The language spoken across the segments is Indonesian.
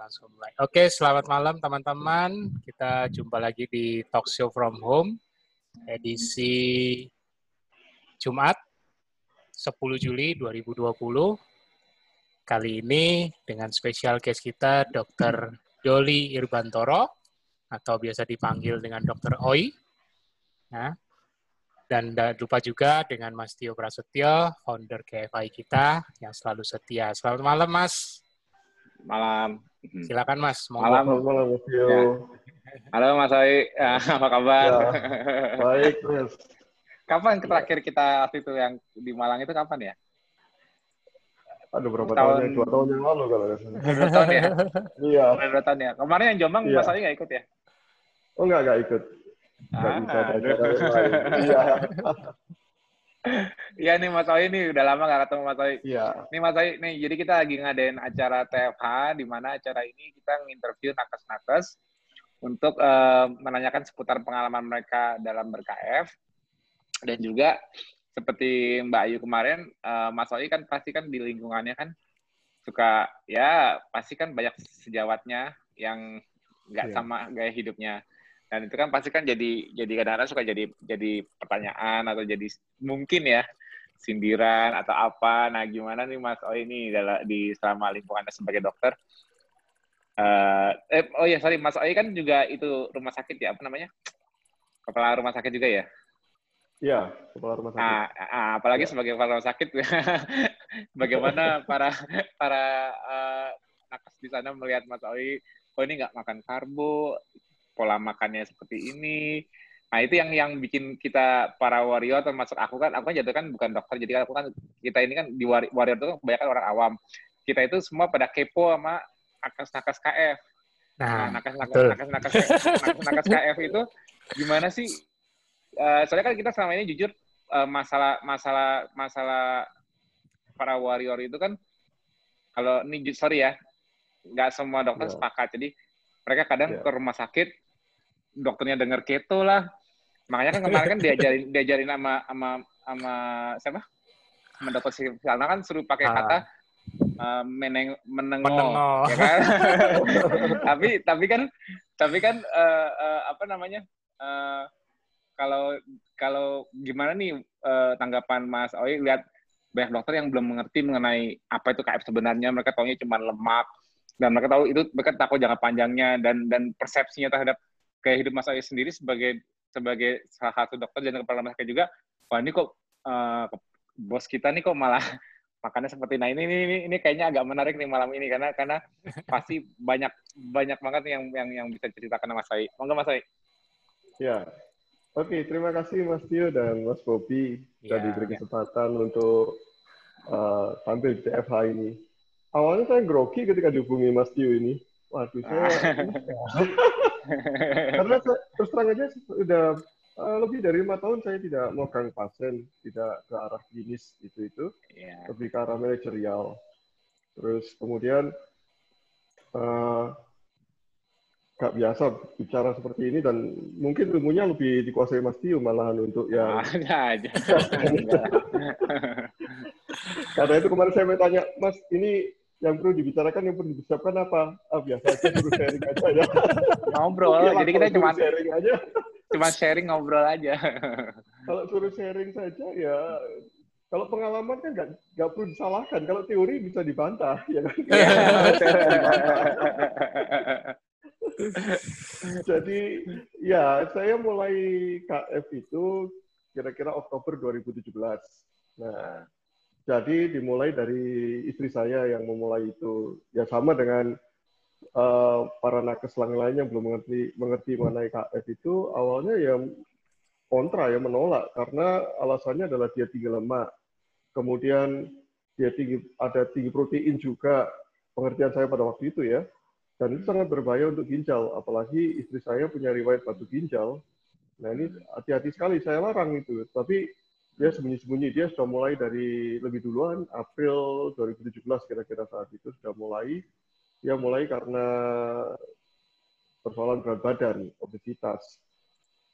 langsung mulai. Oke, selamat malam teman-teman. Kita jumpa lagi di Talk Show from Home edisi Jumat 10 Juli 2020. Kali ini dengan spesial guest kita Dr. Doli Irbantoro atau biasa dipanggil dengan Dr. Oi. Nah, dan lupa juga dengan Mas Tio Prasetyo, founder KFI kita yang selalu setia. Selamat malam, Mas. Malam. Silakan, Mas. Mau malam, malam, Mas Tio. Ya. Halo, Mas Oi. Ya, apa kabar? Ya. Baik, Mas. Kapan terakhir kita waktu itu yang di Malang itu kapan ya? Aduh, berapa tahun? tahun Dua tahun yang lalu kalau Dua tahun ya? Iya. Dua tahun ya. Kemarin yang Jombang, iya. Mas Oi nggak ikut ya? Oh, nggak, nggak ikut. Ah, Iya. Iya nih Mas Oi nih udah lama gak ketemu Mas Oi. Iya. Nih Mas Oi nih jadi kita lagi ngadain acara TFH di mana acara ini kita nginterview nakes-nakes untuk uh, menanyakan seputar pengalaman mereka dalam ber-KF dan juga seperti Mbak Ayu kemarin uh, Mas Oi kan pasti kan di lingkungannya kan suka ya pasti kan banyak sejawatnya yang nggak yeah. sama gaya hidupnya dan itu kan pasti kan jadi jadi kadang-kadang suka jadi jadi pertanyaan atau jadi mungkin ya sindiran atau apa. Nah gimana nih mas? Oh ini dalam di selama lingkungannya sebagai dokter uh, eh, oh ya sorry. Mas Oi kan juga itu rumah sakit ya apa namanya? Kepala rumah sakit juga ya? Iya, kepala rumah sakit. Ah, ah, apalagi ya. sebagai kepala rumah sakit, bagaimana para para uh, nakes di sana melihat Mas Oi, oh ini nggak makan karbo, pola makannya seperti ini. Nah itu yang yang bikin kita para warrior termasuk aku kan, aku kan jatuh kan bukan dokter, jadi aku kan kita ini kan di warrior itu kan kebanyakan orang awam. Kita itu semua pada kepo sama nakas-nakas KF. Nah, nakas-nakas nakas-nakas nakas KF itu gimana sih? Uh, soalnya kan kita selama ini jujur uh, masalah masalah masalah para warrior itu kan kalau ini sorry ya, nggak semua dokter yeah. sepakat. Jadi mereka kadang yeah. ke rumah sakit dokternya denger keto lah. Makanya kan kemarin kan diajarin diajarin sama sama sama siapa? Sama dokter Silna kan suruh pakai ah. kata uh, meneng menengo, menengo. ya kan? tapi tapi kan tapi kan uh, uh, apa namanya? Uh, kalau kalau gimana nih uh, tanggapan Mas Oi lihat banyak dokter yang belum mengerti mengenai apa itu KF sebenarnya mereka tahunya cuma lemak dan mereka tahu itu mereka takut jangka panjangnya dan dan persepsinya terhadap gaya hidup Mas Ayu sendiri sebagai sebagai salah satu dokter dan kepala rumah sakit juga, wah ini kok uh, bos kita nih kok malah makannya seperti nah ini ini ini kayaknya agak menarik nih malam ini karena karena pasti banyak banyak banget yang yang yang bisa ceritakan Mas Ayu. Monggo Mas Ayu. Ya. Oke, terima kasih Mas Tio dan Mas Bobi ya, sudah diberi ya. kesempatan untuk uh, tampil di TFH ini. Awalnya saya grogi ketika dihubungi Mas Tio ini. Waduh, saya karena terus terang aja sudah uh, lebih dari lima tahun saya tidak megang pasien, tidak ke arah klinis itu itu, yeah. lebih ke arah manajerial. Terus kemudian uh, gak biasa bicara seperti ini dan mungkin ilmunya lebih dikuasai Mas Tio malahan untuk ya. aja. Karena itu kemarin saya tanya, Mas ini yang perlu dibicarakan, yang perlu disiapkan apa? Ah, biasa aja suruh sharing aja ya. Ngobrol, ya, jadi kita cuma sharing aja. Cuma sharing ngobrol aja. kalau suruh sharing saja ya kalau pengalaman kan nggak nggak perlu disalahkan. Kalau teori bisa dibantah, ya kan? Jadi ya saya mulai KF itu kira-kira Oktober 2017. Nah, jadi dimulai dari istri saya yang memulai itu. Ya sama dengan uh, para nakes lain yang belum mengerti mengerti mengenai KF itu awalnya ya kontra ya menolak karena alasannya adalah dia tinggi lemak. Kemudian dia tinggi ada tinggi protein juga pengertian saya pada waktu itu ya. Dan itu sangat berbahaya untuk ginjal, apalagi istri saya punya riwayat batu ginjal. Nah ini hati-hati sekali, saya larang itu. Tapi dia sembunyi-sembunyi dia sudah mulai dari lebih duluan April 2017 kira-kira saat itu sudah mulai dia mulai karena persoalan berat badan obesitas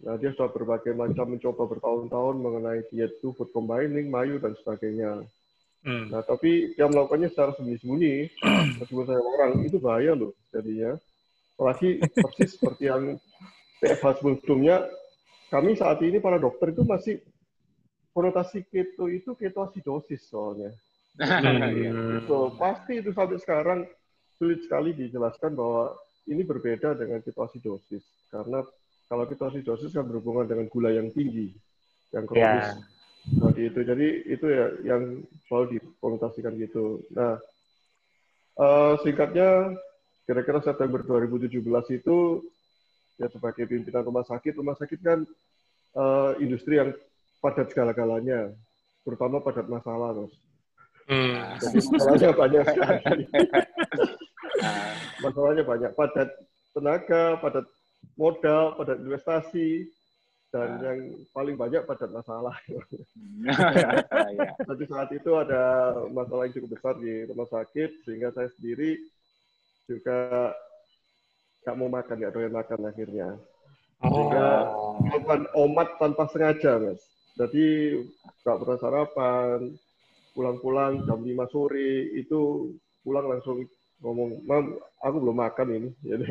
nah dia sudah berbagai macam mencoba bertahun-tahun mengenai diet itu food combining mayu dan sebagainya Hmm. Nah, tapi yang melakukannya secara sembunyi-sembunyi, meskipun saya orang, itu bahaya loh jadinya. Apalagi persis seperti yang PFH sebelumnya, kami saat ini para dokter itu masih konotasi keto itu ketoasidosis soalnya. Hmm. so, pasti itu sampai sekarang sulit sekali dijelaskan bahwa ini berbeda dengan ketoasidosis. Karena kalau ketoasidosis kan berhubungan dengan gula yang tinggi, yang kronis. Yeah seperti itu. Jadi itu ya yang selalu dikonotasikan gitu. Nah, uh, singkatnya kira-kira September 2017 itu ya sebagai pimpinan rumah sakit, rumah sakit kan uh, industri yang padat segala-galanya, terutama padat masalah, Mas. Hmm. Jadi masalahnya banyak sekali. masalahnya banyak, padat tenaga, padat modal, padat investasi, dan nah. yang paling banyak pada masalah. Tapi saat itu ada masalah yang cukup besar di rumah sakit sehingga saya sendiri juga nggak mau makan, nggak doyan makan akhirnya. Sehingga oh. melakukan omat tanpa sengaja, mas. Jadi nggak pernah sarapan, pulang-pulang jam 5 sore itu pulang langsung ngomong, mam, aku belum makan ini. Jadi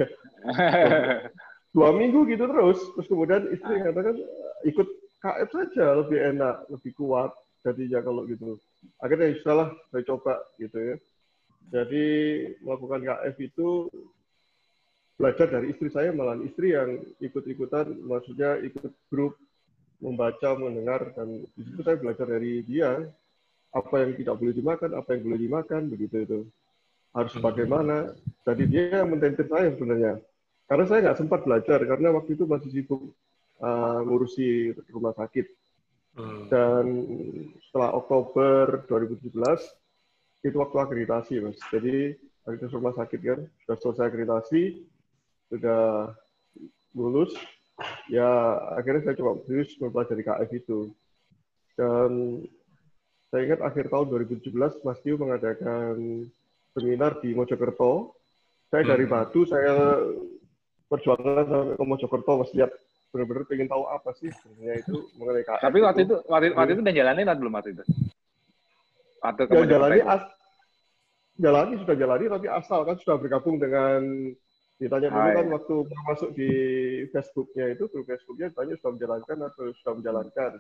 dua minggu gitu terus. Terus kemudian istri katakan ikut KF saja lebih enak lebih kuat jadinya kalau gitu. Akhirnya salah saya coba gitu ya. Jadi melakukan KF itu belajar dari istri saya malah istri yang ikut-ikutan maksudnya ikut grup membaca mendengar dan di situ saya belajar dari dia apa yang tidak boleh dimakan apa yang boleh dimakan begitu itu harus hmm. bagaimana jadi dia yang mententir saya sebenarnya karena saya nggak sempat belajar karena waktu itu masih sibuk uh, ngurusi rumah sakit. Hmm. Dan setelah Oktober 2017 itu waktu akreditasi, mas. Jadi akreditasi rumah sakit kan sudah selesai akreditasi, sudah lulus. Ya akhirnya saya coba serius mempelajari KF itu. Dan saya ingat akhir tahun 2017 Mas Tio mengadakan seminar di Mojokerto. Saya dari hmm. Batu, saya perjuangan sampai ke Mojokerto mas lihat benar-benar pengen tahu apa sih sebenarnya itu mengenai KF. Tapi waktu itu waktu, waktu itu udah jalanin atau belum waktu itu? Atau ya, jalani as, jalani sudah jalani tapi asal kan sudah bergabung dengan ditanya dulu ah, kan waktu masuk di Facebooknya itu grup Facebooknya tanya sudah menjalankan atau sudah menjalankan.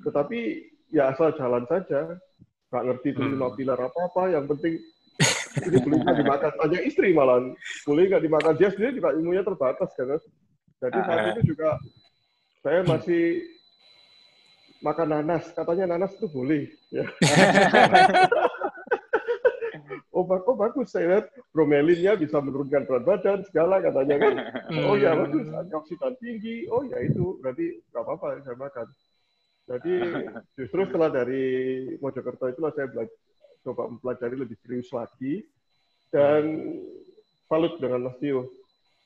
Tetapi ya asal jalan saja, nggak ngerti itu lima hmm. pilar apa apa. Yang penting ini boleh nggak dimakan tanya istri malah boleh nggak dimakan dia sendiri juga ilmunya terbatas kan jadi saat ah. itu juga saya masih makan nanas katanya nanas itu boleh ya oh, oh bagus saya lihat bromelinnya bisa menurunkan berat badan segala katanya kan oh ya bagus antioksidan tinggi oh ya itu berarti nggak apa-apa saya makan jadi justru setelah dari Mojokerto itulah saya belajar coba mempelajari lebih serius lagi dan salut dengan Mas Tio.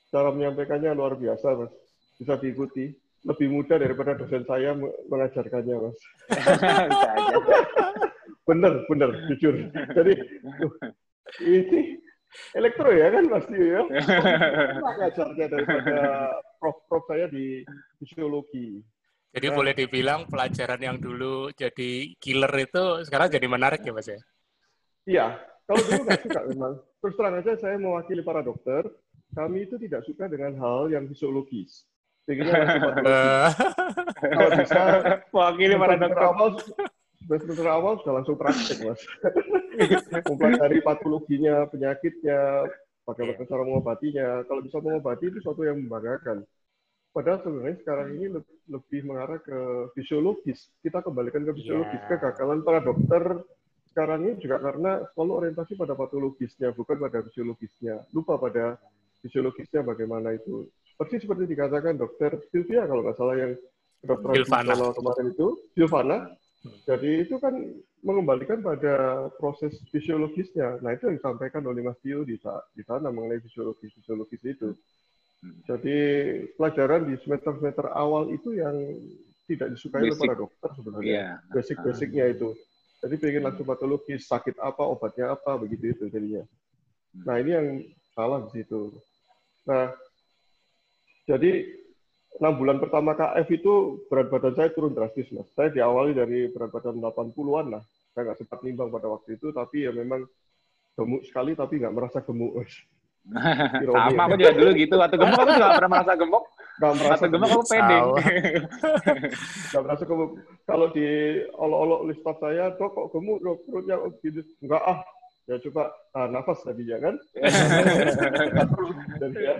Cara menyampaikannya luar biasa, Mas. Bisa diikuti. Lebih mudah daripada dosen saya mengajarkannya, Mas. bener, bener, jujur. Jadi, ini elektro ya kan Mas Tio ya? Mengajarnya daripada prof-prof saya di fisiologi. Jadi nah, boleh dibilang pelajaran yang dulu jadi killer itu sekarang jadi menarik ya Mas ya? Iya, kalau dulu nggak suka memang. Terus terang aja saya mewakili para dokter, kami itu tidak suka dengan hal yang fisiologis. Sehingga kalau bisa mewakili para dokter awal, semester awal sudah langsung praktek, Mas. Mempelajari patologinya, penyakitnya, bagaimana cara mengobatinya. Kalau bisa mengobati itu suatu yang membanggakan. Padahal sebenarnya sekarang ini lebih mengarah ke fisiologis. Kita kembalikan ke fisiologis. Yeah. Kegagalan para dokter sekarang ini juga karena selalu orientasi pada patologisnya, bukan pada fisiologisnya. Lupa pada fisiologisnya bagaimana itu. Persis seperti dikatakan dokter Sylvia kalau nggak salah yang dokter kemarin itu, Silvana. Jadi itu kan mengembalikan pada proses fisiologisnya. Nah itu yang disampaikan oleh Mas Tio di, di sana mengenai fisiologis fisiologis itu. Jadi pelajaran di semester-semester awal itu yang tidak disukai oleh para dokter sebenarnya. Yeah. Basic-basicnya itu. Jadi pengen langsung patologis, sakit apa, obatnya apa, begitu itu jadinya. Nah ini yang salah di situ. Nah, jadi enam bulan pertama KF itu berat badan saya turun drastis, mas. Saya diawali dari berat badan 80-an lah. saya nggak sempat nimbang pada waktu itu, tapi ya memang gemuk sekali, tapi nggak merasa gemuk. Sama aku juga dulu gitu. Waktu gemuk aku juga pernah merasa gemuk. Gak merasa Waktu gemuk aku pede. Gak merasa gemuk. Kalau di olok-olok list staff saya, dok kok gemuk dok perutnya gitu. Enggak ah, ya coba ah, nafas tadi ya kan. Ya.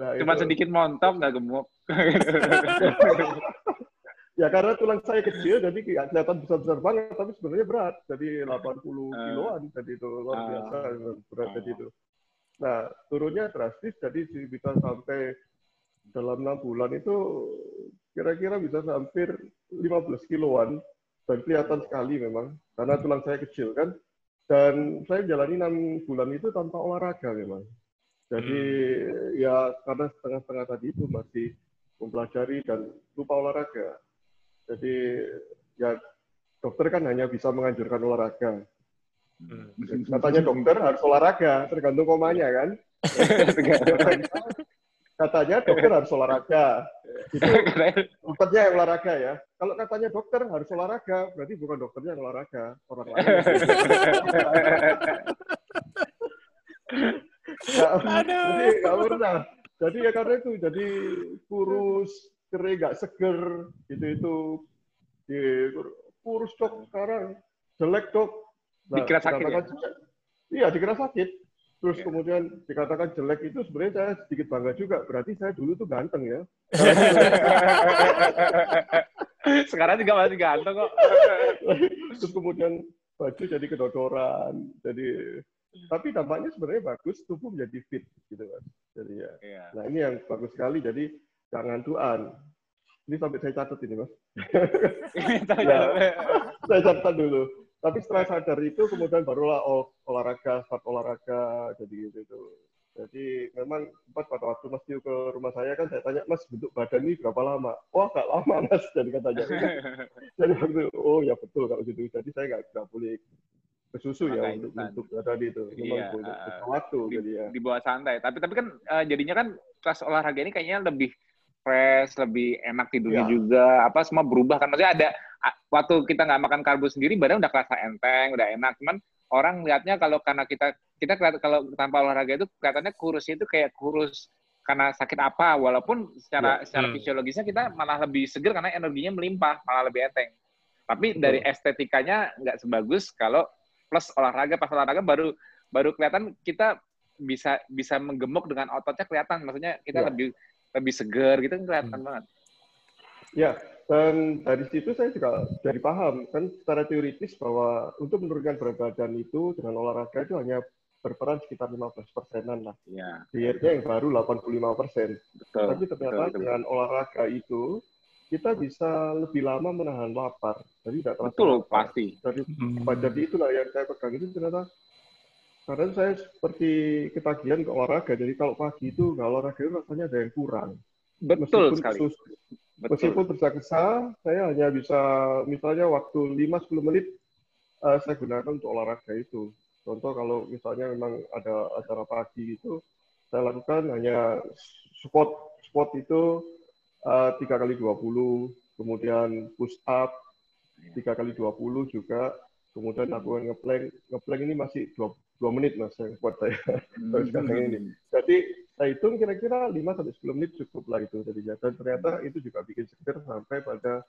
Nah, Cuma itu. sedikit montok nggak gemuk. ya karena tulang saya kecil, jadi kelihatan besar-besar banget, tapi sebenarnya berat. Jadi 80 Ah. kiloan, jadi itu luar Ah. biasa berat Ah. jadi itu. Nah, turunnya drastis, jadi bisa sampai dalam enam bulan itu kira-kira bisa hampir 15 kiloan dan kelihatan sekali memang karena tulang saya kecil kan dan saya jalani enam bulan itu tanpa olahraga memang jadi ya karena setengah-setengah tadi itu masih mempelajari dan lupa olahraga jadi ya dokter kan hanya bisa menganjurkan olahraga katanya dokter harus olahraga tergantung komanya kan katanya dokter harus olahraga. Itu dokternya yang olahraga ya. Kalau katanya dokter harus olahraga, berarti bukan dokternya yang olahraga, orang lain. Jadi nggak pernah. Jadi ya karena itu, jadi kurus, kering, nggak seger, gitu itu. Di, kurus dok sekarang, jelek dok. Dikira sakit jelek. Iya, dikira sakit. Terus Iya. kemudian dikatakan jelek itu sebenarnya saya sedikit bangga juga. Berarti saya dulu tuh ganteng ya. Sekarang juga masih ganteng kok. Terus kemudian baju jadi kedodoran. Jadi tapi dampaknya sebenarnya bagus, tubuh menjadi fit gitu kan. Jadi ya. Iya. Nah ini yang bagus sekali. Jadi jangan tuan. Ini sampai saya catat ini mas. Ya. saya catat dulu. Tapi setelah sadar itu kemudian barulah ol- olahraga, start olahraga, jadi gitu. gitu. Jadi memang sempat pada waktu Mas Tio ke rumah saya kan saya tanya Mas bentuk badan ini berapa lama? Wah nggak lama Mas, jadi katanya. Jadi waktu oh ya betul kalau gitu. Jadi saya nggak boleh kesusu ya untuk instan. untuk tadi itu. Memang Iya, boleh uh, waktu di, jadi ya. di bawah santai. Tapi tapi kan eh, jadinya kan pas olahraga ini kayaknya lebih fresh, lebih enak tidurnya juga. Apa semua berubah kan? Maksudnya ada waktu kita nggak makan karbo sendiri, badan udah kerasa enteng, udah enak. Cuman orang lihatnya kalau karena kita kita kalau tanpa olahraga itu kelihatannya kurusnya itu kayak kurus karena sakit apa walaupun secara secara Hmm. fisiologisnya kita malah lebih seger karena energinya melimpah malah lebih enteng tapi dari estetikanya nggak sebagus kalau plus olahraga pas olahraga baru baru kelihatan kita bisa bisa menggemuk dengan ototnya kelihatan maksudnya kita Ya. lebih lebih seger gitu kan kelihatan banget Ya, dan dari situ saya juga jadi paham kan secara teoritis bahwa untuk menurunkan berat badan itu dengan olahraga itu hanya berperan sekitar 15 persenan lah. ya Dietnya yang baru 85 persen. Tapi ternyata betul, betul. dengan olahraga itu kita bisa lebih lama menahan lapar. Jadi tidak terasa betul lapar. pasti Jadi, Hmm. jadi itulah yang saya pegang itu ternyata karena saya seperti ketagihan ke olahraga. Jadi kalau pagi itu nggak olahraga itu rasanya ada yang kurang. betul Meskipun sekali sus- betul Meskipun tergesa-gesa, saya hanya bisa misalnya waktu 5-10 menit eh, saya gunakan untuk olahraga itu. Contoh kalau misalnya memang ada acara pagi itu, saya lakukan hanya squat squat itu tiga kali 20, kemudian push up tiga kali 20 juga, kemudian lakukan ngeplank. Ngeplank ini masih 2, 2 menit mas yang buat saya. Baru sekarang ini. Jadi saya hitung kira-kira 5 sampai 10 menit cukup lah itu jadinya. Dan ternyata itu juga bikin seger sampai pada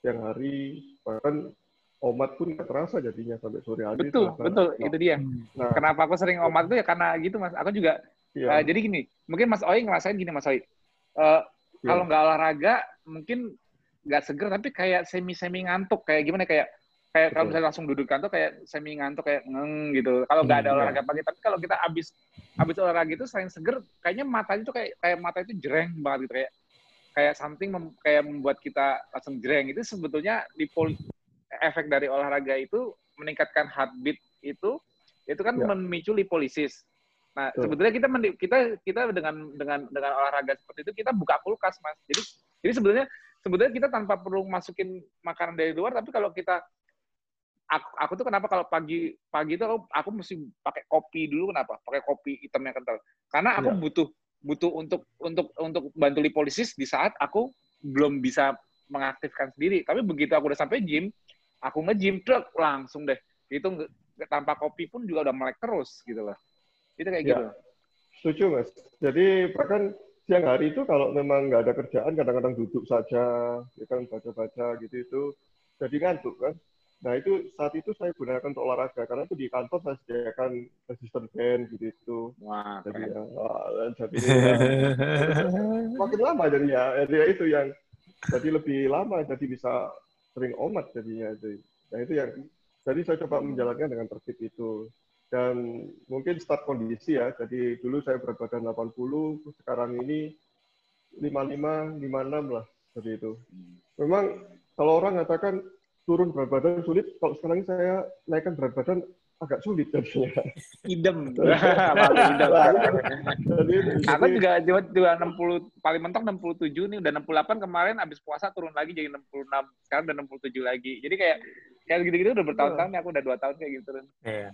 siang hari bahkan omat pun nggak terasa jadinya sampai sore hari. betul terasa. betul Nah, itu dia Nah, kenapa aku sering omat itu ya karena gitu mas aku juga iya, Eh, jadi gini, mungkin Mas Oi ngerasain gini Mas Oi. Eh, iya. Kalau nggak olahraga, mungkin nggak seger, tapi kayak semi-semi ngantuk. Kayak gimana? Kayak kayak kalau misalnya langsung duduk kantor kayak semi ngantuk kayak ngeng gitu. Kalau nggak ada Hmm, olahraga pagi, tapi kalau kita abis abis olahraga itu selain seger, kayaknya matanya tuh kayak kayak mata itu jereng banget gitu kayak kayak something mem- kayak membuat kita langsung jereng. Itu sebetulnya lipol efek dari olahraga itu meningkatkan heartbeat itu itu kan Ya. memicu lipolisis. Nah, Betul. sebetulnya kita kita kita dengan dengan dengan olahraga seperti itu kita buka kulkas, Mas. Jadi jadi sebetulnya sebetulnya kita tanpa perlu masukin makanan dari luar, tapi kalau kita aku, aku tuh kenapa kalau pagi pagi itu aku, aku mesti pakai kopi dulu kenapa? Pakai kopi hitam yang kental. Karena aku Iya. butuh butuh untuk untuk untuk bantu lipolisis di saat aku belum bisa mengaktifkan sendiri. Tapi begitu aku udah sampai gym, aku nge-gym truk langsung deh itu tanpa kopi pun juga udah melek terus gitu loh itu kayak ya, gitu. Setuju mas. Jadi bahkan siang hari itu kalau memang nggak ada kerjaan kadang-kadang duduk saja ya kan baca-baca gitu itu jadi ngantuk kan. Nah itu saat itu saya gunakan untuk olahraga karena itu di kantor saya sediakan resistant band gitu itu. Wah, jadi ya, jadi ya, makin lama jadinya jadi ya itu yang jadi lebih lama jadi bisa sering omat jadinya jadi. Nah itu yang jadi saya coba menjalankan dengan tertib itu dan mungkin start kondisi ya jadi dulu saya berat badan 80 sekarang ini 55 56 lah seperti itu memang kalau orang katakan turun berat badan sulit. Kalau sekarang saya naikkan berat badan agak sulit jadinya. Idem. Jadi, Aku juga juga 60 paling mentok 67 nih udah 68 kemarin habis puasa turun lagi jadi 66. Sekarang udah 67 lagi. Jadi kayak kayak gitu-gitu udah bertahun-tahun nih aku udah 2 tahun kayak gitu turun. Iya.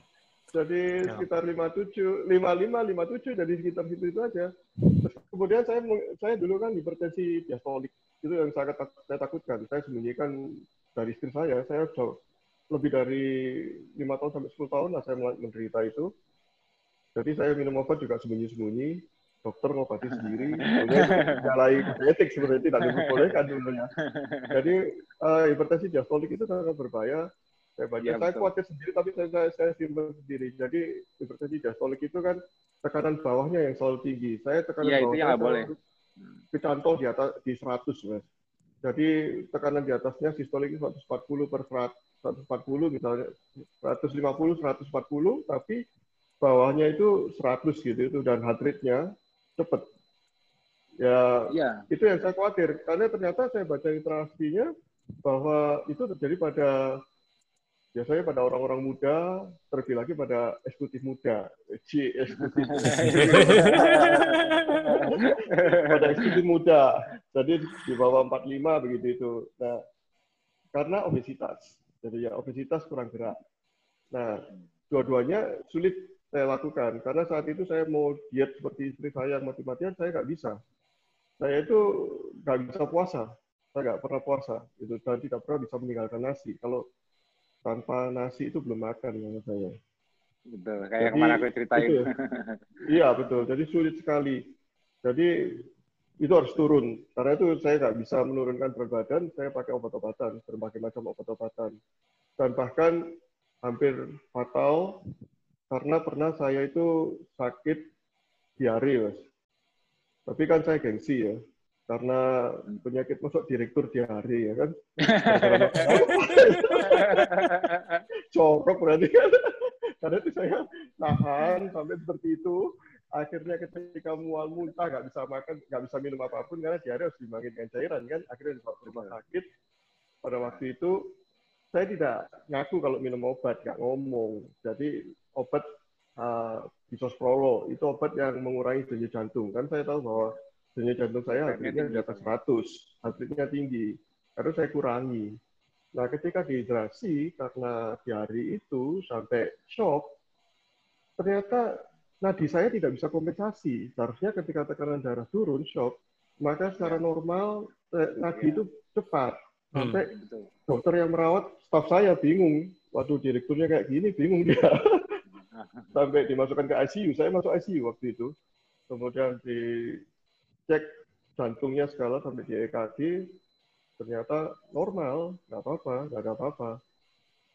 Jadi sekitar 57, 55, 57 jadi sekitar situ itu aja. Terus kemudian saya saya dulu kan hipertensi diastolik itu yang sangat saya takutkan. Saya sembunyikan dari istri saya, saya sudah lebih dari lima tahun sampai sepuluh tahun lah saya menderita itu. Jadi saya minum obat juga sembunyi-sembunyi, dokter ngobati sendiri, nyalai genetik sebenarnya tidak diperbolehkan dulunya. Jadi uh, hipertensi diastolik itu sangat berbahaya. Saya baca, ya, saya khawatir sendiri, tapi saya, saya, saya simpan sendiri. Jadi hipertensi diastolik itu kan tekanan bawahnya yang selalu tinggi. Saya tekanan ya, bawahnya itu yang boleh. Kecantol di atas di 100, mas. Jadi tekanan di atasnya sistolik 140 per 140 misalnya 150 140 tapi bawahnya itu 100 gitu itu dan heart rate-nya cepat. Ya, ya, itu yang saya khawatir karena ternyata saya baca interaksinya bahwa itu terjadi pada biasanya pada orang-orang muda, terlebih lagi pada eksekutif muda. C, eksekutif. pada eksekutif muda. Jadi di bawah 45 begitu itu. Nah, karena obesitas. Jadi ya obesitas kurang gerak. Nah, dua-duanya sulit saya lakukan karena saat itu saya mau diet seperti istri saya yang mati-matian saya nggak bisa. Saya itu nggak bisa puasa. Saya nggak pernah puasa. Itu dan tidak pernah bisa meninggalkan nasi. Kalau tanpa nasi itu belum makan menurut saya. Betul, kayak Jadi, ke mana aku ceritain. ya. iya, betul. Jadi sulit sekali. Jadi itu harus turun. Karena itu saya nggak bisa menurunkan berat badan, saya pakai obat-obatan, berbagai macam obat-obatan. Dan bahkan hampir fatal karena pernah saya itu sakit diare, Mas. Tapi kan saya gengsi ya karena penyakit masuk direktur diare ya kan? Corok berarti kan? Karena itu saya nahan sampai seperti itu. Akhirnya ketika mual muntah nggak bisa makan nggak bisa minum apa pun karena diare harus dimakan dengan cairan kan? Akhirnya dibawa ke rumah sakit pada waktu itu saya tidak ngaku kalau minum obat nggak ngomong. Jadi obat uh, bisoprolol itu obat yang mengurangi denyut jantung. Kan saya tahu bahwa denyut jantung saya akhirnya di atas 100, akhirnya tinggi. Harus saya kurangi. Nah, ketika dehidrasi karena diare itu sampai shock, ternyata nadi saya tidak bisa kompensasi. Seharusnya ketika tekanan darah turun, shock, maka secara normal eh, nadi itu cepat. Hmm. Sampai dokter yang merawat, staf saya bingung. Waduh, direkturnya kayak gini, bingung dia. Sampai dimasukkan ke ICU. Saya masuk ICU waktu itu. Kemudian di cek jantungnya segala sampai di EKG ternyata normal, nggak apa-apa, nggak ada apa-apa.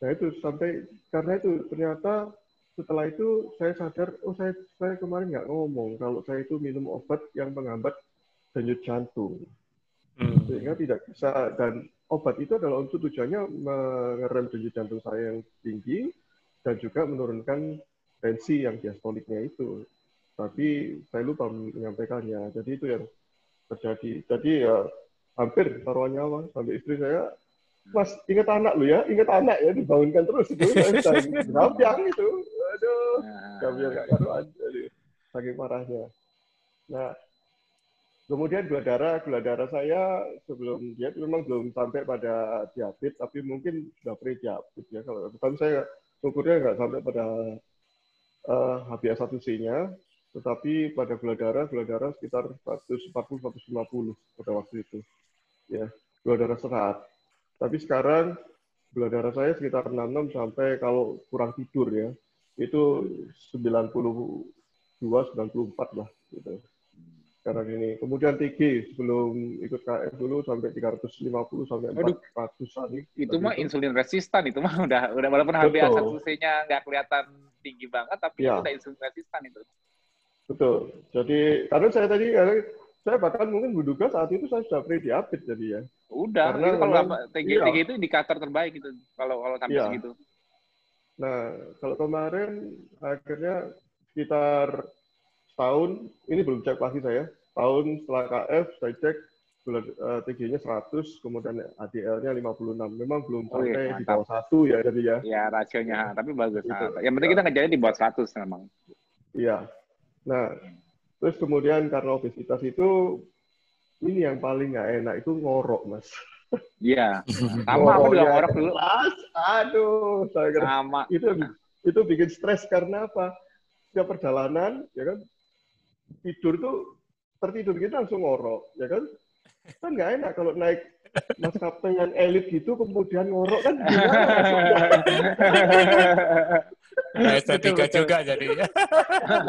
Nah itu sampai karena itu ternyata setelah itu saya sadar, oh saya saya kemarin nggak ngomong kalau saya itu minum obat yang menghambat denyut jantung, hmm. sehingga tidak bisa dan obat itu adalah untuk tujuannya mengerem denyut jantung saya yang tinggi dan juga menurunkan tensi yang diastoliknya itu tapi saya lupa menyampaikannya. Jadi itu yang terjadi. Jadi ya hampir taruh nyawa sampai istri saya, Mas ingat anak lu ya, ingat anak ya dibangunkan terus itu. Gampang itu, aduh, gampang nggak karuan. Saking parahnya. Nah, kemudian gula darah, gula darah saya sebelum diet memang belum sampai pada diabetes, tapi mungkin sudah pre-diabetes ya. Kalau kan saya ukurnya nggak sampai pada uh, HbA1c-nya, tetapi pada gula darah, gula darah sekitar 140-150 pada waktu itu. Ya, gula darah serat. Tapi sekarang gula darah saya sekitar 66 sampai kalau kurang tidur ya, itu 92, 94 lah. Gitu. Sekarang ini. Kemudian TG sebelum ikut KF dulu sampai 350 sampai 400 Itu mah insulin resistan, itu mah udah udah walaupun HbA1c-nya nggak kelihatan tinggi banget, tapi ya. itu udah insulin resistan itu. Betul. Jadi karena saya tadi saya bahkan mungkin menduga saat itu saya sudah pre-diabetes jadi ya. Udah, Karena itu kalau TG, iya. TG itu indikator terbaik gitu kalau kalau sampai iya. segitu. Nah, kalau kemarin akhirnya sekitar setahun, ini belum cek pasti saya, tahun setelah KF saya cek bulan uh, TG-nya 100, kemudian ADL-nya 56. Memang belum oh, sampai iya, di bawah satu ya jadi ya. Iya, rasionya, tapi bagus. Gitu. Nah, yang penting kita ngejarnya di bawah 100 memang. Iya. Nah, terus kemudian karena obesitas itu ini yang paling nggak enak itu ngorok, Mas. Iya. Sama aku juga ngorok dulu. Mas, aduh, saya kira Sama. itu itu bikin stres karena apa? Setiap perjalanan, ya kan, tidur tuh tertidur kita langsung ngorok, ya kan? Kan nggak enak kalau naik maskapai yang elit gitu kemudian ngorok kan Nah, estetika juga jadinya.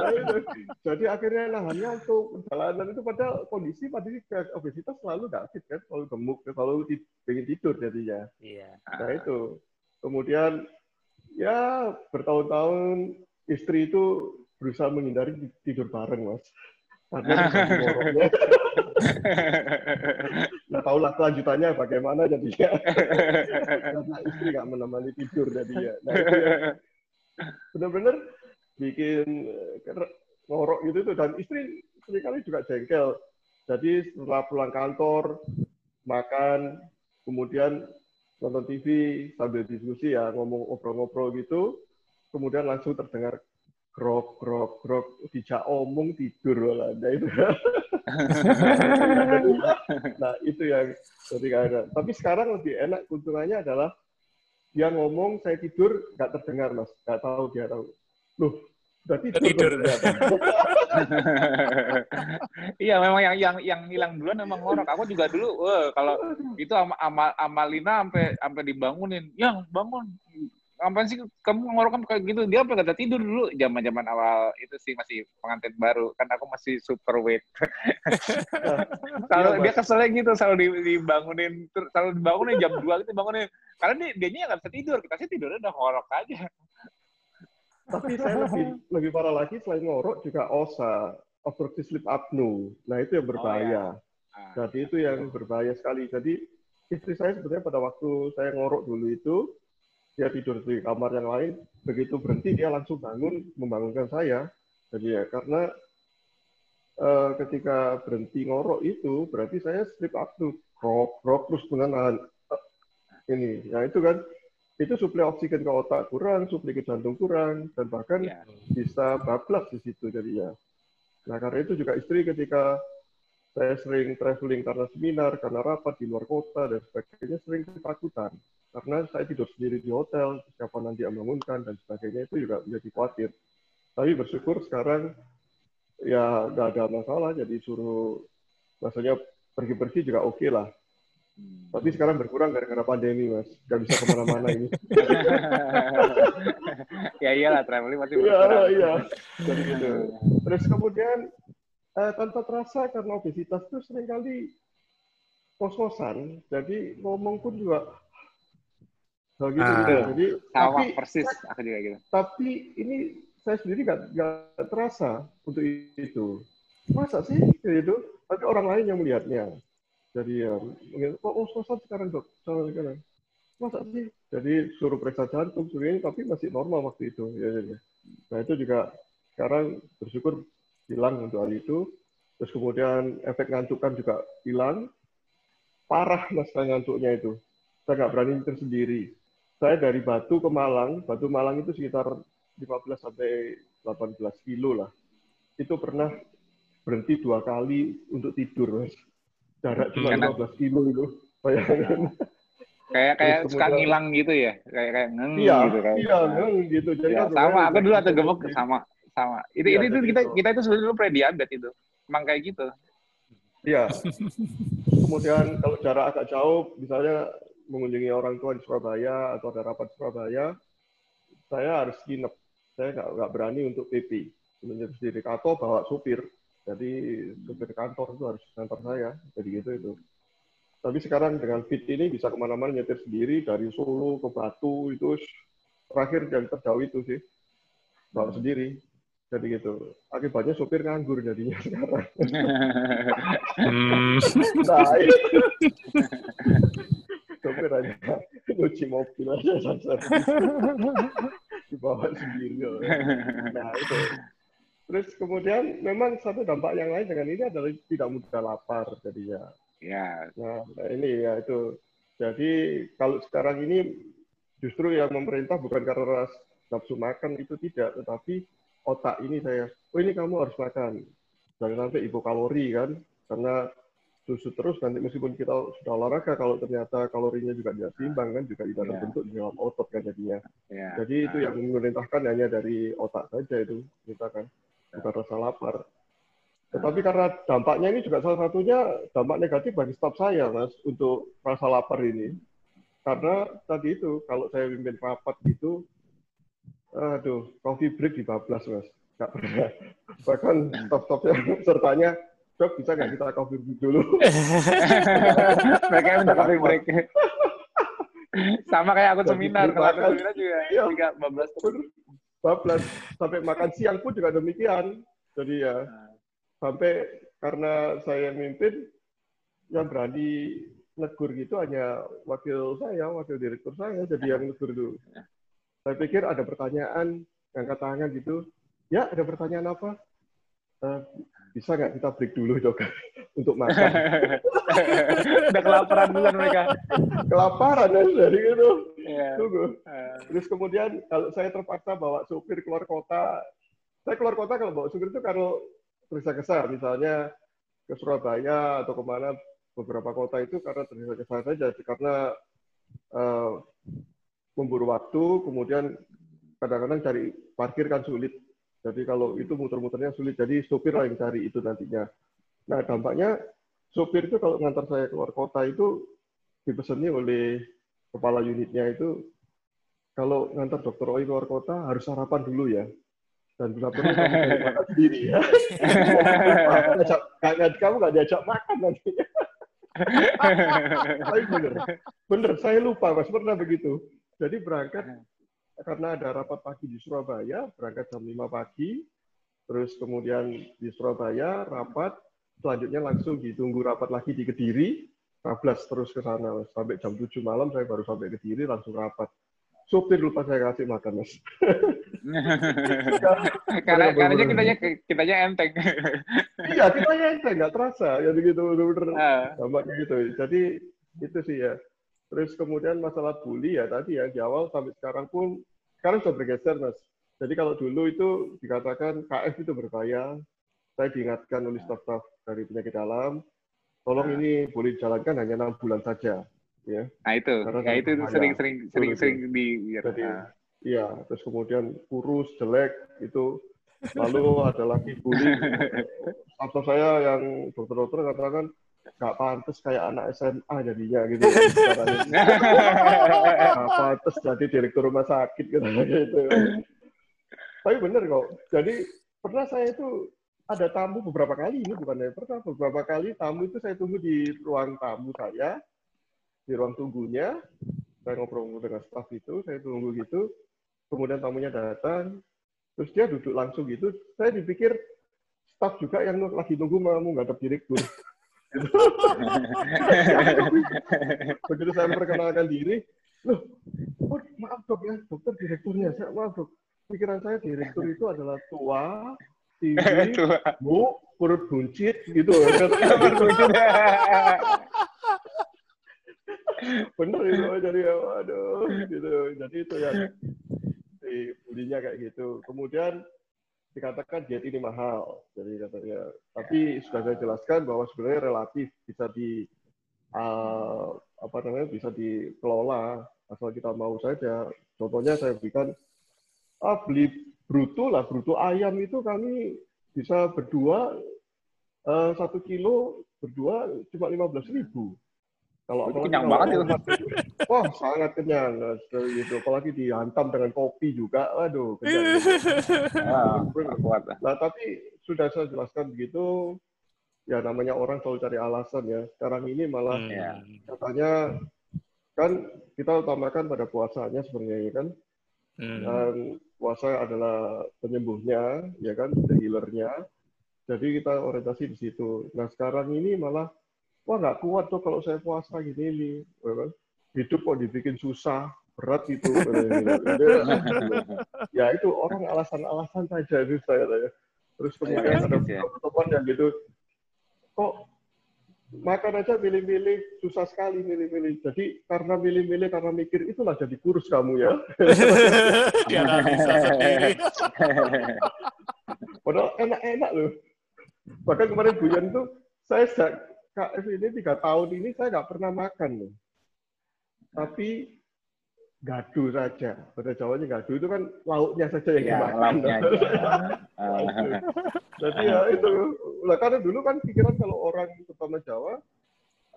Jadi akhirnya lahannya untuk perjalanan itu pada kondisi pada obesitas selalu nggak fit kan, selalu gemuk, selalu ingin tidur jadinya. Iya. Nah itu. Kemudian ya bertahun-tahun istri itu berusaha menghindari tidur bareng mas. Karena nggak tahu lah kelanjutannya bagaimana jadinya. Karena istri nggak menemani tidur jadinya. Nah, itu ya benar-benar bikin eh, ngorok gitu tuh dan istri sering kali juga jengkel. Jadi setelah pulang kantor makan kemudian nonton TV sambil diskusi ya ngomong ngobrol-ngobrol gitu kemudian langsung terdengar grok grok grok dijak omong tidur lah nah itu. Nah itu yang jadi tapi sekarang lebih enak keuntungannya adalah dia ngomong saya tidur nggak terdengar mas. Nggak tahu dia tahu. Loh udah tidur, tidur. iya memang yang yang yang hilang duluan memang ngorok. Aku juga dulu wah, kalau itu ama, ama, Amalina sampai sampai dibangunin. Yang bangun ngapain sih? Kamu ngorok kayak gitu. Dia apa kata tidur dulu. Zaman zaman awal itu sih masih pengantin baru. Kan aku masih super weight kalau iya, dia keselnya gitu selalu dibangunin. Selalu dibangunin jam dua gitu bangunin karena dia dia nggak bisa tidur. Kita sih tidurnya udah ngorok aja. Tapi saya lebih lebih parah lagi selain ngorok juga osa obstructive sleep apnea. Nah itu yang berbahaya. oh, ya. ah. jadi itu yang berbahaya sekali. Jadi istri saya sebenarnya pada waktu saya ngorok dulu itu dia tidur di kamar yang lain, begitu berhenti dia langsung bangun membangunkan saya. Jadi ya karena uh, ketika berhenti ngorok itu berarti saya sleep apnea, krok krok terus menahan uh, ini. Ya itu kan itu suplai oksigen ke otak kurang, suplai ke jantung kurang, dan bahkan ya. bisa bablas di situ jadi ya. Nah karena itu juga istri ketika saya sering traveling karena seminar, karena rapat di luar kota dan sebagainya sering ketakutan karena saya tidur sendiri di hotel, siapa nanti yang bangunkan dan sebagainya itu juga menjadi khawatir. Tapi bersyukur sekarang ya nggak ada masalah, jadi suruh maksudnya pergi-pergi juga oke okay lah. Tapi sekarang berkurang gara-gara pandemi, Mas. Nggak bisa ke mana-mana ini. ya iyalah, traveling masih iya, berkurang. Iya, iya. Jadi gitu. Terus kemudian eh, tanpa terasa karena obesitas itu sering kali kos-kosan. Jadi ngomong pun juga Oh, gitu, ah, gitu. Jadi sama tapi, persis aku juga gitu. Tapi ini saya sendiri nggak nggak terasa untuk itu. Masa sih gitu? Tapi orang lain yang melihatnya. Jadi ya, kok oh, oh sekarang dok, sekarang. Masa sih? Jadi suruh periksa jantung, suruh ini, tapi masih normal waktu itu. Ya, ya, ya. Nah itu juga sekarang bersyukur hilang untuk hal itu. Terus kemudian efek ngantukkan juga hilang. Parah mas ngantuknya itu. Saya nggak berani tersendiri saya dari Batu ke Malang, Batu Malang itu sekitar 15 sampai 18 kilo lah. Itu pernah berhenti dua kali untuk tidur, mas. Jarak cuma Karena... 15 kilo itu. Kayak kayak suka ngilang gitu ya, kayak kayak ngeng iya, gitu kayak. Iya, ngeng gitu. Jadi ya, kan sama, aku dulu ada gemuk sama sama. Itu ya, itu kita kita itu sebenarnya dulu prediabetes itu. Emang kayak gitu. Iya. Kemudian kalau jarak agak jauh, misalnya mengunjungi orang tua di Surabaya atau ada rapat di Surabaya, saya harus nginep. Saya nggak nggak berani untuk PP, menyetir sendiri atau bawa supir. Jadi supir kantor itu harus kantor saya. Jadi gitu itu. Tapi sekarang dengan fit ini bisa ke mana-mana nyetir sendiri dari Solo ke Batu itu terakhir yang terjauh itu sih bawa sendiri. Jadi gitu. Akibatnya supir nganggur jadinya sekarang. Hmm. nah, itu. aja nyuci mobil aja saja dibawa sendiri. Nah itu. Terus kemudian memang satu dampak yang lain dengan ini adalah tidak mudah lapar jadinya. Ya, Nah, ini ya itu. Jadi kalau sekarang ini justru yang pemerintah bukan karena nafsu makan itu tidak, tetapi otak ini saya, oh ini kamu harus makan. Jangan sampai hipokalori kan, karena susu terus nanti meskipun kita sudah olahraga, kalau ternyata kalorinya juga tidak seimbang kan, juga tidak Ya. terbentuk di dalam otot kan jadinya. ya. Jadi itu yang memerintahkan hanya dari otak saja itu kita kan, bukan rasa lapar. Tetapi karena dampaknya ini juga salah satunya dampak negatif bagi staf saya, Mas, untuk rasa lapar ini. Karena tadi itu, kalau saya pimpin rapat gitu, aduh, coffee break dibablas, Mas. Nggak pernah. Bahkan staf-stafnya, sertanya, Dok, bisa nggak kita coffee break dulu? Mereka minta coffee break. Sama kayak aku seminar, kalau aku seminar juga Iya. tiga bablas terus. bablas. Sampai makan siang pun juga demikian. Jadi ya, sampai karena saya mimpin yang berani negur gitu hanya wakil saya, wakil direktur saya, jadi yang negur itu. Saya pikir ada pertanyaan, angkat tangan gitu. Ya, ada pertanyaan apa? "Eh, bisa nggak kita break dulu, dok, untuk makan? Udah kelaparan duluan mereka. Kelaparan ya, dari itu. Iya. Tunggu. Eh, Terus kemudian kalau saya terpaksa bawa supir keluar kota, saya keluar kota kalau bawa supir itu kalau tergesa-gesa, misalnya ke Surabaya atau ke mana beberapa kota itu karena tergesa-gesa saja, karena eh, memburu waktu, kemudian kadang-kadang cari parkir kan sulit. Jadi kalau itu muter-muternya sulit, jadi supir lah yang cari itu nantinya. Nah dampaknya supir itu kalau ngantar saya keluar kota itu dipeseni oleh kepala unitnya itu kalau ngantar dokter Oi keluar kota harus sarapan dulu ya. Dan bila perlu kamu makan sendiri ya. Kamu nggak diajak makan nanti. Tapi bener, bener. Saya lupa mas pernah begitu. Jadi berangkat karena ada rapat pagi di Surabaya, berangkat jam 5 pagi, terus kemudian di Surabaya rapat, selanjutnya langsung ditunggu rapat lagi di Kediri, 12 terus ke sana sampai jam 7 malam saya baru sampai Kediri langsung rapat. Supir lupa saya kasih makan mas. karena karena bener. kitanya kitanya enteng. iya kita enteng nggak terasa ya begitu bener-bener Ah, dampaknya gitu. Jadi itu sih ya. Terus kemudian masalah bully ya tadi ya di awal sampai sekarang pun sekarang sudah bergeser mas. Jadi kalau dulu itu dikatakan KF itu berbahaya, saya diingatkan oleh staf-staf dari penyakit dalam, tolong Nah. ini boleh dijalankan hanya enam bulan saja, ya. Nah itu, Karena ya itu sering-sering sering-sering di Jadi, ah. Iya, terus kemudian kurus, jelek itu, lalu ada lagi bully. Atau saya yang dokter-dokter katakan nggak pantas kayak anak SMA jadinya gitu. Caranya. Nggak pantas jadi direktur rumah sakit gitu. gitu. Tapi bener kok. Jadi pernah saya itu ada tamu beberapa kali ini bukan yang pernah beberapa kali tamu itu saya tunggu di ruang tamu saya di ruang tunggunya saya ngobrol dengan staf itu saya tunggu gitu kemudian tamunya datang terus dia duduk langsung gitu saya dipikir staf juga yang lagi nunggu mau ngadep direktur begitu saya memperkenalkan diri. Loh oh, maaf dok ya. Dokter direkturnya. Saya maaf dok. Pikiran saya direktur itu adalah tua tinggi bu perut buncit gitu bener itu jadi aduh gitu. Jadi itu yang si bulinya kayak gitu. Kemudian dikatakan diet ini mahal. Jadi katanya tapi sudah saya jelaskan bahwa sebenarnya relatif bisa di uh, apa namanya bisa dikelola. Asal kita mau saja. Contohnya saya berikan ah beli bruto lah bruto ayam itu kami bisa berdua eh, satu kilo berdua cuma lima belas ribu Kalau Itu kenyang banget itu. wah sangat kenyang. Nah, Gitu. Apalagi dihantam dengan kopi juga, aduh kenyang. Ah, kuat. Nah, tapi sudah saya jelaskan begitu, ya namanya orang selalu cari alasan ya. Sekarang ini malah Hmm. Ya. katanya kan kita utamakan pada puasanya sebenarnya ya kan. Hmm. Dan puasa adalah penyembuhnya, ya kan, the healer-nya. Jadi kita orientasi di situ. Nah sekarang ini malah, wah nggak kuat tuh kalau saya puasa gini nih. Ya, kan? Hidup kok dibikin susah, berat gitu. ya itu orang alasan-alasan saja itu saya tanya. Terus kemudian Ya, ada gitu ya. teman yang gitu, kok makan aja milih-milih susah sekali milih-milih. Jadi karena milih-milih karena mikir itulah jadi kurus kamu ya. Sendiri. Padahal enak-enak loh. Bahkan kemarin Buyan tuh, saya sejak KF ini tiga tahun ini saya nggak pernah makan loh. Tapi gadu saja. Pada Jawanya gadu itu kan lauknya saja yang Ya, dimakan. lauknya Jadi ya itu. Lah karena dulu kan pikiran kalau orang terutama Jawa,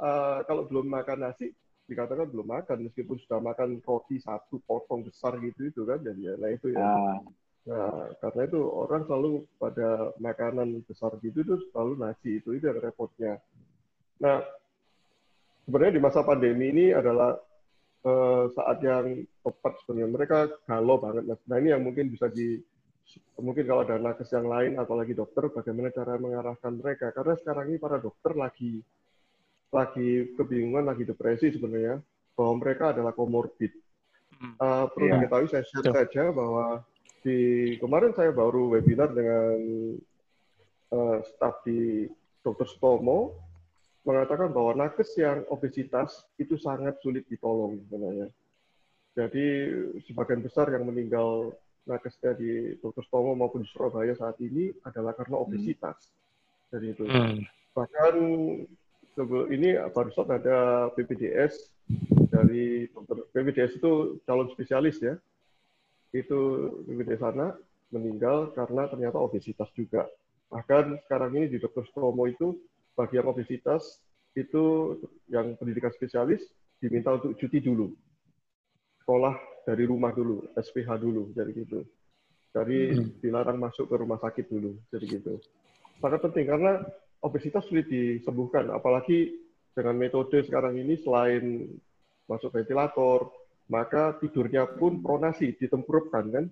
eh, kalau belum makan nasi dikatakan belum makan meskipun sudah makan roti satu potong besar gitu itu kan jadi ya nah itu ya ah, Nah, karena itu orang selalu pada makanan besar gitu itu selalu nasi itu itu yang repotnya. Nah, sebenarnya di masa pandemi ini adalah eh, saat yang tepat sebenarnya mereka galau banget. Mas. Nah, ini yang mungkin bisa di mungkin kalau ada nakes yang lain apalagi dokter bagaimana cara mengarahkan mereka karena sekarang ini para dokter lagi lagi kebingungan lagi depresi sebenarnya bahwa mereka adalah komorbid. Uh, perlu Iya. diketahui saya share Betul. saja bahwa di kemarin saya baru webinar dengan uh, staf di Dr. Stomo mengatakan bahwa nakes yang obesitas itu sangat sulit ditolong sebenarnya. Jadi sebagian besar yang meninggal nakesnya di Dr. Stomo maupun di Surabaya saat ini adalah karena obesitas. Jadi itu. Hmm. Bahkan sebelum ini barusan ada PPDS dari dokter PPDS itu calon spesialis ya. Itu PPDS sana meninggal karena ternyata obesitas juga. Bahkan sekarang ini di Dr. Stomo itu bagi yang obesitas itu yang pendidikan spesialis diminta untuk cuti dulu. Sekolah dari rumah dulu, SPH dulu, jadi gitu. Dari dilarang masuk ke rumah sakit dulu, jadi gitu. Sangat penting karena obesitas sulit disembuhkan, apalagi dengan metode sekarang ini selain masuk ventilator, maka tidurnya pun pronasi, ditempurupkan kan.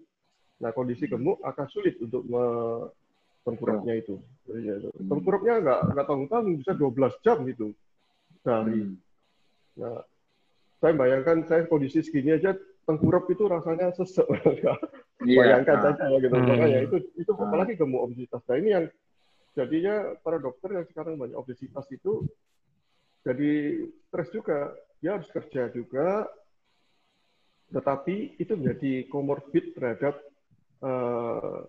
Nah kondisi gemuk akan sulit untuk me- tengkurapnya itu. Jadi, ya, itu. Tengkurapnya nggak nggak tanggung-tanggung bisa 12 jam gitu sehari. hmm. Nah, saya bayangkan saya kondisi segini aja tengkurap itu rasanya sesek. Iya, bayangkan ah. saja ya gitu. Hmm. Makanya itu itu Ah. apalagi gemuk obesitas. Nah ini yang jadinya para dokter yang sekarang banyak obesitas itu jadi stres juga. Dia harus kerja juga, tetapi itu menjadi komorbid terhadap eh,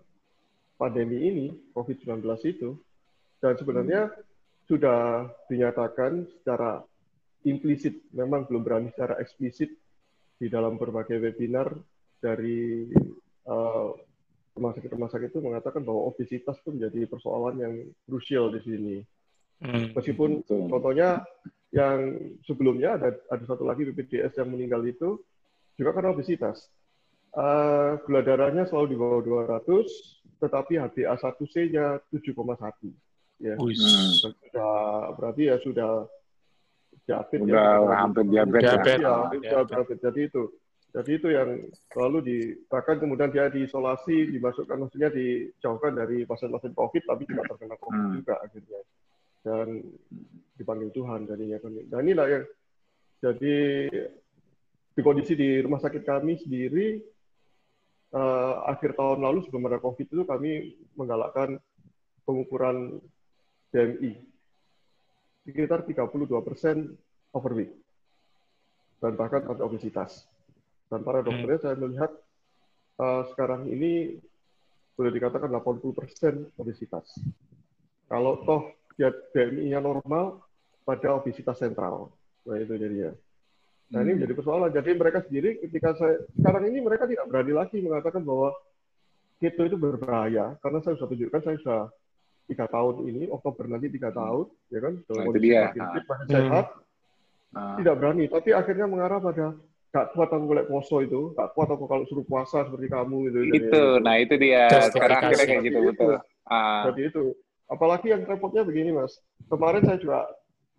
pandemi ini, COVID-19 itu. Dan sebenarnya sudah dinyatakan secara implisit, memang belum berani secara eksplisit di dalam berbagai webinar dari eh, rumah sakit-rumah sakit itu mengatakan bahwa obesitas itu menjadi persoalan yang krusial di sini. Hmm. Meskipun contohnya yang sebelumnya ada ada satu lagi BPJS yang meninggal itu juga karena obesitas. Eh, gula darahnya selalu di bawah 200, tetapi HbA1c-nya 7,1. Ya. Hmm. sudah berarti ya sudah diabetes Udah ya. hampir diabetes. Diabetes. Ya, sudah diabetes. Jadi itu. Jadi itu yang selalu di bahkan kemudian dia diisolasi, dimasukkan maksudnya dijauhkan dari pasien-pasien COVID tapi juga terkena COVID Hmm. juga akhirnya. Dan dipanggil Tuhan jadinya kan. Dan inilah yang jadi di kondisi di rumah sakit kami sendiri eh, akhir tahun lalu sebelum ada COVID itu kami menggalakkan pengukuran BMI sekitar 32 persen overweight dan bahkan ada obesitas. Dan para dokternya saya melihat eh, sekarang ini boleh dikatakan 80 persen obesitas. Kalau toh dia BMI-nya normal pada obesitas sentral, nah itu jadinya. Nah ini Hmm. menjadi persoalan. Jadi mereka sendiri ketika saya sekarang ini mereka tidak berani lagi mengatakan bahwa keto itu berbahaya karena saya sudah tunjukkan saya sudah tiga tahun ini Oktober nanti tiga tahun ya kan dalam Nah, itu kondisi dia. makin Ah. fit, makin Hmm. sehat uh. tidak berani. Tapi akhirnya mengarah pada gak kuat aku boleh poso itu, gak kuat aku kalau suruh puasa seperti kamu gitu. Itu, gitu. nah itu dia. Sekarang akhirnya kayak gitu, betul. Uh. Jadi itu. Apalagi yang repotnya begini, Mas. Kemarin saya juga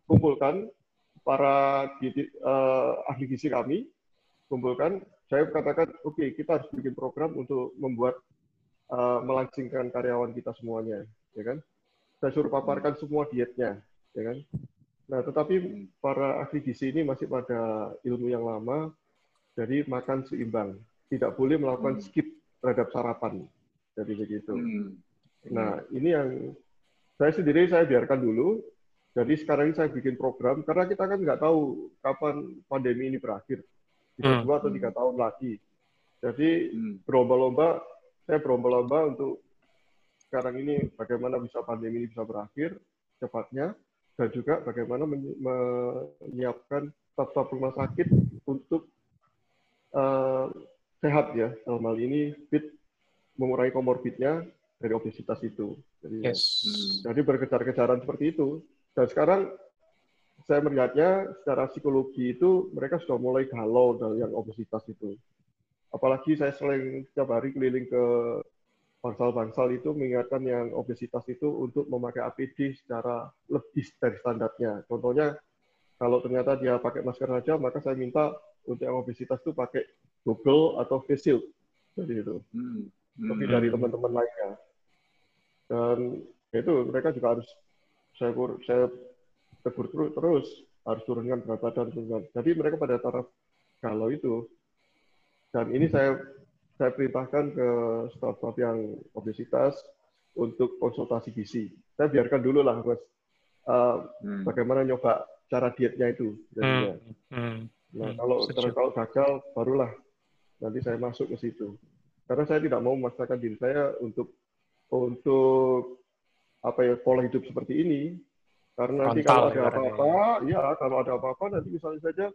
kumpulkan para uh, ahli gizi kami, kumpulkan. Saya katakan, oke, okay, kita harus bikin program untuk membuat uh, melangsingkan karyawan kita semuanya, ya kan? Saya suruh paparkan semua dietnya, ya kan? Nah, tetapi para ahli gizi ini masih pada ilmu yang lama, jadi makan seimbang. Tidak boleh melakukan hmm. skip terhadap sarapan. Jadi begitu. Hmm. Nah, ini yang saya sendiri saya biarkan dulu. Jadi sekarang ini saya bikin program karena kita kan nggak tahu kapan pandemi ini berakhir. Bisa hmm. dua atau tiga tahun lagi. Jadi hmm. berlomba-lomba, saya berlomba-lomba untuk sekarang ini bagaimana bisa pandemi ini bisa berakhir cepatnya dan juga bagaimana menyiapkan staf-staf rumah sakit untuk uh, sehat ya dalam hal ini fit mengurangi komorbidnya dari obesitas itu. Jadi, yes. jadi berkejar-kejaran seperti itu. Dan sekarang saya melihatnya secara psikologi itu mereka sudah mulai galau dari yang obesitas itu. Apalagi saya sering setiap hari keliling ke bangsal-bangsal itu mengingatkan yang obesitas itu untuk memakai APD secara lebih dari standarnya. Contohnya, kalau ternyata dia pakai masker saja, maka saya minta untuk yang obesitas itu pakai Google atau face shield. Jadi itu. Hmm. Lebih dari teman-teman lainnya. Dan itu mereka juga harus saya saya tegur terus, terus harus turunkan berat badan turunkan. Jadi mereka pada taraf kalau itu dan ini saya saya perintahkan ke staf-staf yang obesitas untuk konsultasi gizi. Saya biarkan dulu lah mas uh, hmm. bagaimana nyoba cara dietnya itu. Jadinya. Hmm. Hmm. Nah hmm. kalau kalau gagal barulah nanti saya masuk ke situ. Karena saya tidak mau memaksakan diri saya untuk untuk apa ya pola hidup seperti ini. Karena nanti kalau ada apa-apa ya kalau ada apa-apa nanti misalnya saja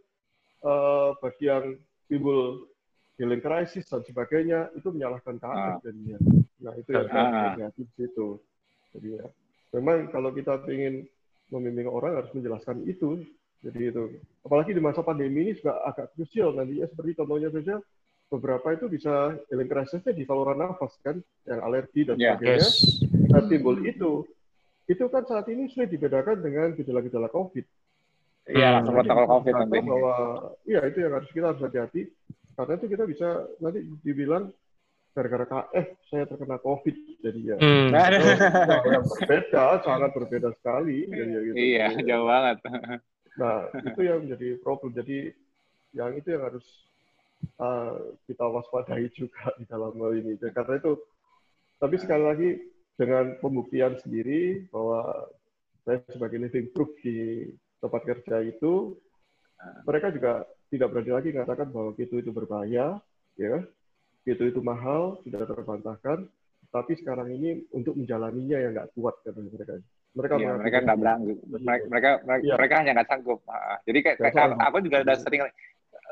uh, bagi yang timbul healing crisis dan sebagainya itu menyalahkan KF ah. jadinya. Nah itu yang ah. negatif situ. Jadi ya memang kalau kita ingin membimbing orang harus menjelaskan itu. Jadi itu apalagi di masa pandemi ini juga agak krusial nanti ya seperti contohnya saja beberapa itu bisa healing crisisnya di saluran nafas kan, yang alergi dan yeah, sebagainya. Yes. Nah, timbul itu, itu kan saat ini sudah dibedakan dengan gejala-gejala COVID. Iya, langsung protokol COVID nanti. Bahwa, iya itu yang harus kita harus hati-hati. Karena itu kita bisa nanti dibilang gara-gara KF saya terkena COVID jadi ya. Hmm. Yang berbeda, sangat berbeda sekali. Jadi, ya, gitu. Iya, jauh banget. Nah, itu yang menjadi problem. Jadi yang itu yang harus uh, kita waspadai juga di dalam hal ini. Karena itu, tapi sekali lagi dengan pembuktian sendiri bahwa saya sebagai living proof di tempat kerja itu, mereka juga tidak berani lagi mengatakan bahwa itu itu berbahaya, ya, itu itu mahal, sudah terbantahkan. Tapi sekarang ini untuk menjalaninya yang nggak kuat kata mereka. Mereka ya, mereka nggak berani, mereka mereka, ya. mereka hanya nggak sanggup. Jadi kayak, kayak aku juga udah sering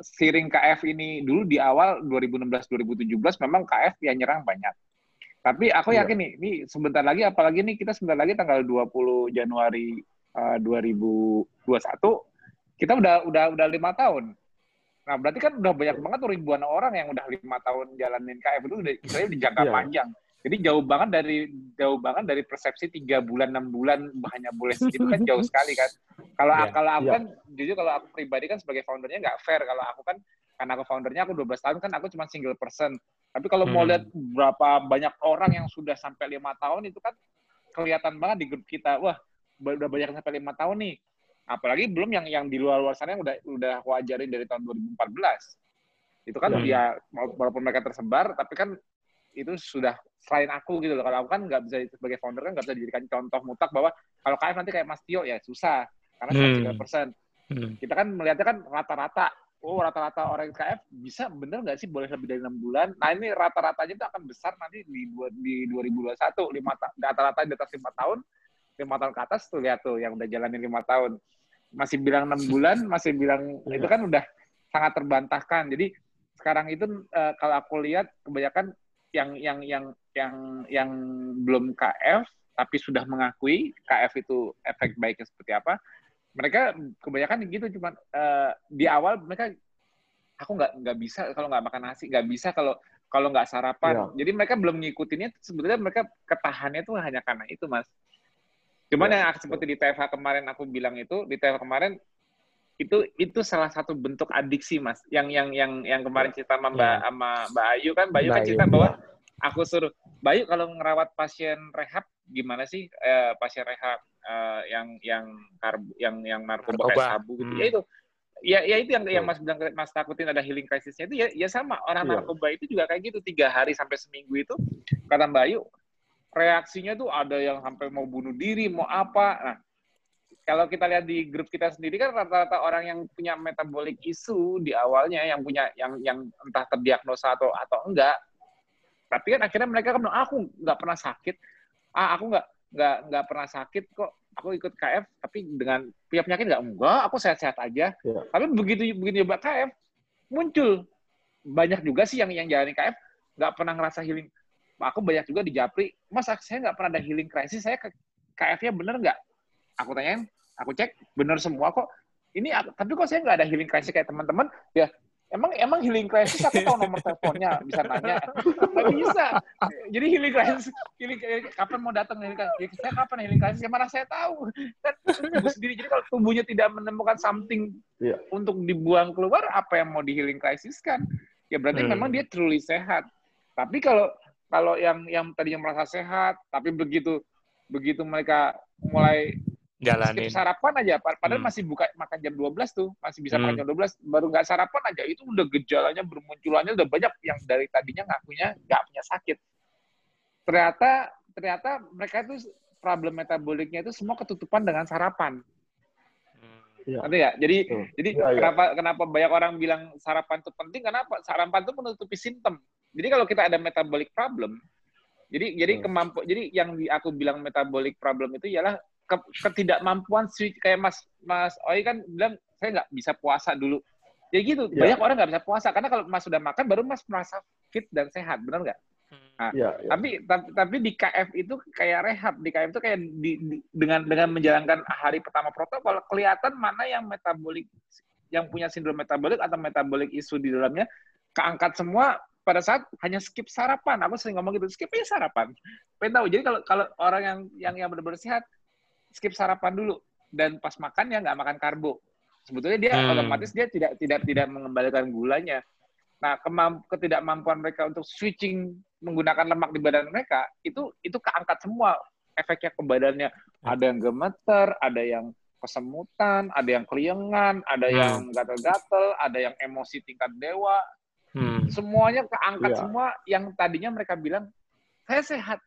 siring KF ini dulu di awal 2016-2017 memang KF yang nyerang banyak. Tapi aku iya. yakin nih, ini sebentar lagi, apalagi nih kita sebentar lagi tanggal 20 Januari uh, 2021, kita udah udah udah lima tahun. Nah berarti kan udah banyak banget ribuan orang yang udah lima tahun jalanin KF itu udah istilahnya di jangka yeah. panjang. Jadi jauh banget dari jauh banget dari persepsi tiga bulan enam bulan hanya boleh segitu kan jauh sekali kan. Kalau yeah. kalau aku yeah. kan jujur kalau aku pribadi kan sebagai foundernya nggak fair kalau aku kan karena aku foundernya aku 12 tahun kan aku cuma single person. Tapi kalau hmm. mau lihat berapa banyak orang yang sudah sampai lima tahun itu kan kelihatan banget di grup kita. Wah udah banyak sampai lima tahun nih. Apalagi belum yang yang di luar luar sana yang udah udah aku ajarin dari tahun 2014. Itu kan hmm. ya walaupun mereka tersebar tapi kan itu sudah selain aku gitu loh. Kalau aku kan nggak bisa sebagai founder kan nggak bisa dijadikan contoh mutak bahwa kalau KF nanti kayak Mas Tio ya susah karena hmm. persen. Hmm. Kita kan melihatnya kan rata-rata. Oh rata-rata orang KF bisa bener nggak sih boleh lebih dari enam bulan? Nah ini rata-ratanya itu akan besar nanti di di 2021 lima rata-rata di atas lima tahun lima tahun ke atas tuh lihat tuh yang udah jalanin lima tahun masih bilang enam bulan masih bilang itu kan udah sangat terbantahkan jadi sekarang itu uh, kalau aku lihat kebanyakan yang yang yang yang yang belum KF tapi sudah mengakui KF itu efek baiknya seperti apa, mereka kebanyakan gitu cuma uh, di awal mereka aku nggak nggak bisa kalau nggak makan nasi nggak bisa kalau kalau nggak sarapan. Ya. jadi mereka belum ngikutinnya sebetulnya mereka ketahannya tuh hanya karena itu mas. Cuman ya, yang seperti di TFH kemarin aku bilang itu di TFH kemarin itu itu salah satu bentuk adiksi mas. Yang yang yang yang kemarin cerita sama mbak ya. sama mbak Ayu kan mbak Ayu kan cerita bahwa aku suruh Bayu kalau ngerawat pasien rehab gimana sih eh, pasien rehab eh, yang yang karbu yang yang narkoba, narkoba. kayak sabu gitu hmm. ya itu ya ya itu yang yang mas bilang mas takutin ada healing crisisnya itu ya ya sama orang yeah. narkoba itu juga kayak gitu tiga hari sampai seminggu itu kata Bayu reaksinya tuh ada yang sampai mau bunuh diri mau apa nah kalau kita lihat di grup kita sendiri kan rata-rata orang yang punya metabolic isu di awalnya yang punya yang yang entah terdiagnosa atau atau enggak tapi kan akhirnya mereka kan ah, aku nggak pernah sakit. Ah aku nggak nggak nggak pernah sakit kok. Aku ikut KF tapi dengan punya penyakit nggak? Enggak aku sehat-sehat aja. Ya. tapi begitu begitu nyoba KF muncul. Banyak juga sih yang yang jalani KF nggak pernah ngerasa healing. Aku banyak juga di Japri mas saya nggak pernah ada healing crisis saya KF-nya bener nggak? Aku tanyain aku cek bener semua kok. Ini tapi kok saya nggak ada healing crisis kayak teman-teman? Ya emang emang healing crisis aku tahu nomor teleponnya bisa nanya. Nggak bisa. Jadi healing crisis healing, kapan mau datang healing crisis? Ya, saya kapan healing crisis? Ya mana saya tahu. Kan tubuh sendiri. Jadi kalau tubuhnya tidak menemukan something yeah. untuk dibuang keluar apa yang mau di healing crisis kan? Ya berarti hmm. memang dia truly sehat. Tapi kalau kalau yang yang tadinya merasa sehat tapi begitu begitu mereka mulai jalanin. Skip sarapan aja, padahal hmm. masih buka makan jam 12 tuh, masih bisa hmm. makan jam 12, baru nggak sarapan aja, itu udah gejalanya bermunculannya udah banyak yang dari tadinya nggak punya nggak punya sakit. Ternyata ternyata mereka itu problem metaboliknya itu semua ketutupan dengan sarapan. Ya. ya? Jadi Betul. jadi ya, kenapa ya. kenapa banyak orang bilang sarapan itu penting? Kenapa? Sarapan itu menutupi simptom. Jadi kalau kita ada metabolic problem, jadi jadi hmm. kemampu jadi yang aku bilang metabolic problem itu ialah ke, ketidakmampuan switch kayak Mas Mas Oi kan bilang saya nggak bisa puasa dulu. Ya gitu, ya. banyak orang nggak bisa puasa karena kalau Mas sudah makan baru Mas merasa fit dan sehat, benar nggak? Nah, ya, ya. Tapi, tapi tapi di KF itu kayak rehab, di KF itu kayak di, di, dengan dengan menjalankan hari pertama protokol kelihatan mana yang metabolik yang punya sindrom metabolik atau metabolik isu di dalamnya keangkat semua pada saat hanya skip sarapan. Aku sering ngomong gitu, skip aja sarapan. Pengen tahu. Jadi kalau kalau orang yang yang yang benar-benar sehat skip sarapan dulu dan pas makan ya nggak makan karbo. Sebetulnya dia hmm. otomatis dia tidak tidak tidak mengembalikan gulanya. Nah, ketidakmampuan mereka untuk switching menggunakan lemak di badan mereka itu itu keangkat semua efeknya ke badannya. Ada yang gemeter, ada yang kesemutan, ada yang keliengan, ada hmm. yang gatel-gatel, ada yang emosi tingkat dewa. Hmm. Semuanya keangkat yeah. semua yang tadinya mereka bilang saya sehat.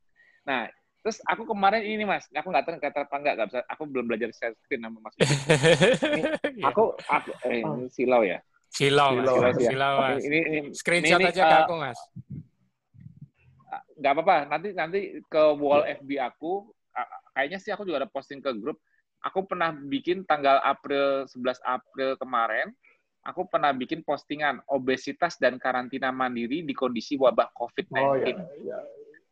Nah, Terus aku kemarin ini mas, aku nggak tahu kata apa nggak, bisa. Aku belum belajar share screen nama mas. Ini, aku, aku, eh, ini silau ya. Silau, silau, mas. Ya. silau mas. Ini, ini, Screenshot ini, aja uh, ke aku mas. Nggak apa-apa, nanti nanti ke wall FB aku, kayaknya sih aku juga ada posting ke grup. Aku pernah bikin tanggal April 11 April kemarin, aku pernah bikin postingan obesitas dan karantina mandiri di kondisi wabah COVID-19. Oh, iya, iya.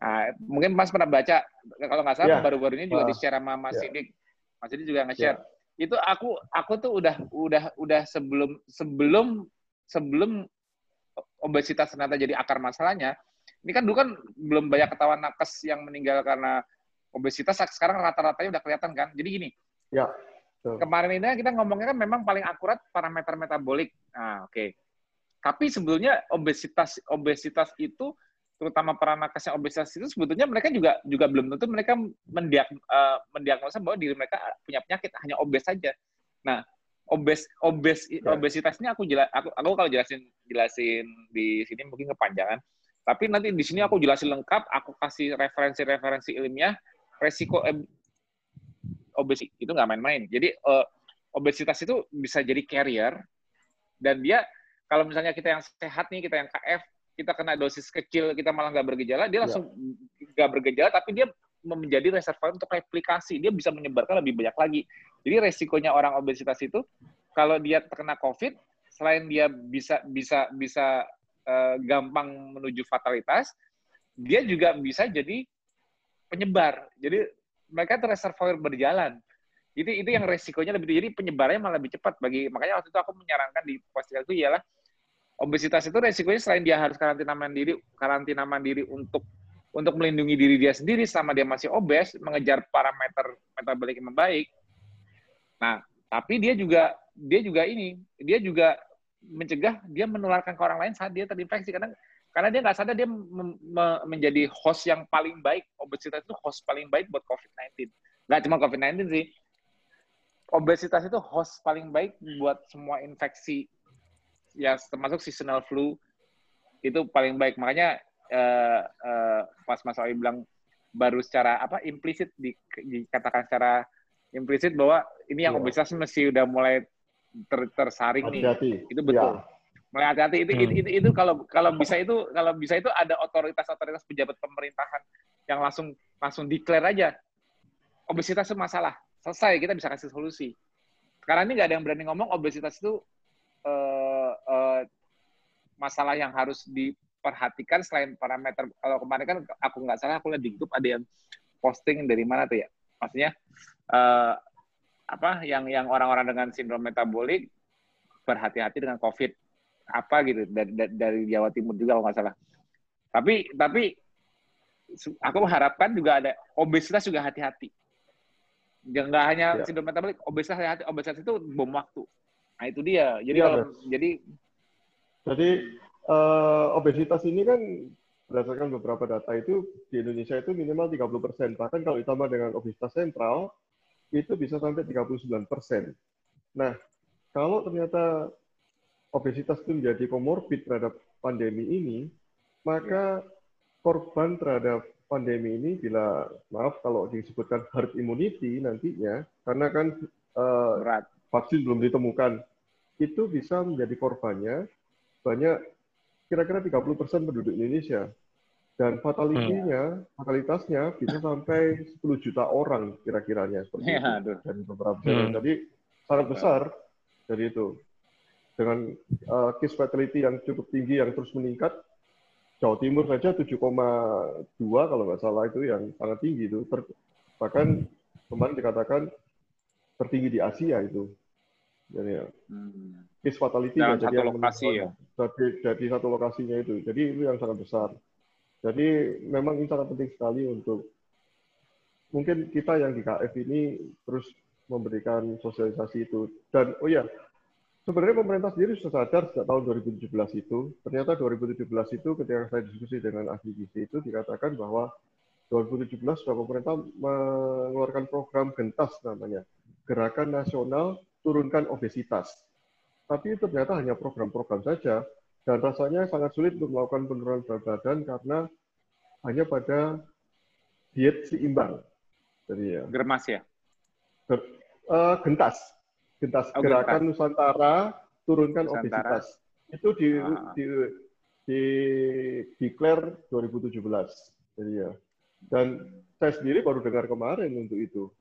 Nah, mungkin Mas pernah baca kalau nggak salah yeah. baru-baru ini juga uh, di-share sama Mas yeah. Sidik. Mas Sidik juga nge-share. Yeah. Itu aku aku tuh udah udah udah sebelum sebelum sebelum obesitas ternyata jadi akar masalahnya. Ini kan dulu kan belum banyak ketahuan nakes yang meninggal karena obesitas. Sekarang rata-ratanya udah kelihatan kan. Jadi gini. Ya. Yeah. Kemarin ini kita ngomongnya kan memang paling akurat parameter metabolik. Nah, oke. Okay. Tapi sebetulnya obesitas obesitas itu terutama para nakes yang obesitas itu sebetulnya mereka juga juga belum tentu mereka mendiag, uh, mendiagnosa bahwa diri mereka punya penyakit hanya obes saja. Nah, obes obes ya. obesitas ini aku jelas aku, aku kalau jelasin jelasin di sini mungkin kepanjangan. Tapi nanti di sini aku jelasin lengkap, aku kasih referensi-referensi ilmiah resiko obesitas itu nggak main-main. Jadi uh, obesitas itu bisa jadi carrier dan dia kalau misalnya kita yang sehat nih, kita yang KF, kita kena dosis kecil kita malah nggak bergejala dia ya. langsung nggak ya. bergejala tapi dia menjadi reservoir untuk replikasi. Dia bisa menyebarkan lebih banyak lagi. Jadi resikonya orang obesitas itu kalau dia terkena covid selain dia bisa bisa bisa uh, gampang menuju fatalitas dia juga bisa jadi penyebar. Jadi mereka reservoir berjalan. Itu itu yang resikonya lebih jadi penyebarannya malah lebih cepat. Bagi makanya waktu itu aku menyarankan di postingan itu ialah obesitas itu resikonya selain dia harus karantina mandiri karantina mandiri untuk untuk melindungi diri dia sendiri selama dia masih obes, mengejar parameter metabolik yang membaik. Nah, tapi dia juga dia juga ini, dia juga mencegah dia menularkan ke orang lain saat dia terinfeksi. Karena karena dia nggak sadar dia menjadi host yang paling baik. Obesitas itu host paling baik buat COVID-19 nggak cuma COVID-19 sih. Obesitas itu host paling baik buat semua infeksi ya termasuk seasonal flu itu paling baik makanya uh, uh, pas Mas Awi bilang baru secara apa implisit di, dikatakan secara implisit bahwa ini yang ya. obesitas mesti udah mulai ter, tersaring hati -hati. nih. Itu betul. Ya. Mulai hati-hati itu, hmm. itu, itu, itu kalau kalau bisa itu kalau bisa itu ada otoritas-otoritas pejabat pemerintahan yang langsung langsung declare aja obesitas itu masalah selesai kita bisa kasih solusi. Sekarang ini nggak ada yang berani ngomong obesitas itu uh, uh, masalah yang harus diperhatikan selain parameter. Kalau kemarin kan aku nggak salah aku lihat di YouTube ada yang posting dari mana tuh ya. Maksudnya uh, apa yang yang orang-orang dengan sindrom metabolik berhati-hati dengan COVID apa gitu dari, dari Jawa Timur juga kalau nggak salah. Tapi tapi aku mengharapkan juga ada obesitas juga hati-hati. Nggak hanya ya. sindrom metabolik, obesitas hati-hati. Obesitas itu bom waktu. Nah itu dia. Jadi ya, kalau jadi jadi uh, obesitas ini kan berdasarkan beberapa data itu di Indonesia itu minimal 30 persen. Bahkan kalau ditambah dengan obesitas sentral, itu bisa sampai 39 persen. Nah, kalau ternyata obesitas itu menjadi komorbid terhadap pandemi ini, maka korban terhadap pandemi ini bila maaf kalau disebutkan herd immunity nantinya, karena kan uh, vaksin belum ditemukan, itu bisa menjadi korbannya banyak kira-kira 30 persen penduduk Indonesia dan fatalitinya, hmm. fatalitasnya bisa sampai 10 juta orang kira-kiranya seperti ya, itu dari beberapa hmm. Jadi sangat besar dari itu. Dengan uh, case fatality yang cukup tinggi yang terus meningkat, Jawa Timur saja 7,2 kalau nggak salah itu yang sangat tinggi itu. Ter, bahkan kemarin dikatakan tertinggi di Asia itu. Jadi ya. Hmm. Case fatality ya, jadi satu lokasi ya. Dari, dari satu lokasinya itu. Jadi itu yang sangat besar. Jadi memang ini sangat penting sekali untuk mungkin kita yang di KF ini terus memberikan sosialisasi itu. Dan oh ya, sebenarnya pemerintah sendiri sudah sadar sejak tahun 2017 itu. Ternyata 2017 itu ketika saya diskusi dengan ahli gizi itu dikatakan bahwa 2017 sudah pemerintah mengeluarkan program gentas namanya, Gerakan Nasional Turunkan Obesitas. Tapi itu ternyata hanya program-program saja, dan rasanya sangat sulit untuk melakukan penurunan berat badan karena hanya pada diet seimbang. Jadi ya. Germas ya? Ger, uh, gentas. Gentas. Oh, Gerakan gentas. Nusantara turunkan Nusantara. obesitas. Itu di, ah. di, di declare 2017. Jadi ya. Dan saya sendiri baru dengar kemarin untuk itu.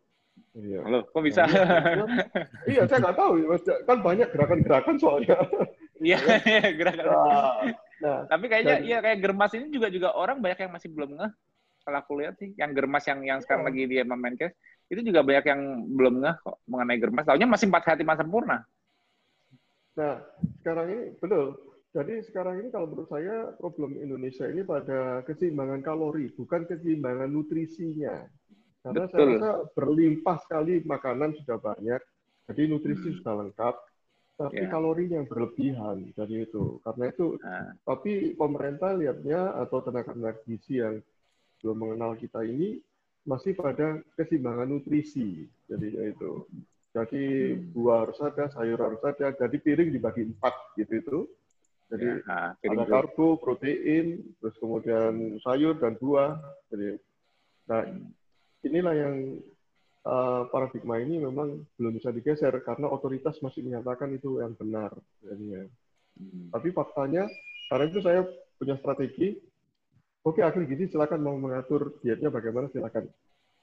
Iya. Halo, kok bisa? Nah, iya, saya nggak tahu. Kan banyak gerakan-gerakan soalnya. Iya, iya, gerakan. Nah, nah, Tapi kayaknya dan, iya kayak germas ini juga juga orang banyak yang masih belum ngeh. Kalau aku lihat sih, yang germas yang yang sekarang iya. lagi dia memainkan itu juga banyak yang belum ngeh kok mengenai germas. Tahunya masih empat hati masa sempurna. Nah, sekarang ini betul. Jadi sekarang ini kalau menurut saya problem Indonesia ini pada keseimbangan kalori, bukan keseimbangan nutrisinya. Karena Betul. saya rasa berlimpah sekali makanan sudah banyak, jadi nutrisi hmm. sudah lengkap, tapi yeah. kalorinya yang berlebihan dari itu. Karena itu, nah. tapi pemerintah lihatnya atau tenaga-tenaga gizi yang belum mengenal kita ini masih pada keseimbangan nutrisi. Jadi itu. Jadi hmm. buah harus ada, sayur harus ada. Jadi piring dibagi empat gitu itu. Jadi ya, nah, ada karbo, protein, terus kemudian sayur dan buah. Jadi, nah inilah yang uh, paradigma ini memang belum bisa digeser karena otoritas masih menyatakan itu yang benar. Jadinya. Hmm. Tapi faktanya, karena itu saya punya strategi. Oke, akhir gizi silakan mau mengatur dietnya bagaimana silakan.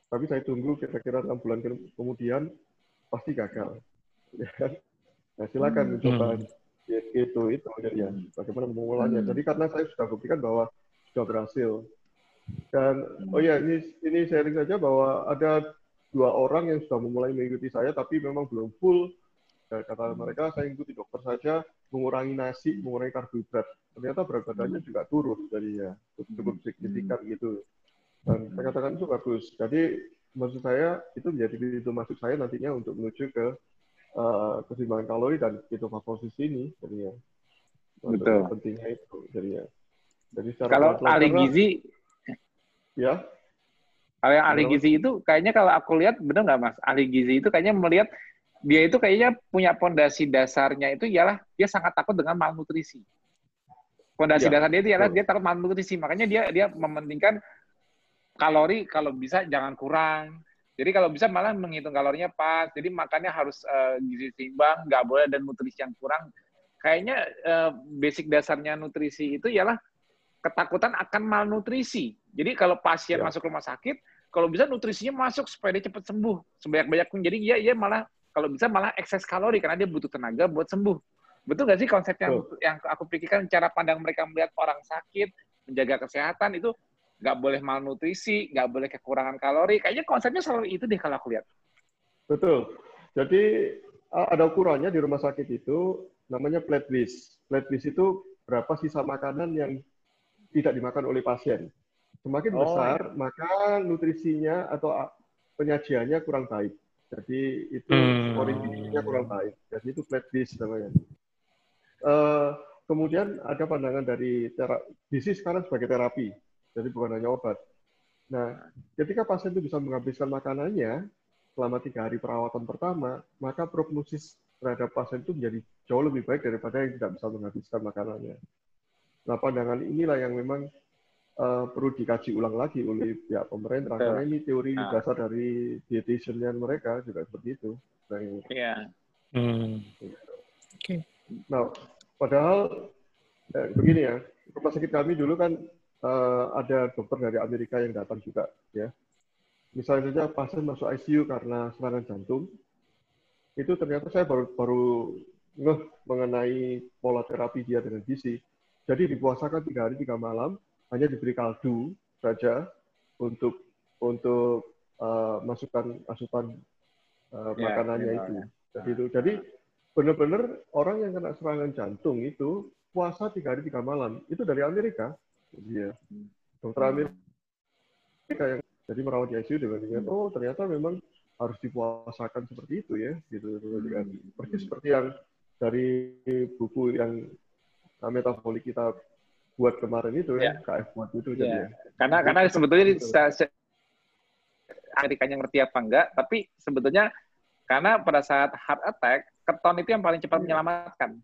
Tapi saya tunggu kira-kira enam bulan kemudian pasti gagal. Nah, silakan hmm. mencoba diet itu itu ya. Bagaimana memulainya. Hmm. Jadi karena saya sudah buktikan bahwa sudah berhasil dan oh ya ini ini sharing saja bahwa ada dua orang yang sudah memulai mengikuti saya, tapi memang belum full. Ya, kata mereka, saya ikuti dokter saja, mengurangi nasi, mengurangi karbohidrat. Ternyata berat badannya juga turun jadinya, cukup signifikan gitu. Dan saya katakan itu bagus. Jadi maksud saya itu menjadi pintu masuk saya nantinya untuk menuju ke uh, keseimbangan kalori dan ketofagosis ini jadinya. Betul. Pentingnya itu jadinya. Jadi kalau ahli gizi ya. Kalau yang ahli gizi itu kayaknya kalau aku lihat benar nggak mas? Ahli gizi itu kayaknya melihat dia itu kayaknya punya pondasi dasarnya itu ialah dia sangat takut dengan malnutrisi. Pondasi ya, dasar dia itu ialah dia takut malnutrisi. Makanya dia dia mementingkan kalori kalau bisa jangan kurang. Jadi kalau bisa malah menghitung kalorinya pas. Jadi makannya harus uh, gizi seimbang nggak boleh dan nutrisi yang kurang. Kayaknya uh, basic dasarnya nutrisi itu ialah ketakutan akan malnutrisi. Jadi kalau pasien ya. masuk rumah sakit, kalau bisa nutrisinya masuk supaya dia cepat sembuh sebanyak-banyaknya. Jadi dia dia malah kalau bisa malah ekses kalori karena dia butuh tenaga buat sembuh. Betul nggak sih konsep yang yang aku pikirkan cara pandang mereka melihat orang sakit, menjaga kesehatan itu nggak boleh malnutrisi, nggak boleh kekurangan kalori. Kayaknya konsepnya selalu itu deh kalau aku lihat. Betul. Jadi ada ukurannya di rumah sakit itu namanya plate list. Plate list itu berapa sisa makanan yang tidak dimakan oleh pasien. Semakin oh, besar, iya. maka nutrisinya atau penyajiannya kurang baik. Jadi itu hmm. kurang baik. Jadi itu flat dish namanya. Uh, kemudian ada pandangan dari terapi, gizi sekarang sebagai terapi, jadi bukan hanya obat. Nah, ketika pasien itu bisa menghabiskan makanannya selama tiga hari perawatan pertama, maka prognosis terhadap pasien itu menjadi jauh lebih baik daripada yang tidak bisa menghabiskan makanannya. Nah, pandangan inilah yang memang uh, perlu dikaji ulang lagi oleh pihak pemerintah karena ini teori nah. dasar dari dietitian mereka juga seperti itu. Nah, iya. Hmm. Oke. Okay. Nah, padahal eh, begini ya, rumah sakit kami dulu kan uh, ada dokter dari Amerika yang datang juga, ya. Misalnya saja pasien masuk ICU karena serangan jantung, itu ternyata saya baru baru ngeh mengenai pola terapi dia dengan gizi jadi dipuasakan tiga hari tiga malam, hanya diberi kaldu saja untuk untuk uh, masukkan asupan uh, ya, makanannya ya, itu. Ya. Jadi itu. Jadi benar-benar orang yang kena serangan jantung itu puasa tiga hari tiga malam itu dari Amerika. Iya. Dokter hmm. Amerika yang jadi merawat di ICU dengan dengan oh ternyata memang harus dipuasakan seperti itu ya gitu dengan hmm. persis seperti yang dari buku yang nah, metabolik kita buat kemarin itu ya, ya KF buat itu ya. jadi karena karena sebetulnya Amerikanya ngerti apa enggak tapi sebetulnya karena pada saat heart attack keton itu yang paling cepat ya. menyelamatkan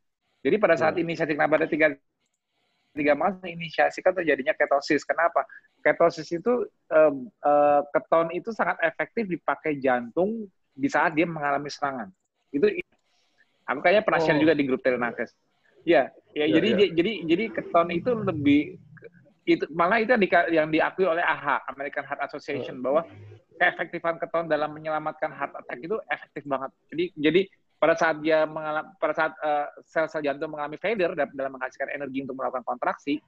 jadi pada saat ya. inisiasi nabata tiga tiga mas inisiasikan terjadinya ketosis. Kenapa? Ketosis itu um, uh, keton itu sangat efektif dipakai jantung di saat dia mengalami serangan. Itu aku kayaknya pernah oh. share juga di grup Telenakes. Ya, ya, ya jadi ya. jadi jadi keton itu lebih itu malah itu yang, di, yang diakui oleh AHA American Heart Association bahwa keefektifan keton dalam menyelamatkan heart attack itu efektif banget. Jadi jadi pada saat dia mengalami pada saat uh, sel-sel jantung mengalami failure dalam menghasilkan energi untuk melakukan kontraksi,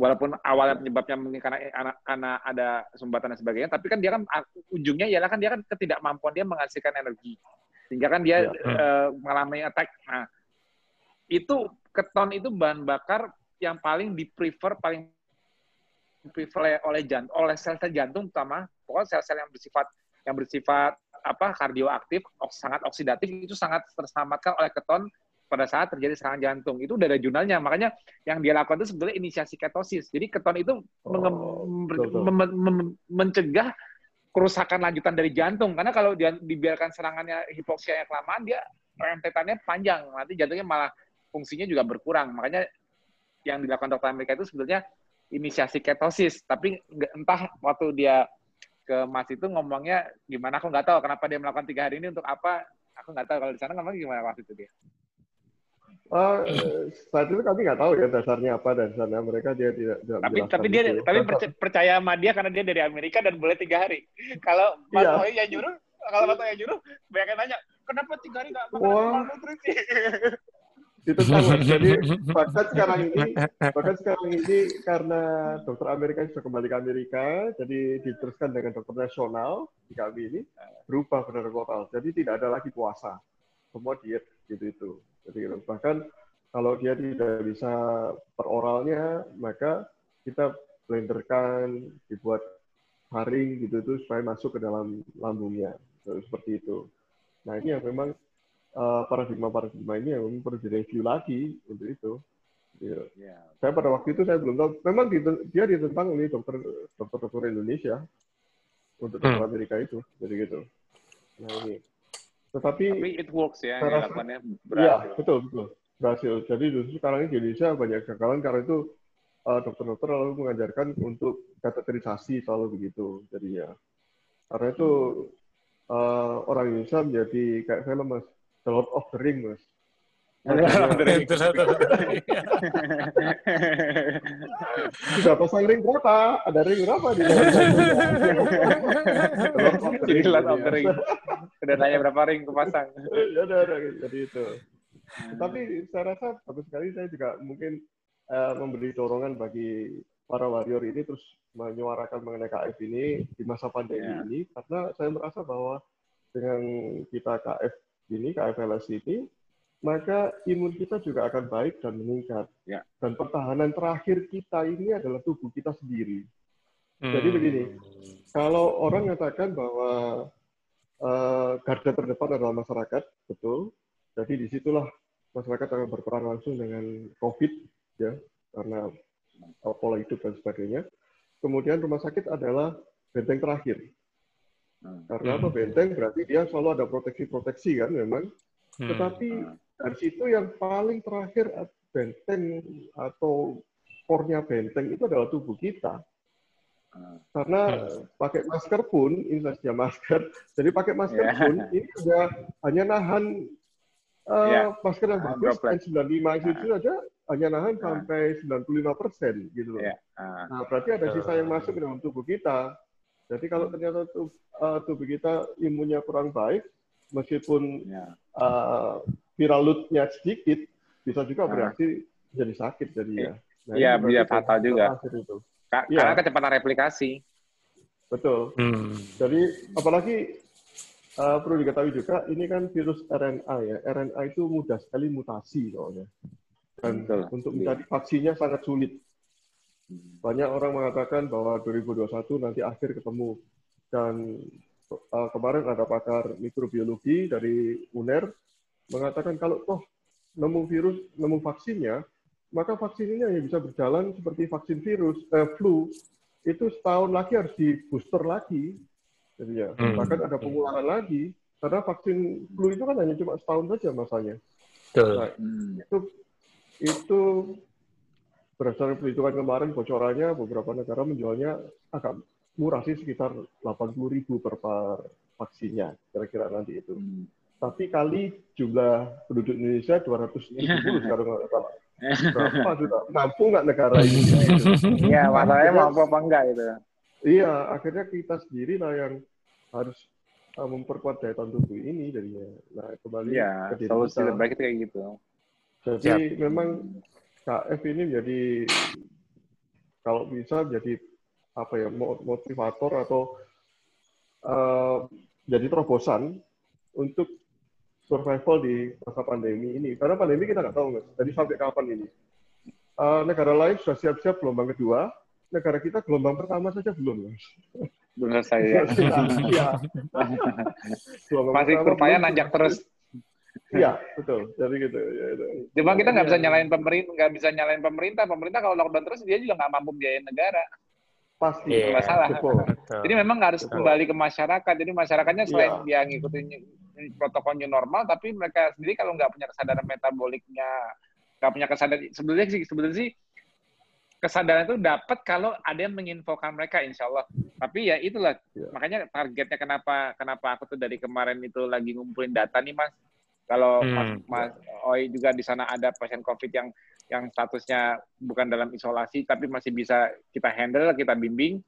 walaupun awalnya penyebabnya mungkin karena karena ada sumbatan dan sebagainya, tapi kan dia kan ujungnya ialah kan dia kan ketidakmampuan dia menghasilkan energi, sehingga kan dia ya. uh, mengalami attack. Nah, itu keton itu bahan bakar yang paling di prefer paling prefer oleh jantung oleh sel-sel jantung utama pokoknya sel-sel yang bersifat yang bersifat apa kardioaktif sangat oksidatif itu sangat terselamatkan oleh keton pada saat terjadi serangan jantung. Itu udah ada jurnalnya. Makanya yang dia lakukan itu sebetulnya inisiasi ketosis. Jadi keton itu oh, mencegah kerusakan lanjutan dari jantung. Karena kalau dia dibiarkan serangannya hipoksia yang kelamaan dia rentetannya panjang. Nanti jantungnya malah fungsinya juga berkurang. Makanya yang dilakukan dokter Amerika itu sebetulnya inisiasi ketosis, tapi entah waktu dia ke Mas itu ngomongnya gimana aku nggak tahu kenapa dia melakukan tiga hari ini untuk apa aku nggak tahu kalau di sana ngomong gimana waktu itu dia. Uh, saat itu kami nggak tahu ya dasarnya apa dan sana mereka dia tidak, tidak tapi tapi dia itu. tapi percaya sama dia karena dia dari Amerika dan boleh tiga hari kalau Mas iya. yang nyuruh kalau Mas yang nyuruh banyak yang nanya kenapa tiga hari nggak makan nutrisi ditentang mas. Jadi bahkan sekarang ini, bahkan sekarang ini karena dokter Amerika sudah kembali ke Amerika, jadi diteruskan dengan dokter nasional di kami ini berubah benar total. Jadi tidak ada lagi puasa, semua diet gitu itu. Jadi gitu. bahkan kalau dia tidak bisa peroralnya, maka kita blenderkan, dibuat haring gitu itu supaya masuk ke dalam lambungnya seperti itu. Nah ini yang memang uh, paradigma-paradigma ini yang perlu direview lagi untuk itu. Yeah. Yeah. Saya pada waktu itu saya belum tahu. Memang dia ditentang ini dokter dokter dokter Indonesia untuk dokter hmm. Amerika itu, jadi gitu. Nah ini. Tetapi Tapi it works ya, harapannya berhasil. Ya, betul betul berhasil. Jadi justru sekarang ini di Indonesia banyak kegagalan karena itu uh, dokter-dokter lalu mengajarkan untuk kateterisasi selalu begitu. Jadi ya, karena itu uh, orang Indonesia menjadi kayak film mas, The Lord of the Ring, Mas. Sudah pasang ring berapa? Ada ring berapa di? Jadi Lord of the Ring. Udah tanya berapa ring kepasang. Ya udah, jadi itu. Tapi saya rasa bagus sekali saya juga mungkin uh, memberi dorongan bagi para warrior ini terus menyuarakan mengenai KF ini di masa pandemi yeah. ini karena saya merasa bahwa dengan kita KF ini, KFLS ini, maka imun kita juga akan baik dan meningkat. Ya. Dan pertahanan terakhir kita ini adalah tubuh kita sendiri. Hmm. Jadi begini, kalau orang mengatakan bahwa uh, garda terdepan adalah masyarakat, betul. Jadi di situlah masyarakat akan berperan langsung dengan COVID, ya, karena pola hidup dan sebagainya. Kemudian rumah sakit adalah benteng terakhir. Hmm. Karena apa benteng berarti dia selalu ada proteksi-proteksi kan memang. Hmm. Tetapi dari situ yang paling terakhir benteng atau core benteng itu adalah tubuh kita. Hmm. Karena pakai masker pun, ini saja masker, jadi pakai masker yeah. pun ini sudah hanya nahan uh, yeah. masker yang bagus, N95 itu aja hanya nahan sampai 95 persen gitu loh. Yeah. Uh. Nah berarti ada sisa yang masuk ke dalam tubuh kita. Jadi kalau ternyata tubuh, uh, tubuh kita imunnya kurang baik, meskipun ya. uh, viral loadnya sedikit, bisa juga nah. bereaksi nah. jadi sakit jadinya. Nah, iya, bisa fatal juga. Itu. Ka ya. Karena kecepatan replikasi. Betul. Hmm. Jadi apalagi uh, perlu diketahui juga, ini kan virus RNA ya. RNA itu mudah sekali mutasi soalnya. Dan Betul. untuk mencari vaksinnya sangat sulit. Banyak orang mengatakan bahwa 2021 nanti akhir ketemu. Dan uh, kemarin ada pakar mikrobiologi dari UNER mengatakan kalau toh nemu virus, nemu vaksinnya, maka vaksin ini hanya bisa berjalan seperti vaksin virus, eh, flu, itu setahun lagi harus di booster lagi. Jadi ya, hmm. bahkan ada pengulangan lagi. Karena vaksin flu itu kan hanya cuma setahun saja masanya. Nah, itu itu berdasarkan perhitungan kemarin bocorannya beberapa negara menjualnya agak murah sih sekitar 80 ribu per, vaksinnya kira-kira nanti itu. Hmm. Tapi kali jumlah penduduk Indonesia 270 sekarang nggak salah. Berapa sudah mampu nggak negara ini? Iya, masalahnya mampu apa enggak itu? Iya, akhirnya kita sendiri lah yang harus uh, memperkuat daya tahan tubuh ini jadinya. Nah, kembali ya, ke diri solusi terbaik itu kayak gitu. Jadi Siap. memang KF ini menjadi kalau bisa jadi apa ya motivator atau uh, jadi terobosan untuk survival di masa pandemi ini. Karena pandemi kita nggak tahu mas, jadi sampai kapan ini. Uh, negara lain sudah siap-siap gelombang kedua, negara kita gelombang pertama saja belum mas. Belum selesai ya. Masih kurvanya nanjak terus. Iya, betul. Jadi gitu. Ya, itu. Cuma kita nggak bisa nyalain pemerintah, nggak bisa nyalain pemerintah. Pemerintah kalau lockdown terus dia juga nggak mampu biayain negara. Pasti. Yeah, masalah. Betul. Jadi memang harus betul. kembali ke masyarakat. Jadi masyarakatnya selain yeah. dia ngikutin protokolnya normal, tapi mereka sendiri kalau nggak punya kesadaran metaboliknya, nggak punya kesadaran sebenarnya sih sebenarnya sih kesadaran itu dapat kalau ada yang menginfokan mereka insya Allah. Tapi ya itulah yeah. makanya targetnya kenapa kenapa aku tuh dari kemarin itu lagi ngumpulin data nih mas kalau hmm. Mas, Mas Oi juga di sana ada pasien COVID yang yang statusnya bukan dalam isolasi tapi masih bisa kita handle, kita bimbing.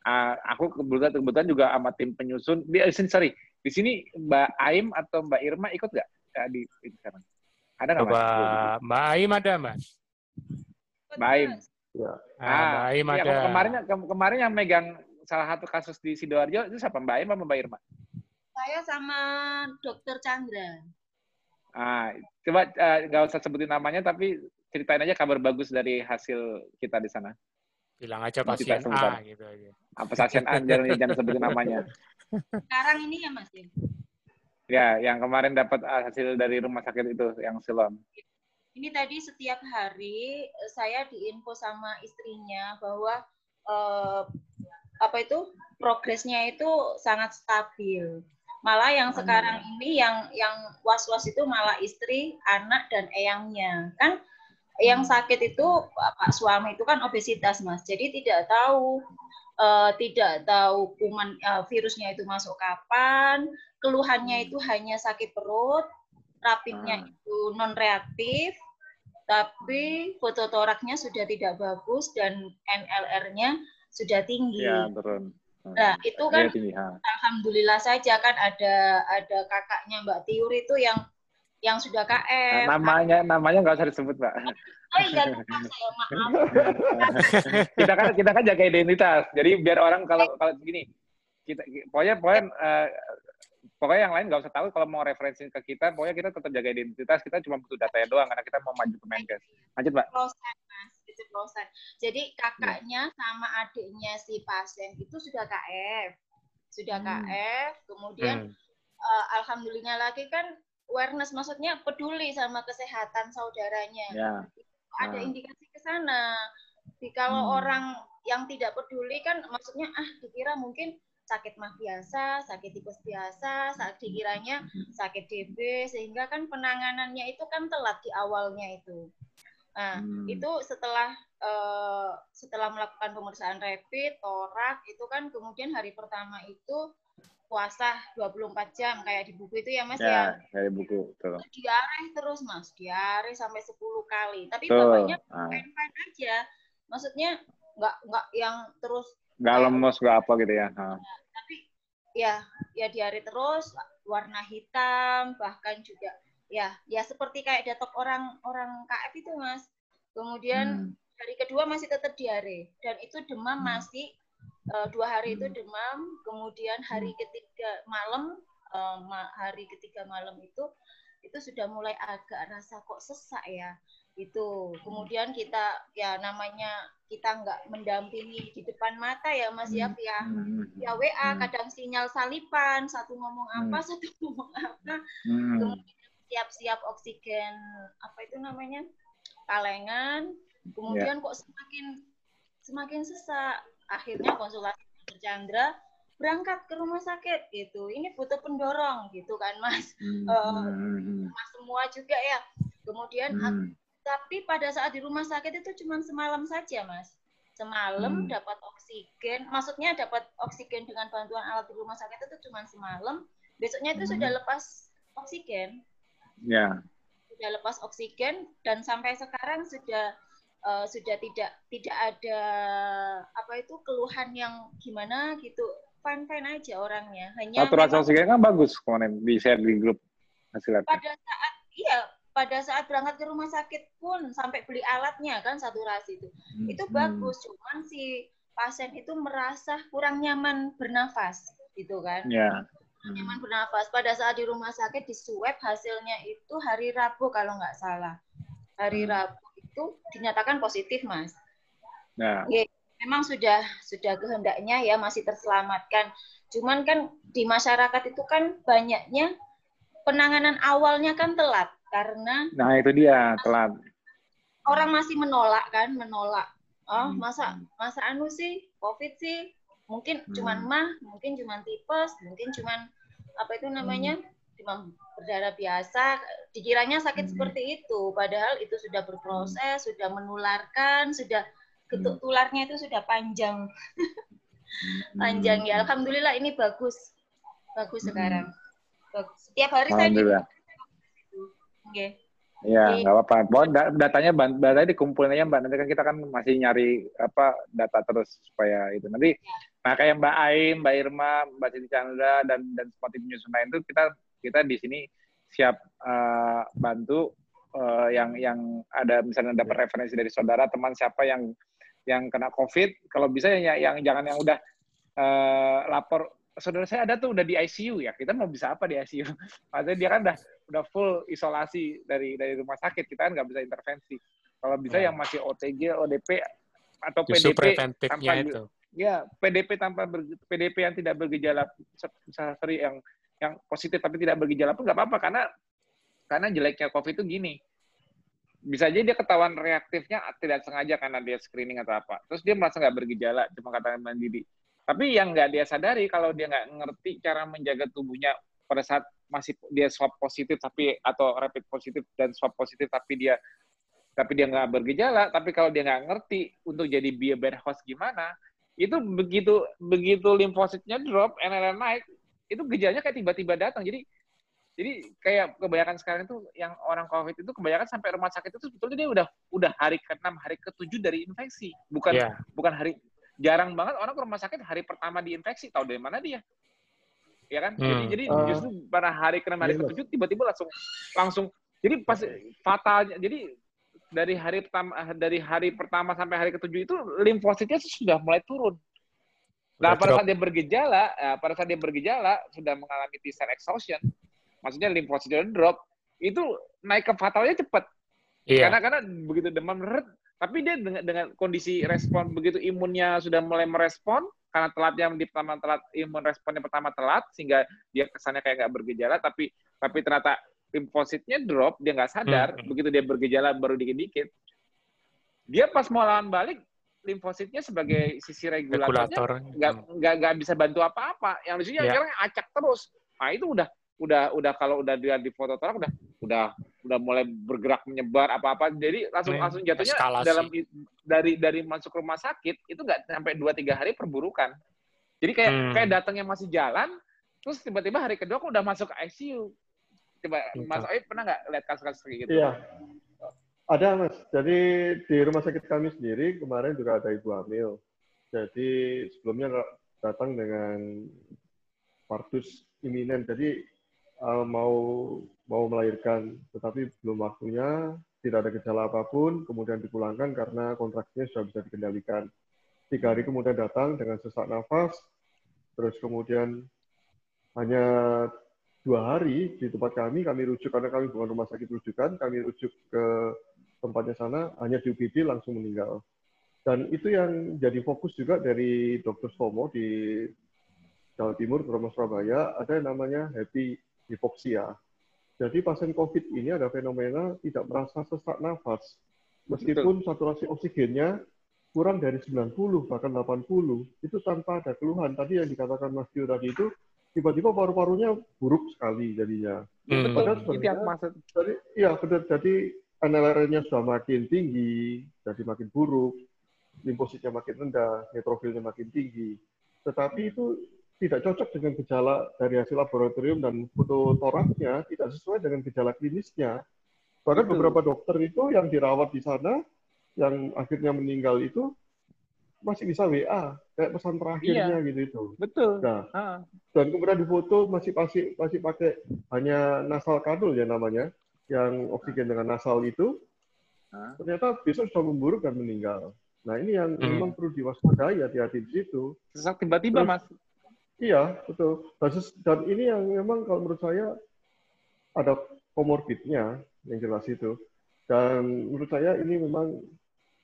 Uh, aku kebetulan kebetulan juga sama tim penyusun. Di, eh, sorry, di sini Mbak Aim atau Mbak Irma ikut nggak uh, di, di sana? Ada nggak Mas? Mbak Aim ada, Mas? Mbak Aim. Ya. Ah, Mbak Aim iya, ada. kemarin ke- kemarin yang megang salah satu kasus di Sidoarjo itu siapa Mbak Aim apa Mbak Irma? Saya sama Dokter Chandra. Ah, coba eh, nggak usah sebutin namanya tapi ceritain aja kabar bagus dari hasil kita di sana. Bilang aja pasien. A gitu aja. Apa pasien A jangan, jangan sebutin namanya. Sekarang ini ya Mas ya. Ya, yang kemarin dapat hasil dari rumah sakit itu yang Silom. Ini tadi setiap hari eh, saya diinfo sama istrinya bahwa eh, apa itu progresnya itu sangat stabil. Malah yang sekarang ini yang yang was-was itu malah istri, anak dan eyangnya. Kan yang sakit itu Pak suami itu kan obesitas, Mas. Jadi tidak tahu eh, tidak tahu kuman eh, virusnya itu masuk kapan, keluhannya itu hanya sakit perut, rapidnya Hmm. itu non reaktif, tapi foto toraknya sudah tidak bagus dan NLR-nya sudah tinggi. Ya, turun. Hmm. Nah, itu Iya, kan ha. alhamdulillah saja kan ada ada kakaknya Mbak Tiur itu yang yang sudah Nah, KF. namanya namanya nggak usah disebut, Mbak. Oh iya lupa saya maaf. kita kan kita kan jaga identitas. Jadi biar orang kalau kalau gini, kita pokoknya pokoknya eh, pokoknya yang lain nggak usah tahu kalau mau referensi ke kita, pokoknya kita tetap jaga identitas. Kita cuma butuh datanya doang karena kita mau maju ke Menkes. Lanjut, Mbak. Prosen, Mas. Prosen. Jadi kakaknya sama adiknya si pasien itu sudah KF. Sudah Hmm. KF, kemudian Hmm. eh, alhamdulillah lagi kan awareness maksudnya peduli sama kesehatan saudaranya. Ya. Ada Ah. indikasi ke sana. Kalau Hmm. orang yang tidak peduli kan maksudnya ah dikira mungkin sakit mah biasa, sakit tipes biasa, saat dikiranya sakit DB sehingga kan penanganannya itu kan telat di awalnya itu. Nah, Hmm. itu setelah eh, setelah melakukan pemeriksaan rapid, torak itu kan kemudian hari pertama itu puasa 24 jam kayak di buku itu ya Mas ya. Ya, dari buku. Tuh. Diare terus Mas, diare sampai 10 kali. Tapi Tuh. bapaknya Ah. fine-fine aja. Maksudnya nggak nggak yang terus Nggak lemes, nggak apa gitu ya. Ah. tapi ya ya diare terus warna hitam bahkan juga ya ya seperti kayak datok orang orang KF itu Mas. Kemudian Hmm. hari kedua masih tetap diare dan itu demam Hmm. masih eh, dua hari itu Hmm. demam kemudian hari ketiga malam ma- hari ketiga malam itu itu sudah mulai agak rasa kok sesak ya itu kemudian kita ya namanya kita nggak mendampingi di depan mata ya Mas ya Hmm. via Hmm. via WA Hmm. kadang sinyal salipan satu ngomong apa Hmm. satu ngomong apa Hmm. Siap-siap oksigen apa itu namanya? Kalengan. Kemudian kok semakin semakin sesak. Akhirnya konsultasi dokter Chandra berangkat ke rumah sakit gitu. Ini butuh pendorong gitu kan mas. Hmm. Mas semua juga ya. Kemudian Hmm. tapi pada saat di rumah sakit itu cuma semalam saja mas. Semalam Hmm. dapat oksigen maksudnya dapat oksigen dengan bantuan alat di rumah sakit itu cuma semalam. Besoknya itu Hmm. sudah lepas oksigen Ya. sudah lepas oksigen dan sampai sekarang sudah eh, sudah tidak tidak ada apa itu keluhan yang gimana gitu fine fine aja orangnya hanya Saturasi oksigen kan bagus kemarin di share di grup hasilnya. pada saat iya pada saat berangkat ke rumah sakit pun sampai beli alatnya kan saturasi itu itu Hmm. bagus cuman si pasien itu merasa kurang nyaman bernafas gitu kan Ya. Nyaman bernafas pada saat di rumah sakit di swab hasilnya itu hari Rabu kalau nggak salah hari Hmm. Rabu itu dinyatakan positif mas Ya. memang sudah sudah kehendaknya ya masih terselamatkan cuman kan di masyarakat itu kan banyaknya penanganan awalnya kan telat karena Nah, itu dia telat. orang masih menolak kan menolak oh Hmm. masa masa anu sih covid sih mungkin Hmm. cuman mah mungkin cuman tipes mungkin cuman apa itu namanya demam berdarah biasa dikiranya sakit Hmm. seperti itu padahal itu sudah berproses sudah menularkan sudah getuk tularnya itu sudah panjang panjang ya alhamdulillah ini bagus bagus Hmm. sekarang bagus. setiap hari saya di. Oke. Ya, nggak apa-apa. Da- datanya datanya dikumpulin aja Mbak. Nanti kan kita kan masih nyari apa data terus supaya itu. Nanti nah kayak Mbak Aim, Mbak Irma, Mbak Siti Chandra dan dan semua tim penyusun lain itu kita kita di sini siap eh, bantu uh, yang yang ada misalnya dapat referensi dari saudara teman siapa yang yang kena COVID, kalau bisa yang, yang jangan yang udah uh, lapor. Saudara saya ada tuh udah di ICU ya kita mau bisa apa di ICU maksudnya dia kan udah udah full isolasi dari dari rumah sakit kita kan nggak bisa intervensi. Kalau bisa ya. yang masih OTG ODP atau Justru PDP tanpa itu. Ya PDP tanpa ber, PDP yang tidak bergejala sorry yang yang positif tapi tidak bergejala pun nggak apa-apa karena karena jeleknya COVID itu gini. Bisa aja dia ketahuan reaktifnya tidak sengaja karena dia screening atau apa. Terus dia merasa nggak bergejala cuma kata mandiri. Tapi yang nggak dia sadari kalau dia nggak ngerti cara menjaga tubuhnya pada saat masih dia swab positif tapi atau rapid positif dan swab positif tapi dia tapi dia nggak bergejala tapi kalau dia nggak ngerti untuk jadi host gimana itu begitu begitu limfositnya drop NLL naik itu gejalanya kayak tiba-tiba datang jadi jadi kayak kebanyakan sekarang itu yang orang COVID itu kebanyakan sampai rumah sakit itu sebetulnya dia udah udah hari ke-6, hari ke-7 dari infeksi. Bukan yeah. bukan hari jarang banget orang ke rumah sakit hari pertama diinfeksi tahu dari mana dia ya kan hmm. jadi jadi uh, justru pada hari ke hari iya, ketujuh tiba-tiba langsung langsung jadi pas fatalnya jadi dari hari pertama dari hari pertama sampai hari ketujuh itu limfositnya sudah mulai turun. Nah pada saat dia bergejala ya, pada saat dia bergejala sudah mengalami T cell exhaustion maksudnya limfositnya drop itu naik ke fatalnya cepat. Iya. karena karena begitu demam tapi dia dengan, dengan kondisi respon begitu imunnya sudah mulai merespon karena telatnya di pertama telat imun responnya pertama telat sehingga dia kesannya kayak nggak bergejala tapi tapi ternyata limfositnya drop dia nggak sadar hmm. begitu dia bergejala baru dikit-dikit dia pas mau lawan balik limfositnya sebagai sisi regulatornya nggak nggak nggak bisa bantu apa-apa yang lucunya yeah. sekarang acak terus nah itu udah udah udah kalau udah dia di foto torak udah udah udah mulai bergerak menyebar apa-apa jadi langsung hmm, langsung jatuhnya eskalasi. dalam dari dari masuk rumah sakit itu nggak sampai dua tiga hari perburukan jadi kayak hmm. kayak datangnya masih jalan terus tiba-tiba hari kedua aku udah masuk ICU coba Entah. Mas Oid pernah nggak lihat kasus-kasus kayak gitu? Iya. Ada mas. Jadi di rumah sakit kami sendiri kemarin juga ada ibu hamil jadi sebelumnya datang dengan partus iminen. Jadi uh, mau mau melahirkan, tetapi belum waktunya, tidak ada gejala apa pun, kemudian dipulangkan karena kontraksinya sudah bisa dikendalikan. Tiga hari kemudian datang dengan sesak nafas, terus kemudian hanya dua hari di tempat kami, kami rujuk karena kami bukan rumah sakit rujukan, kami rujuk ke tempatnya sana, hanya di UGD langsung meninggal. Dan itu yang jadi fokus juga dari Dr. Somo di Jawa Timur, Bromo Surabaya, ada yang namanya happy hipoksia. Jadi pasien COVID ini ada fenomena tidak merasa sesak nafas. Meskipun Betul. saturasi oksigennya kurang dari 90, bahkan 80, itu tanpa ada keluhan. Tadi yang dikatakan Mas Tio tadi itu, tiba-tiba paru-parunya buruk sekali jadinya. Hmm. Padahal sebenarnya, jadi, ya benar, jadi NLR-nya sudah makin tinggi, jadi makin buruk, limfositnya makin rendah, neutrofilnya makin tinggi. Tetapi itu tidak cocok dengan gejala dari hasil laboratorium dan foto toraknya tidak sesuai dengan gejala klinisnya. Bahkan Betul. beberapa dokter itu yang dirawat di sana, yang akhirnya meninggal itu masih bisa WA, kayak pesan terakhirnya iya. gitu itu. Betul. Nah, ha. dan kemudian di foto masih masih masih pakai hanya nasal kanul ya namanya, yang oksigen dengan nasal itu. Ha. Ternyata besok sudah memburuk dan meninggal. Nah ini yang hmm. memang perlu diwaspadai hati-hati di situ. Sesak tiba-tiba mas. Iya, betul. Basis dan ini yang memang kalau menurut saya ada komorbidnya yang jelas itu. Dan menurut saya ini memang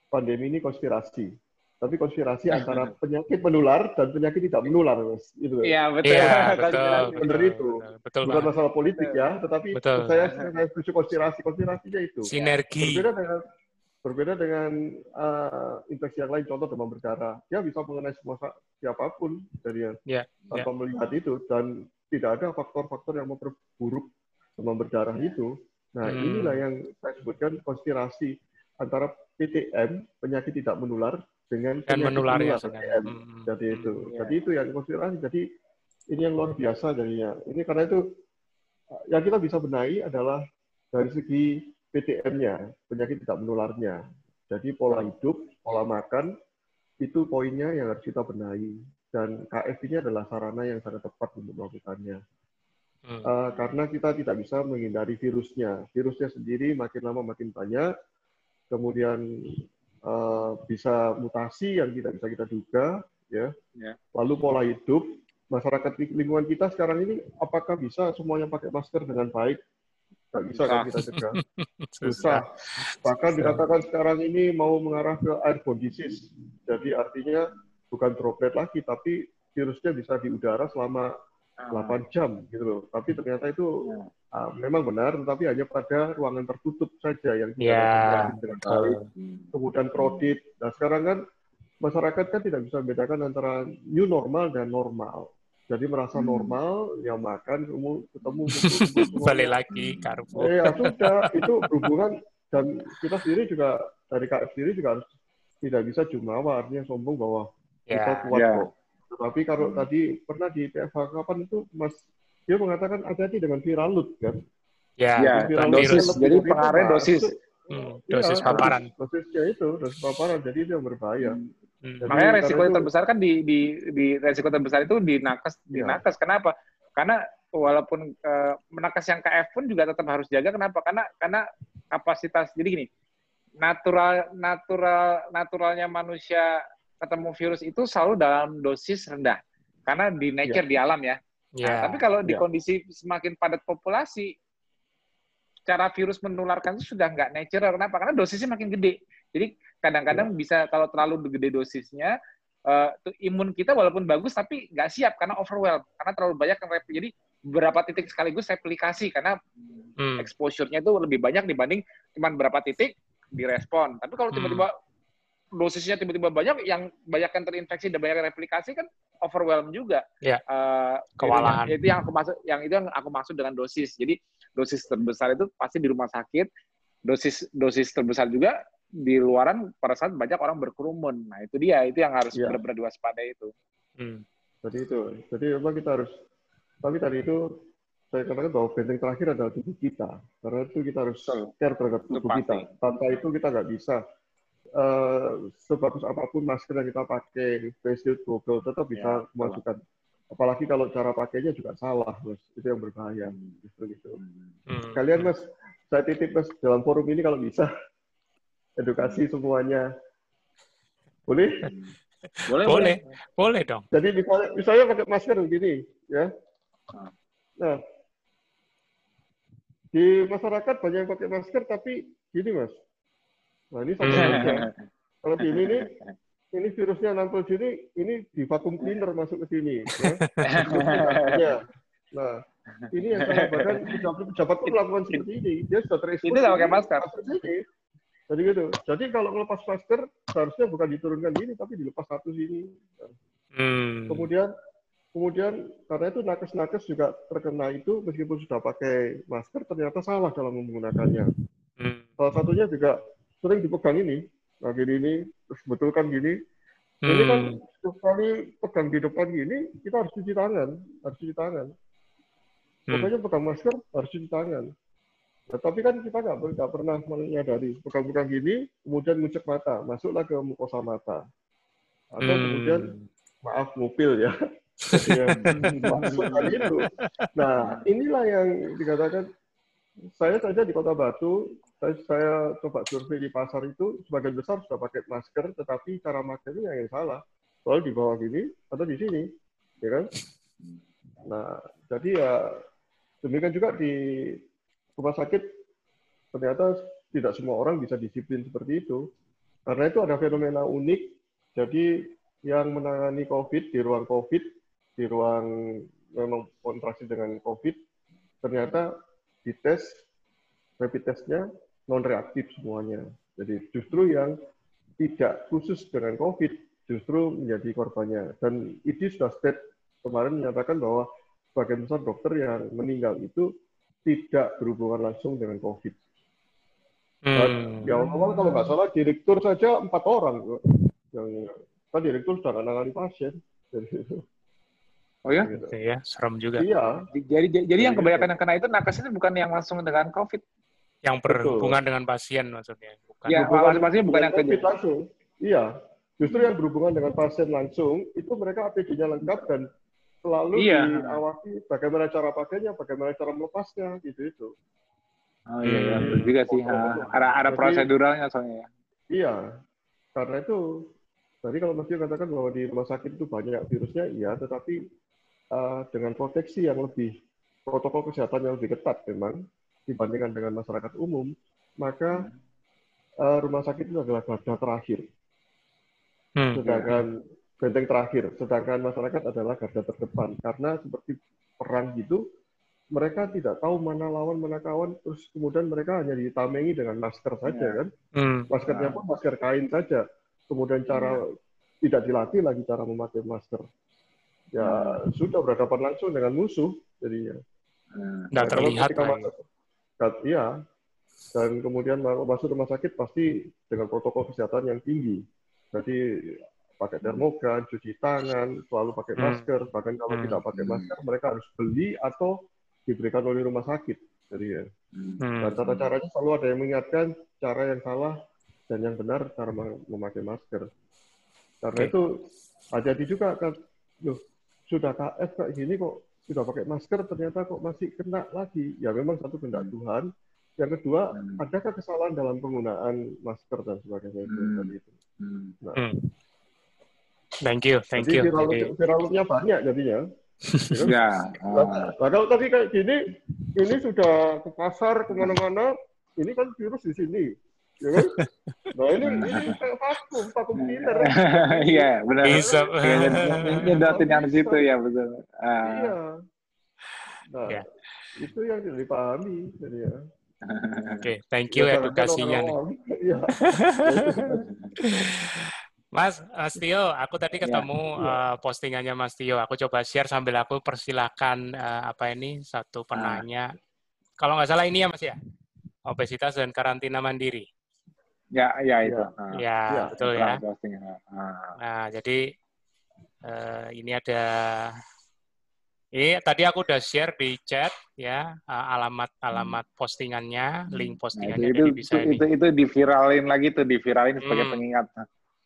pandemi ini konspirasi. Tapi konspirasi ya, antara penyakit menular dan penyakit tidak menular, Mas. Itu. Iya, betul. Ya, betul, betul, itu. Betul, Bukan banget. masalah politik ya, tetapi betul. saya saya setuju konspirasi. Konspirasinya itu. Sinergi. Berbeda dengan Berbeda dengan uh, infeksi yang lain, contoh demam berdarah, dia bisa mengenai semua siapa pun dari yang yeah, tanpa yeah. melihat itu dan tidak ada faktor-faktor yang memperburuk demam berdarah itu. Nah, hmm. inilah yang saya sebutkan konspirasi antara PTM penyakit tidak menular dengan penyakit menular, menular ya, PTM. Hmm. Jadi itu. Hmm, yeah. Jadi itu yang konspirasi. Jadi ini yang luar biasa jadinya. Ini karena itu yang kita bisa benahi adalah dari segi PTM-nya, penyakit tidak menularnya. Jadi pola hidup, pola makan, itu poinnya yang harus kita benahi. Dan KF ini adalah sarana yang sangat tepat untuk melakukannya. Hmm. Uh, karena kita tidak bisa menghindari virusnya. Virusnya sendiri makin lama makin banyak, kemudian uh, bisa mutasi yang tidak bisa kita duga, ya. ya. Lalu pola hidup masyarakat lingkungan kita sekarang ini apakah bisa semuanya pakai masker dengan baik? Tidak bisa kan kita cegah. Susah. Bahkan dikatakan sekarang ini mau mengarah ke airborne disease. Jadi artinya bukan droplet lagi, tapi virusnya bisa di udara selama 8 ah. jam gitu loh. Tapi ternyata itu uh, memang benar, tetapi hanya pada ruangan tertutup saja yang tidak yeah. dengan baik. Kemudian kredit. Nah sekarang kan masyarakat kan tidak bisa membedakan antara new normal dan normal. Jadi merasa hmm. normal, ya makan, ketemu, ketemu, ketemu balik lagi karbo. Eh, ya sudah, itu berhubungan dan kita sendiri juga dari KF sendiri juga harus tidak bisa jumawa artinya sombong bahwa yeah. kita kuat yeah. kok. Tapi kalau hmm. tadi pernah di PFH kapan itu Mas dia mengatakan hati-hati dengan viral load kan. Ya, ya viral dosis. Jadi pengaruh dosis. Hmm, dosis ya, paparan. Dosisnya itu, dosis paparan. Jadi itu yang berbahaya. Hmm. Jadi, Makanya resiko yang terbesar kan di, di, di resiko terbesar itu di nakes. Di ya. nakes. Kenapa? Karena walaupun uh, menakes yang KF pun juga tetap harus jaga. Kenapa? Karena karena kapasitas. Jadi gini, natural natural naturalnya manusia ketemu virus itu selalu dalam dosis rendah karena di nature yeah. di alam ya. Yeah. Nah, tapi kalau di yeah. kondisi semakin padat populasi, cara virus menularkan itu sudah nggak natural. Kenapa? Karena dosisnya makin gede. Jadi kadang-kadang yeah. bisa kalau terlalu gede dosisnya, uh, imun kita walaupun bagus tapi nggak siap karena overwhelm karena terlalu banyak yang jadi beberapa titik sekaligus replikasi karena hmm. exposure-nya itu lebih banyak dibanding cuma berapa titik direspon. Tapi kalau hmm. tiba-tiba hmm dosisnya tiba-tiba banyak, yang banyak yang terinfeksi dan banyak yang replikasi kan overwhelm juga. Ya. Uh, Kewalahan. Itu yang aku maksud, yang itu yang aku maksud dengan dosis. Jadi dosis terbesar itu pasti di rumah sakit. Dosis dosis terbesar juga di luaran pada saat banyak orang berkerumun. Nah itu dia, itu yang harus ya. benar-benar diwaspadai itu. Hmm. Jadi itu, jadi memang kita harus. Tapi tadi itu saya katakan bahwa benteng terakhir adalah tubuh kita. Karena itu kita harus care terhadap tubuh kita. Tanpa itu kita nggak bisa uh, sebagus apa pun masker yang kita pakai, face shield, Google, tetap bisa ya, memasukkan. Apalagi kalau cara pakainya juga salah, mas. Itu yang berbahaya. Justru gitu. Hmm. Kalian, mas, saya titip, mas, dalam forum ini kalau bisa, edukasi semuanya. Boleh? Boleh, boleh, boleh dong. Jadi misalnya, misalnya pakai masker begini, ya. Nah, di masyarakat banyak yang pakai masker, tapi gini, mas, Nah ini sama aja. Kalau di ini nih, ini virusnya nampil sini, ini di vakum cleaner masuk ke sini. Ya. Nah, ini yang saya bahkan pejabat pun melakukan seperti ini. Dia sudah terekspos. Ini pakai masker. Jadi gitu. Jadi kalau melepas masker, seharusnya bukan diturunkan ini, tapi dilepas satu sini. Hmm. Kemudian kemudian karena itu nakes-nakes juga terkena itu meskipun sudah pakai masker ternyata salah dalam menggunakannya. Hmm. Salah satunya juga sering dipegang ini, nah gini ini, terus betul kan gini. Hmm. Ini kan hmm. setiap kali pegang di depan gini, kita harus cuci tangan, harus cuci tangan. Hmm. Pokoknya pegang masker harus cuci tangan. Nah, tapi kan kita nggak nggak pernah menyadari pegang-pegang gini, kemudian ngucek mata, masuklah ke mukosa mata, atau hmm. kemudian maaf mobil ya, ya masukkan itu. Nah inilah yang dikatakan saya saja di Kota Batu saya, saya coba survei di pasar itu sebagian besar sudah pakai masker, tetapi cara makainya yang salah. Soal di bawah gini atau di sini, ya kan? Nah, jadi ya demikian juga di rumah sakit ternyata tidak semua orang bisa disiplin seperti itu. Karena itu ada fenomena unik. Jadi yang menangani COVID di ruang COVID, di ruang memang kontraksi dengan COVID, ternyata dites rapid testnya non reaktif semuanya. Jadi justru yang tidak khusus dengan COVID justru menjadi korbannya. Dan itu sudah state kemarin menyatakan bahwa sebagian besar dokter yang meninggal itu tidak berhubungan langsung dengan COVID. Hmm. ya awal kalau nggak salah direktur saja empat orang yang kan direktur sudah menangani pasien. Oh ya? Gitu. ya, serem juga. Iya. Jadi jadi yang kebanyakan yang kena itu nakes itu bukan yang langsung dengan COVID yang berhubungan Betul. dengan pasien maksudnya. Bukan ya, bukan, pasien bukan yang COVID langsung. Iya, justru yang berhubungan dengan pasien langsung itu mereka APD-nya lengkap dan selalu Iya. diawasi bagaimana cara pakainya, bagaimana cara melepasnya, gitu itu. Oh iya, iya, Hmm. betul juga sih. Ha. Ada ada Jadi- proseduralnya soalnya ya. Iya, karena itu tadi kalau Mas Dio katakan bahwa di rumah sakit itu banyak virusnya, iya, tetapi eh, dengan proteksi yang lebih protokol kesehatan yang lebih ketat memang dibandingkan dengan masyarakat umum, maka eh, rumah sakit itu adalah garda terakhir, Hmm. sedangkan benteng terakhir, sedangkan masyarakat adalah garda terdepan karena seperti perang gitu. Mereka tidak tahu mana lawan, mana kawan, terus kemudian mereka hanya ditamengi dengan masker saja Iya. kan. Hmm. Maskernya pun masker kain saja. Kemudian cara tidak dilatih lagi cara memakai masker. Ya sudah berhadapan langsung dengan musuh jadinya. Hmm. Nggak Nah, kalau terlihat lah. masuk, kat- iya. Dan kemudian ma- masuk rumah sakit pasti dengan protokol kesehatan yang tinggi. Jadi pakai termogan, cuci tangan, selalu pakai Hmm. masker. Bahkan kalau Hmm. tidak pakai Hmm. masker, mereka harus beli atau diberikan oleh rumah sakit. Jadi ya. Hmm. Hmm. Dan tata caranya selalu ada yang mengingatkan cara yang salah dan yang benar cara mem- memakai masker. Karena Oke. itu hati-hati juga kan, loh sudah KF kayak gini kok sudah pakai masker ternyata kok masih kena lagi. Ya memang satu kehendak Hmm. Tuhan. Yang kedua, Hmm. adakah kesalahan dalam penggunaan masker dan sebagainya itu Hmm. tadi itu. Hmm. Hmm. Thank you, thank Jadi you. viral, Jadi, viralnya banyak jadinya. Ya kan? Ya. Nah, ah. nah, tadi kayak gini, ini sudah ke pasar ke mana-mana, ini kan virus di sini, ya kan? Nah ini ini vakum, vakum cleaner. Iya, benar. Bisa. Iya, nyed- Nyedotin yang di situ ya, betul. Ah. Iya. Nah, Ya. itu yang tidak dipahami. Jadi ya. Oke, thank you Ya, edukasinya nih. Iya. Mas, Mas Tio, aku tadi Ya, ketemu ya. eh, postingannya Mas Tio. Aku coba share sambil aku persilakan eh, apa ini satu Ah. penanya. Kalau nggak salah ini ya Mas ya, obesitas dan karantina mandiri. Ya, ya itu. Iya. Ah. Ya, Ya, betul Pernah ya. posting. Ah. Nah, jadi eh, ini ada ini tadi aku udah share di chat ya eh, alamat-alamat postingannya, link Nah, postingannya itu, jadi itu, bisa itu, ini. itu, itu diviralin lagi tuh, diviralin sebagai Hmm. pengingat.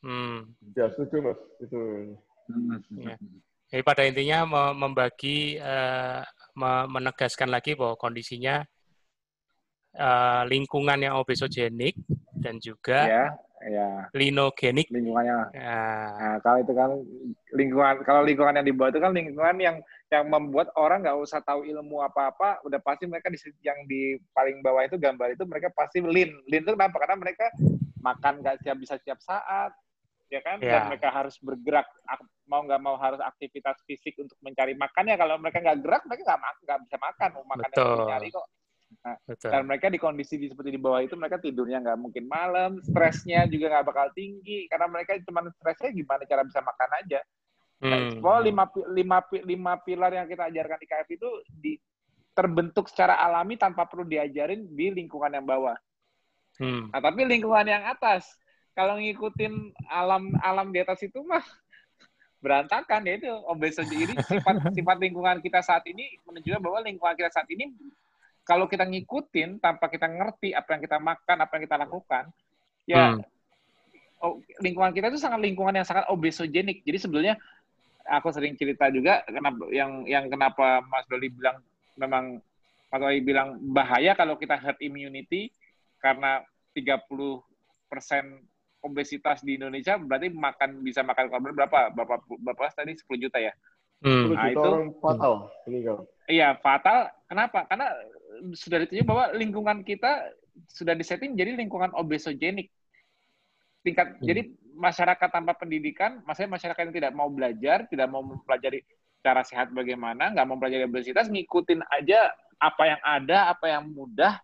Hmm. Ya, setuju mas. Itu. Hmm. Ya. Jadi pada intinya me- membagi, eh, me- menegaskan lagi bahwa kondisinya eh, lingkungan yang obesogenik dan juga Ya, ya, linogenik. lingkungannya. Nah, Nah, kalau itu kan lingkungan, kalau lingkungan yang dibuat itu kan lingkungan yang yang membuat orang nggak usah tahu ilmu apa-apa, udah pasti mereka di yang di paling bawah itu gambar itu mereka pasti lean. Lean itu kenapa? Karena mereka makan nggak siap bisa setiap saat, ya kan? Ya. Dan mereka harus bergerak, ak- mau nggak mau harus aktivitas fisik untuk mencari makannya. Kalau mereka nggak gerak, mereka nggak bisa makan. Mau makan yang Betul. nyari betul. Dan mereka di kondisi di, seperti di bawah itu mereka tidurnya nggak mungkin malam, stresnya juga nggak bakal tinggi karena mereka cuma stresnya gimana cara bisa makan aja. Nah, Hmm. Bahwa lima, lima, lima pilar yang kita ajarkan di KF itu di, terbentuk secara alami tanpa perlu diajarin di lingkungan yang bawah. Hmm. Nah, tapi lingkungan yang atas, kalau ngikutin alam alam di atas itu mah berantakan ya itu obesitas ini sifat sifat lingkungan kita saat ini menunjukkan bahwa lingkungan kita saat ini kalau kita ngikutin tanpa kita ngerti apa yang kita makan apa yang kita lakukan ya Hmm. oh, lingkungan kita itu sangat lingkungan yang sangat obesogenik jadi sebenarnya aku sering cerita juga kenapa yang yang kenapa Mas Doli bilang memang Mas Doli bilang bahaya kalau kita herd immunity karena 30 persen obesitas di Indonesia berarti makan bisa makan korban berapa? Bapak Bapak tadi 10 juta ya? Hmm. 10 Nah, juta itu- orang fatal. Iya, fatal. Kenapa? Karena sudah ditunjuk bahwa lingkungan kita sudah disetting jadi lingkungan obesogenik. Tingkat Hmm. jadi masyarakat tanpa pendidikan, maksudnya masyarakat yang tidak mau belajar, tidak mau mempelajari cara sehat bagaimana, nggak mau mempelajari obesitas, ngikutin aja apa yang ada, apa yang mudah,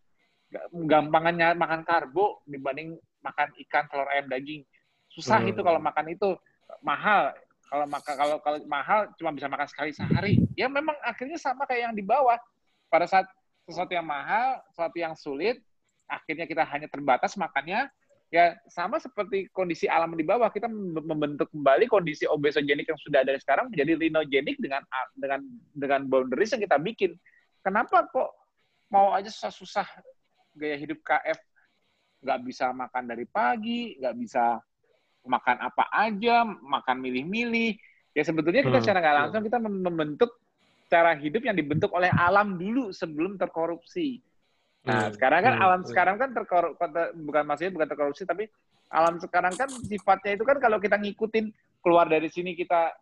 gampangannya makan karbo dibanding makan ikan, telur, ayam, daging. Susah Hmm. itu kalau makan itu mahal. Kalau makan kalau kalau mahal cuma bisa makan sekali sehari. Ya memang akhirnya sama kayak yang di bawah. Pada saat sesuatu yang mahal, sesuatu yang sulit, akhirnya kita hanya terbatas makannya. Ya sama seperti kondisi alam di bawah, kita mem- membentuk kembali kondisi obesogenik yang sudah ada sekarang menjadi linogenik dengan dengan dengan boundaries yang kita bikin. Kenapa kok mau aja susah-susah gaya hidup KF nggak bisa makan dari pagi, nggak bisa makan apa aja, makan milih-milih. Ya sebetulnya kita Hmm. secara nggak langsung kita mem- membentuk cara hidup yang dibentuk oleh alam dulu sebelum terkorupsi. Nah, Hmm. sekarang kan Hmm. alam Hmm. sekarang kan terkorup bukan maksudnya bukan terkorupsi tapi alam sekarang kan sifatnya itu kan kalau kita ngikutin keluar dari sini kita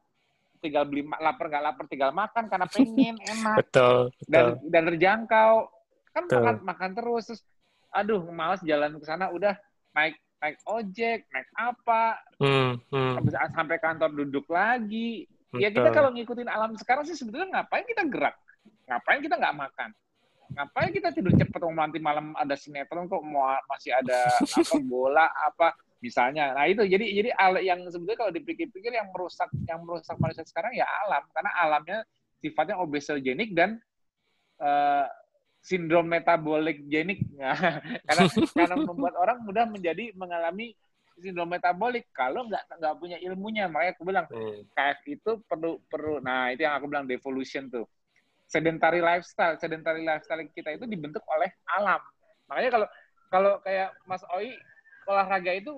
tinggal beli lapar nggak lapar tinggal makan karena pengen enak Betul, dan betul. dan terjangkau kan Betul. makan makan terus terus aduh malas jalan ke sana udah naik naik ojek naik apa Hmm, hmm, sampai kantor duduk lagi ya kita kalau ngikutin alam sekarang sih sebetulnya ngapain kita gerak? Ngapain kita nggak makan? Ngapain kita tidur cepet oh, nanti malam ada sinetron kok mau masih ada apa bola apa misalnya. Nah itu. Jadi jadi al- yang sebetulnya kalau dipikir-pikir yang merusak yang merusak manusia sekarang ya alam. Karena alamnya sifatnya obesogenik dan eh, sindrom metabolik genik. Karena karena membuat orang mudah menjadi mengalami sindrom metabolik. Kalau nggak nggak punya ilmunya makanya aku bilang Hmm, KF itu perlu perlu nah itu yang aku bilang devolution tuh. Sedentary lifestyle sedentary lifestyle kita itu dibentuk oleh alam. Makanya kalau kalau kayak Mas Oi olahraga itu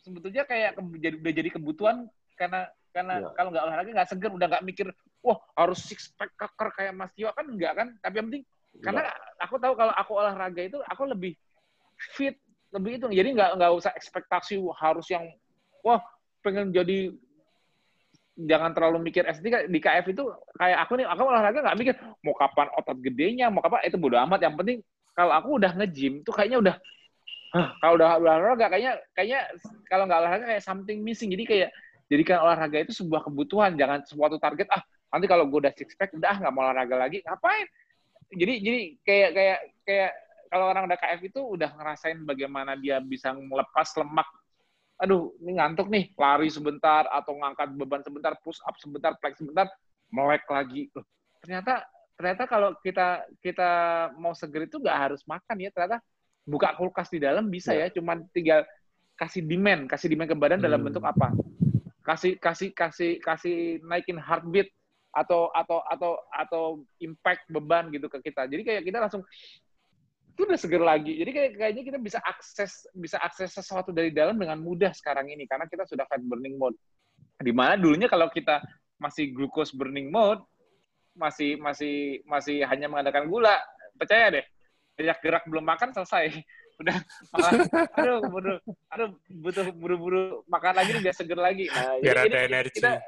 sebetulnya kayak ke- jadi udah jadi kebutuhan karena karena Iya. kalau nggak olahraga nggak seger udah nggak mikir wah harus six pack keker kayak Mas Tio kan enggak kan? Tapi yang penting karena aku tahu kalau aku olahraga itu aku lebih fit lebih itu jadi nggak nggak usah ekspektasi harus yang wah pengen jadi jangan terlalu mikir SD di KF itu kayak aku nih aku olahraga nggak mikir mau kapan otot gedenya mau kapan itu bodo amat. Yang penting kalau aku udah nge-gym tuh kayaknya udah kalau udah olahraga kayaknya kayaknya kalau nggak olahraga kayak something missing. Jadi kayak jadikan olahraga itu sebuah kebutuhan jangan suatu target ah nanti kalau gue udah six pack udah nggak mau olahraga lagi ngapain? Jadi jadi kayak kayak kayak kalau orang udah KF itu udah ngerasain bagaimana dia bisa melepas lemak. Aduh ini ngantuk nih lari sebentar atau ngangkat beban sebentar push up sebentar plank sebentar melek lagi. Loh, ternyata ternyata kalau kita kita mau seger itu nggak harus makan ya ternyata buka kulkas di dalam bisa ya. cuman tinggal kasih demand kasih demand ke badan dalam Hmm. bentuk apa? Kasih kasih kasih kasih naikin heartbeat atau atau atau atau impact beban gitu ke kita. Jadi kayak kita langsung itu udah seger lagi. Jadi kayak kayaknya kita bisa akses bisa akses sesuatu dari dalam dengan mudah sekarang ini. Karena kita sudah fat burning mode. Di mana dulunya kalau kita masih glucose burning mode masih masih masih hanya mengandalkan gula percaya deh. Banyak gerak belum makan selesai. Udah malah aduh butuh aduh butuh buru-buru makan lagi biar seger lagi. Nah Biar ada energi. kita-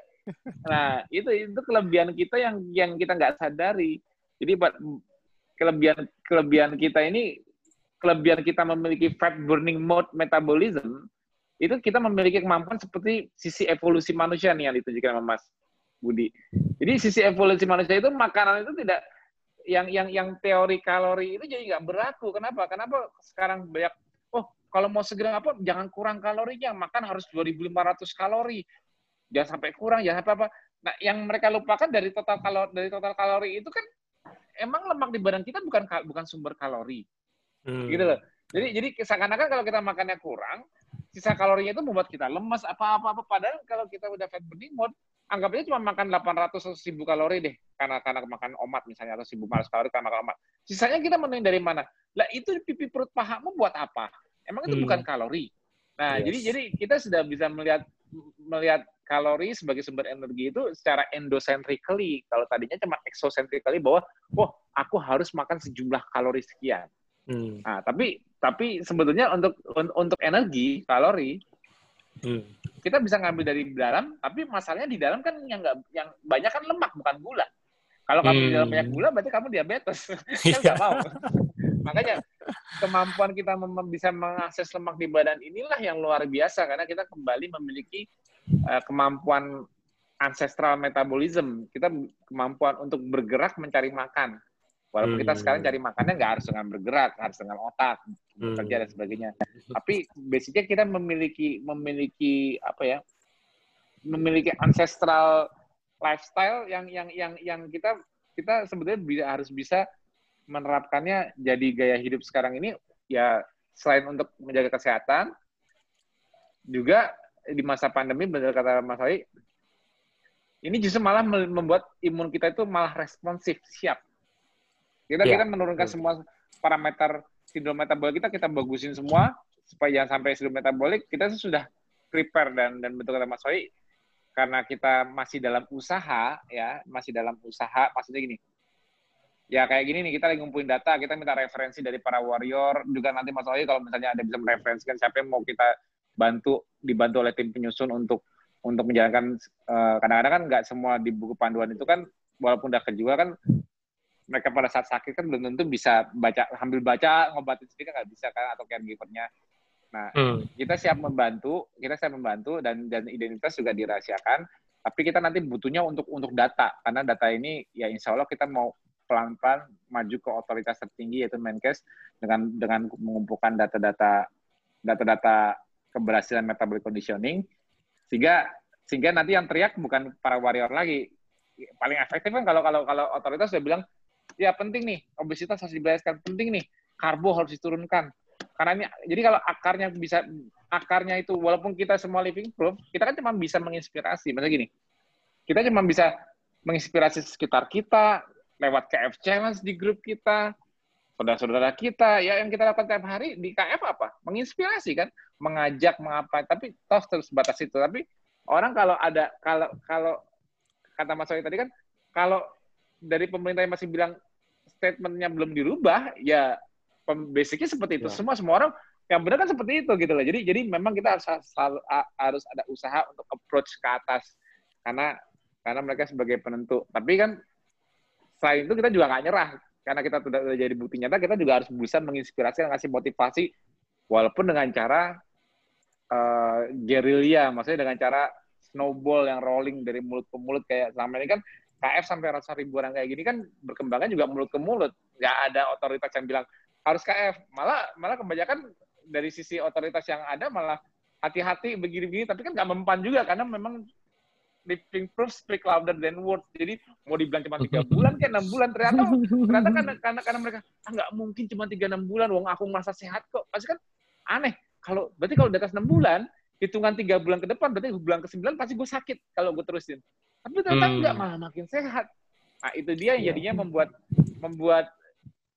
nah itu itu kelebihan kita yang yang kita nggak sadari. Jadi Pak, kelebihan kelebihan kita ini kelebihan kita memiliki fat burning mode metabolism itu kita memiliki kemampuan seperti sisi evolusi manusia nih yang ditunjukkan sama Mas Budi. Jadi sisi evolusi manusia itu makanan itu tidak yang yang yang teori kalori itu jadi nggak berlaku. Kenapa? Kenapa sekarang banyak oh kalau mau segera apa jangan kurang kalorinya, makan harus 2.500 kalori. Jangan sampai kurang, jangan sampai apa. Nah, yang mereka lupakan dari total kalori dari total kalori itu kan emang lemak di badan kita bukan bukan sumber kalori Hmm. gitu loh. Jadi jadi seakan-akan kalau kita makannya kurang, sisa kalorinya itu membuat kita lemas apa-apa apa padahal kalau kita udah fat burning mode, anggap aja cuma makan 800 atau 1000 kalori deh karena karena makan omat misalnya atau 1000 kalori karena makan omat. Sisanya kita menuin dari mana? Lah itu pipi perut pahamu buat apa? Emang itu Hmm. bukan kalori. Nah, Yes. jadi jadi kita sudah bisa melihat melihat kalori sebagai sumber energi itu secara endocentrically. Kalau tadinya cuma exocentrically bahwa, wah, aku harus makan sejumlah kalori sekian. Hmm. Nah, tapi tapi sebetulnya untuk un- untuk energi kalori Hmm. kita bisa ngambil dari dalam, tapi masalahnya di dalam kan yang nggak yang banyak kan lemak bukan gula. Kalau kamu di dalam Hmm. banyak gula berarti kamu diabetes. kan Iya. nggak mau. Makanya kemampuan kita mem- bisa mengakses lemak di badan inilah yang luar biasa karena kita kembali memiliki eh, kemampuan ancestral metabolism. Kita kemampuan untuk bergerak mencari makan. Walaupun kita Hmm. sekarang cari makannya nggak harus dengan bergerak, harus dengan otak, Hmm. bekerja dan sebagainya. Tapi basicnya kita memiliki memiliki apa ya? Memiliki ancestral lifestyle yang yang yang yang kita kita sebetulnya bisa, harus bisa menerapkannya jadi gaya hidup sekarang ini ya selain untuk menjaga kesehatan juga di masa pandemi benar kata Mas Ali ini justru malah membuat imun kita itu malah responsif siap kita Iya. kita menurunkan semua parameter sindrom metabolik kita kita bagusin semua supaya jangan sampai sindrom metabolik kita sudah prepare dan dan betul kata Mas Ali karena kita masih dalam usaha ya, masih dalam usaha, maksudnya gini. Ya kayak gini nih, kita lagi ngumpulin data, kita minta referensi dari para warrior, juga nanti Mas Oyi kalau misalnya ada bisa mereferensikan siapa yang mau kita bantu, dibantu oleh tim penyusun untuk untuk menjalankan, eh, kadang-kadang kan nggak semua di buku panduan itu kan, walaupun udah kejual kan, mereka pada saat sakit kan belum tentu bisa baca, sambil baca, ngobatin sendiri kan nggak bisa kan, atau caregivernya. Nah, Hmm. kita siap membantu, kita siap membantu dan dan identitas juga dirahasiakan. Tapi kita nanti butuhnya untuk untuk data karena data ini ya insya Allah kita mau pelan-pelan maju ke otoritas tertinggi yaitu Menkes dengan dengan mengumpulkan data-data data-data keberhasilan metabolic conditioning sehingga sehingga nanti yang teriak bukan para warrior lagi. Paling efektif kan kalau kalau kalau otoritas sudah bilang ya penting nih obesitas harus dibereskan, penting nih karbo harus diturunkan, karena ini jadi kalau akarnya bisa akarnya itu walaupun kita semua living proof kita kan cuma bisa menginspirasi misalnya gini kita cuma bisa menginspirasi sekitar kita lewat KF challenge di grup kita saudara-saudara kita ya yang kita lakukan tiap hari di KF apa menginspirasi kan mengajak mengapa tapi toh terus batas itu tapi orang kalau ada kalau kalau kata Mas Wahyu tadi kan kalau dari pemerintah yang masih bilang statementnya belum dirubah ya basicnya seperti itu. Ya. Semua semua orang yang benar kan seperti itu gitu loh. Jadi jadi memang kita harus selalu harus ada usaha untuk approach ke atas karena karena mereka sebagai penentu. Tapi kan selain itu kita juga nggak nyerah karena kita sudah jadi bukti nyata kita juga harus berusaha menginspirasi dan ngasih motivasi walaupun dengan cara eh, gerilya, maksudnya dengan cara snowball yang rolling dari mulut ke mulut kayak selama ini kan KF sampai ribu orang kayak gini kan berkembangnya juga mulut ke mulut. Nggak ada otoritas yang bilang harus KF. Malah malah kebanyakan dari sisi otoritas yang ada malah hati-hati begini-begini, tapi kan nggak mempan juga karena memang living proof speak louder than words. Jadi mau dibilang cuma tiga bulan kayak enam bulan ternyata ternyata karena karena, karena mereka ah nggak mungkin cuma tiga enam bulan, wong aku merasa sehat kok. Pasti kan aneh. Kalau berarti kalau di atas enam bulan, hitungan tiga bulan ke depan berarti bulan ke sembilan pasti gue sakit kalau gue terusin. Tapi ternyata Hmm. enggak malah makin sehat. Nah itu dia yang jadinya membuat membuat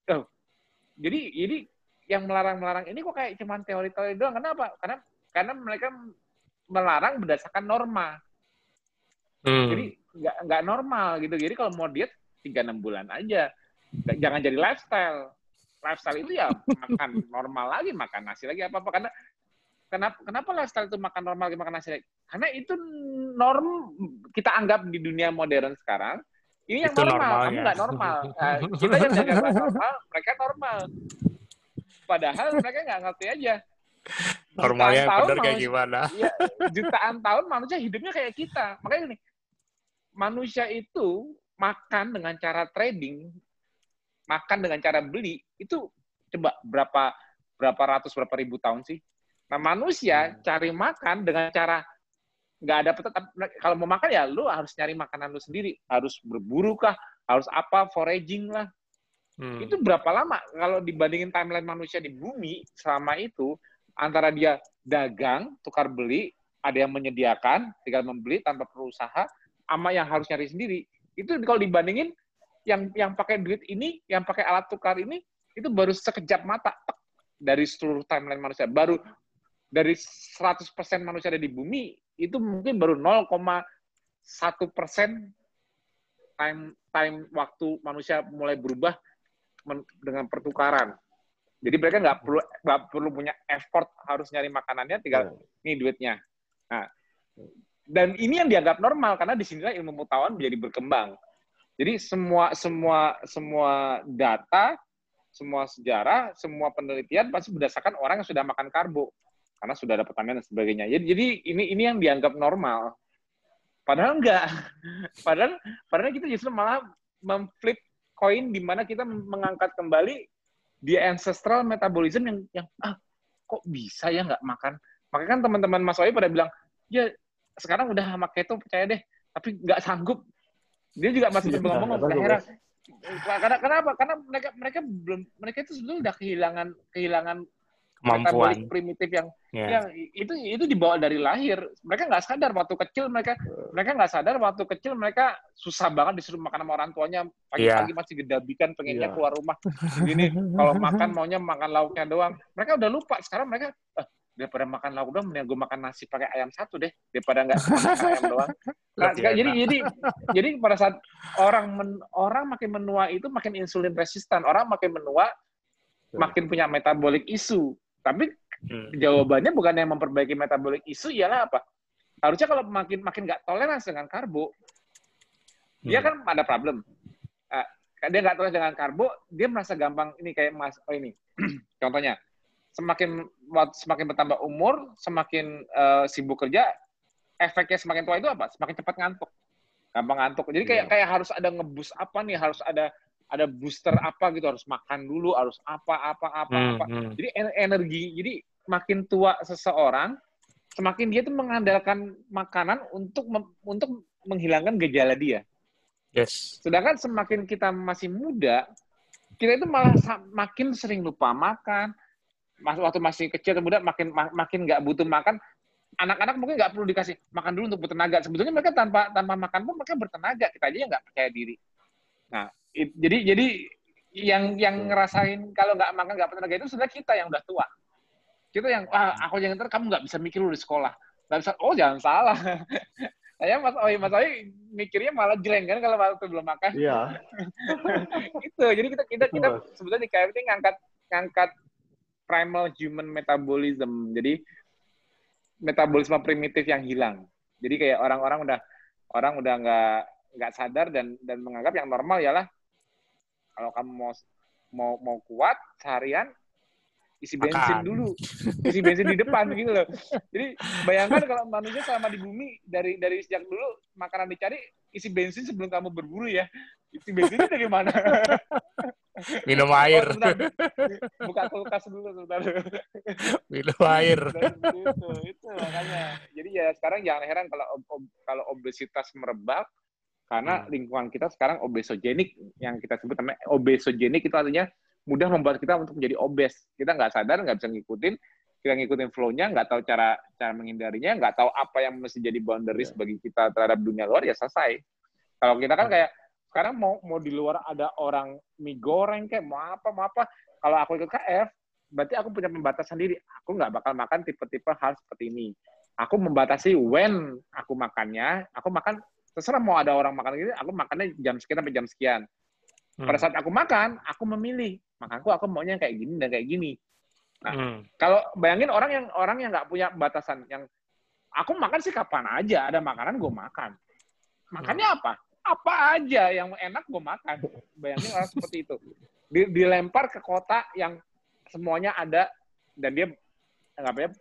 oh, jadi jadi yang melarang-melarang ini kok kayak cuman teori-teori doang. Kenapa? Karena karena mereka melarang berdasarkan norma. Hmm. Jadi nggak nggak normal gitu. Jadi kalau mau diet tiga enam bulan aja. Jangan jadi lifestyle. Lifestyle itu ya makan normal lagi, makan nasi lagi apa apa. Karena kenapa kenapa lifestyle itu makan normal lagi makan nasi lagi? Karena itu norm kita anggap di dunia modern sekarang. Ini yang Itu normal, normal, kamu ya. nggak normal. Nah, kita yang nggak normal, mereka normal. Padahal mereka nggak ngerti aja. Normalnya tahun bener kayak gimana? Iya, jutaan tahun manusia hidupnya kayak kita. Makanya gini, manusia itu makan dengan cara trading, makan dengan cara beli, itu coba berapa berapa ratus berapa ribu tahun sih? Nah manusia cari makan dengan cara nggak ada tetap kalau mau makan ya lu harus nyari makanan lu sendiri, harus berburu kah, harus apa foraging lah. Hmm. Itu berapa lama kalau dibandingin timeline manusia di bumi selama itu antara dia dagang, tukar beli, ada yang menyediakan, tinggal membeli tanpa berusaha, sama yang harus nyari sendiri. Itu kalau dibandingin yang yang pakai duit ini, yang pakai alat tukar ini, itu baru sekejap mata tek, dari seluruh timeline manusia. Baru dari 100% manusia ada di bumi, itu mungkin baru 0,1 persen time time waktu manusia mulai berubah men- dengan pertukaran. Jadi mereka nggak perlu nggak perlu punya effort harus nyari makanannya, tinggal nih duitnya. Nah, dan ini yang dianggap normal karena di sinilah ilmu pengetahuan menjadi berkembang. Jadi semua semua semua data, semua sejarah, semua penelitian pasti berdasarkan orang yang sudah makan karbo karena sudah ada pertanian dan sebagainya. Jadi, jadi ini ini yang dianggap normal. Padahal enggak. Padahal padahal kita justru malah memflip koin di mana kita mengangkat kembali di ancestral metabolism yang yang ah kok bisa ya nggak makan. Makanya kan teman-teman Mas Wahyu pada bilang, ya sekarang udah sama keto percaya deh, tapi nggak sanggup. Dia juga masih Iya, ngomong nggak heran. Karena kenapa? Karena mereka mereka belum mereka itu sebetulnya udah kehilangan kehilangan Kemampuan. primitif yang Ya. yang itu itu dibawa dari lahir. Mereka nggak sadar waktu kecil mereka mereka nggak sadar waktu kecil mereka susah banget disuruh makan sama orang tuanya pagi-pagi masih gedabikan pengennya Iya. keluar rumah. Gini kalau makan maunya makan lauknya doang. Mereka udah lupa sekarang mereka "Ah, daripada makan lauk doang, mending gue makan nasi pakai ayam satu deh, daripada nggak makan ayam doang. Nah, jadi jadi jadi pada saat orang men, orang makin menua itu makin insulin resistan, orang makin menua makin punya metabolic isu. Tapi hmm. jawabannya bukan yang memperbaiki metabolic isu ialah apa? Harusnya kalau makin makin nggak toleransi dengan karbo, hmm. dia kan ada problem. Uh, dia nggak toleransi dengan karbo, dia merasa gampang ini kayak mas oh ini contohnya semakin semakin bertambah umur, semakin uh, sibuk kerja, efeknya semakin tua itu apa? Semakin cepat ngantuk, gampang ngantuk. Jadi kayak yeah. kayak harus ada ngebus apa nih, harus ada ada booster apa gitu, harus makan dulu, harus apa apa apa hmm, apa. Hmm. Jadi energi, jadi makin tua seseorang, semakin dia tuh mengandalkan makanan untuk untuk menghilangkan gejala dia. Yes. Sedangkan semakin kita masih muda, kita itu malah makin sering lupa makan, waktu masih kecil atau muda makin makin nggak butuh makan anak-anak mungkin nggak perlu dikasih makan dulu untuk bertenaga. Sebetulnya mereka tanpa tanpa makan pun mereka bertenaga. Kita aja nggak percaya diri. Nah it, jadi jadi yang yang ngerasain kalau nggak makan nggak bertenaga itu sudah kita yang udah tua. Kita yang ah aku yang ntar kamu nggak bisa mikir dulu di sekolah. Nggak bisa oh jangan salah. Saya mas Oi mas Oi mikirnya malah jeleng kan kalau waktu belum makan. Iya. Itu jadi kita kita kita sebetulnya di KFT ngangkat ngangkat primal human metabolism. Jadi metabolisme primitif yang hilang. Jadi kayak orang-orang udah orang udah nggak nggak sadar dan dan menganggap yang normal ialah kalau kamu mau mau mau kuat seharian isi bensin Makan. dulu, isi bensin di depan gitu loh. Jadi bayangkan kalau manusia selama di bumi dari dari sejak dulu makanan dicari isi bensin sebelum kamu berburu ya. Isi bensinnya dari mana? Minum air. Oh, Buka kulkas dulu sebentar. Minum air. itu, itu makanya. Jadi ya sekarang jangan heran kalau ob, kalau obesitas merebak karena hmm. lingkungan kita sekarang obesogenik yang kita sebut namanya obesogenik itu artinya mudah membuat kita untuk menjadi obes. Kita nggak sadar, nggak bisa ngikutin, kita ngikutin flow-nya, nggak tahu cara cara menghindarinya, nggak tahu apa yang mesti jadi boundaries yeah. bagi kita terhadap dunia luar, ya selesai. Kalau kita kan hmm. kayak sekarang mau mau di luar ada orang mie goreng kayak mau apa mau apa. Kalau aku ikut KF berarti aku punya pembatas sendiri. Aku nggak bakal makan tipe-tipe hal seperti ini. Aku membatasi when aku makannya. Aku makan terserah mau ada orang makan gitu aku makannya jam sekian sampai jam sekian. Hmm. pada saat aku makan aku memilih. Makanku aku maunya kayak gini dan kayak gini. Nah hmm. kalau bayangin orang yang orang yang nggak punya batasan yang aku makan sih kapan aja ada makanan gue makan. Makannya hmm. apa apa aja yang enak gue makan. Bayangin orang seperti itu. Dilempar ke kota yang semuanya ada dan dia nggak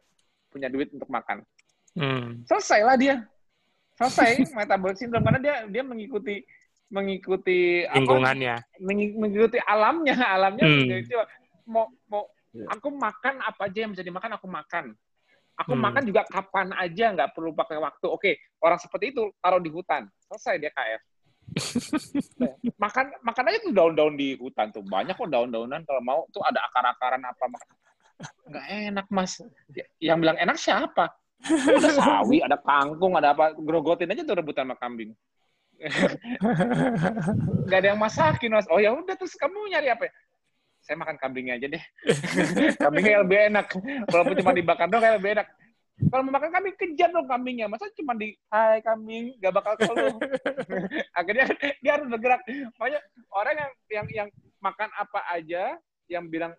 punya duit untuk makan. Hmm. Selesailah dia. Selesai metabolic syndrome karena dia dia mengikuti mengikuti lingkungannya, apa, mengikuti alamnya, alamnya hmm. mau mau ya. aku makan apa aja yang bisa dimakan aku makan. Aku hmm. makan juga kapan aja, nggak perlu pakai waktu. Oke, orang seperti itu taruh di hutan, selesai dia KF. makan makan aja tuh daun-daun di hutan tuh banyak kok daun-daunan kalau mau tuh ada akar-akaran apa nggak enak mas ya, yang bilang enak siapa ada sawi ada kangkung ada apa grogotin aja tuh rebutan sama kambing nggak ada yang masakin mas oh ya udah terus kamu nyari apa ya? Saya makan kambingnya aja deh kambingnya lebih enak walaupun cuma dibakar doang kayak lebih enak kalau mau makan kambing, kejar dong kambingnya. Masa cuma di, hai kambing, gak bakal kalau. Akhirnya dia harus bergerak. Makanya orang yang, yang yang makan apa aja, yang bilang,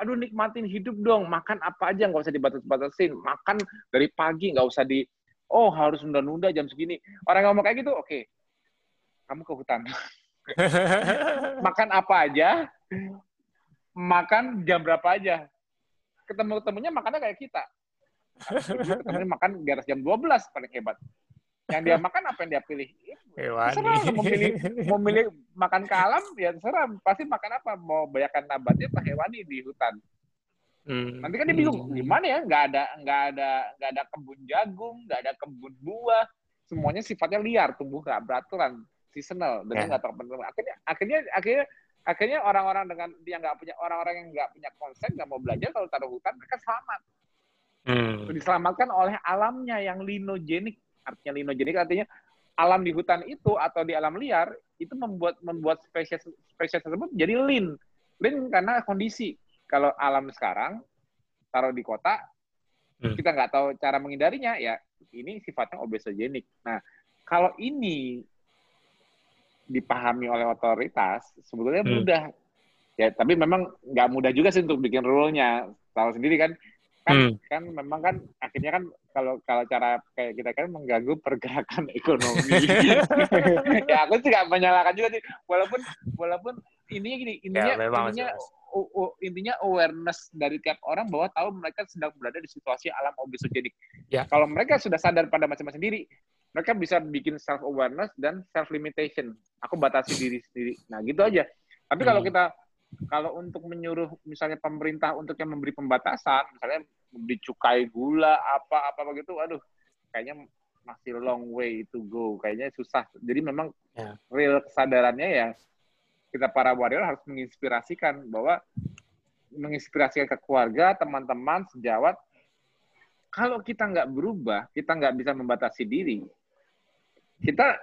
aduh nikmatin hidup dong, makan apa aja, nggak usah dibatas-batasin. Makan dari pagi, nggak usah di, oh harus nunda-nunda jam segini. Orang yang mau kayak gitu, oke. Okay. Kamu ke hutan. makan apa aja, makan jam berapa aja. Ketemu-ketemunya makannya kayak kita ketemu makan di atas jam 12 paling hebat. Yang dia makan apa yang dia pilih? Terserah, mau milih, mau milih makan ke alam, ya terserah. Pasti makan apa? Mau bayarkan nabatnya atau hewani di hutan. Hmm. Nanti kan dia bingung, gimana ya? Nggak ada, nggak ada, nggak ada kebun jagung, nggak ada kebun buah. Semuanya sifatnya liar, tumbuh nggak beraturan, seasonal, dan yeah. nggak tahu Akhirnya, akhirnya, akhirnya, akhirnya orang-orang dengan yang nggak punya orang-orang yang nggak punya konsep nggak mau belajar kalau taruh hutan mereka selamat Hmm. Diselamatkan oleh alamnya yang linogenik. Artinya linogenik artinya alam di hutan itu atau di alam liar itu membuat membuat spesies spesies tersebut jadi lean. Lean karena kondisi. Kalau alam sekarang taruh di kota hmm. kita nggak tahu cara menghindarinya, ya ini sifatnya obesogenik. Nah, kalau ini dipahami oleh otoritas, sebetulnya hmm. mudah. Ya, tapi memang nggak mudah juga sih untuk bikin rule-nya. Tahu sendiri kan, kan hmm. kan memang kan akhirnya kan kalau kalau cara kayak kita kan mengganggu pergerakan ekonomi. ya aku sih nggak menyalahkan juga sih, walaupun walaupun intinya gini, intinya ya, intinya intinya awareness dari tiap orang bahwa tahu mereka sedang berada di situasi alam obesogenik. Ya. Kalau mereka sudah sadar pada masing-masing sendiri, mereka bisa bikin self awareness dan self limitation. Aku batasi diri sendiri. Nah, gitu aja. Tapi hmm. kalau kita kalau untuk menyuruh misalnya pemerintah untuk yang memberi pembatasan, misalnya memberi cukai gula apa apa begitu, aduh, kayaknya masih long way to go, kayaknya susah. Jadi memang yeah. real kesadarannya ya kita para warrior harus menginspirasikan bahwa menginspirasikan ke keluarga, teman-teman, sejawat. Kalau kita nggak berubah, kita nggak bisa membatasi diri, kita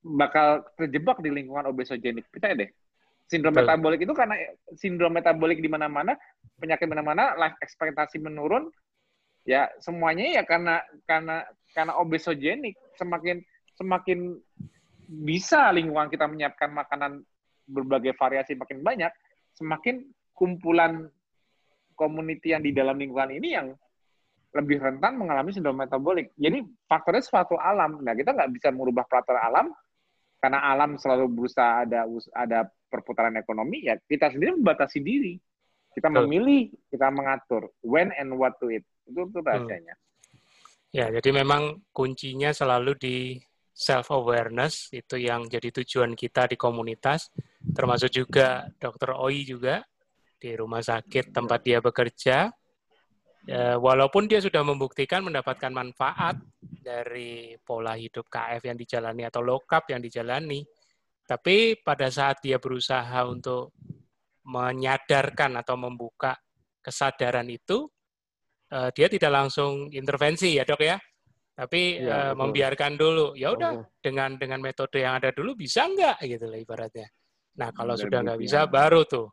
bakal terjebak di lingkungan obesogenik. Percaya deh Sindrom Betul. metabolik itu karena sindrom metabolik di mana-mana, penyakit mana-mana, life ekspektasi menurun, ya semuanya ya karena karena karena obesogenik. Semakin semakin bisa lingkungan kita menyiapkan makanan berbagai variasi makin banyak, semakin kumpulan community yang di dalam lingkungan ini yang lebih rentan mengalami sindrom metabolik. Jadi faktornya suatu alam. Nah kita nggak bisa merubah peraturan alam karena alam selalu berusaha ada ada perputaran ekonomi, ya kita sendiri membatasi diri. Kita memilih, kita mengatur when and what to it. Itu itu rahasianya. Ya, jadi memang kuncinya selalu di self awareness itu yang jadi tujuan kita di komunitas, termasuk juga Dr. Oi juga di rumah sakit tempat dia bekerja. Ya, walaupun dia sudah membuktikan mendapatkan manfaat dari pola hidup KF yang dijalani atau low carb yang dijalani, tapi pada saat dia berusaha untuk menyadarkan atau membuka kesadaran itu, uh, dia tidak langsung intervensi ya dok ya, tapi ya, membiarkan dulu. Ya udah dengan dengan metode yang ada dulu bisa nggak? Gitu lah ibaratnya. Nah kalau Dan sudah nggak bisa baru tuh,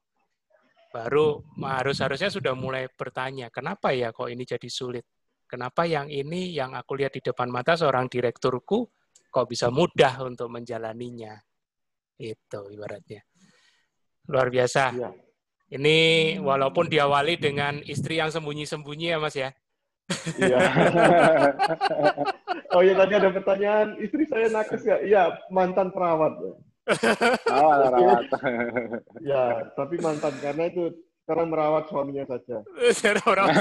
baru harus harusnya sudah mulai bertanya kenapa ya kok ini jadi sulit. Kenapa yang ini yang aku lihat di depan mata seorang direkturku kok bisa mudah untuk menjalaninya itu ibaratnya. Luar biasa. Ya. Ini walaupun diawali dengan istri yang sembunyi-sembunyi ya Mas ya. Iya. oh iya tadi ada pertanyaan, istri saya nakes ya? Iya, mantan perawat. Oh, perawat. ya, tapi mantan karena itu karena merawat suaminya saja. Cara merawat.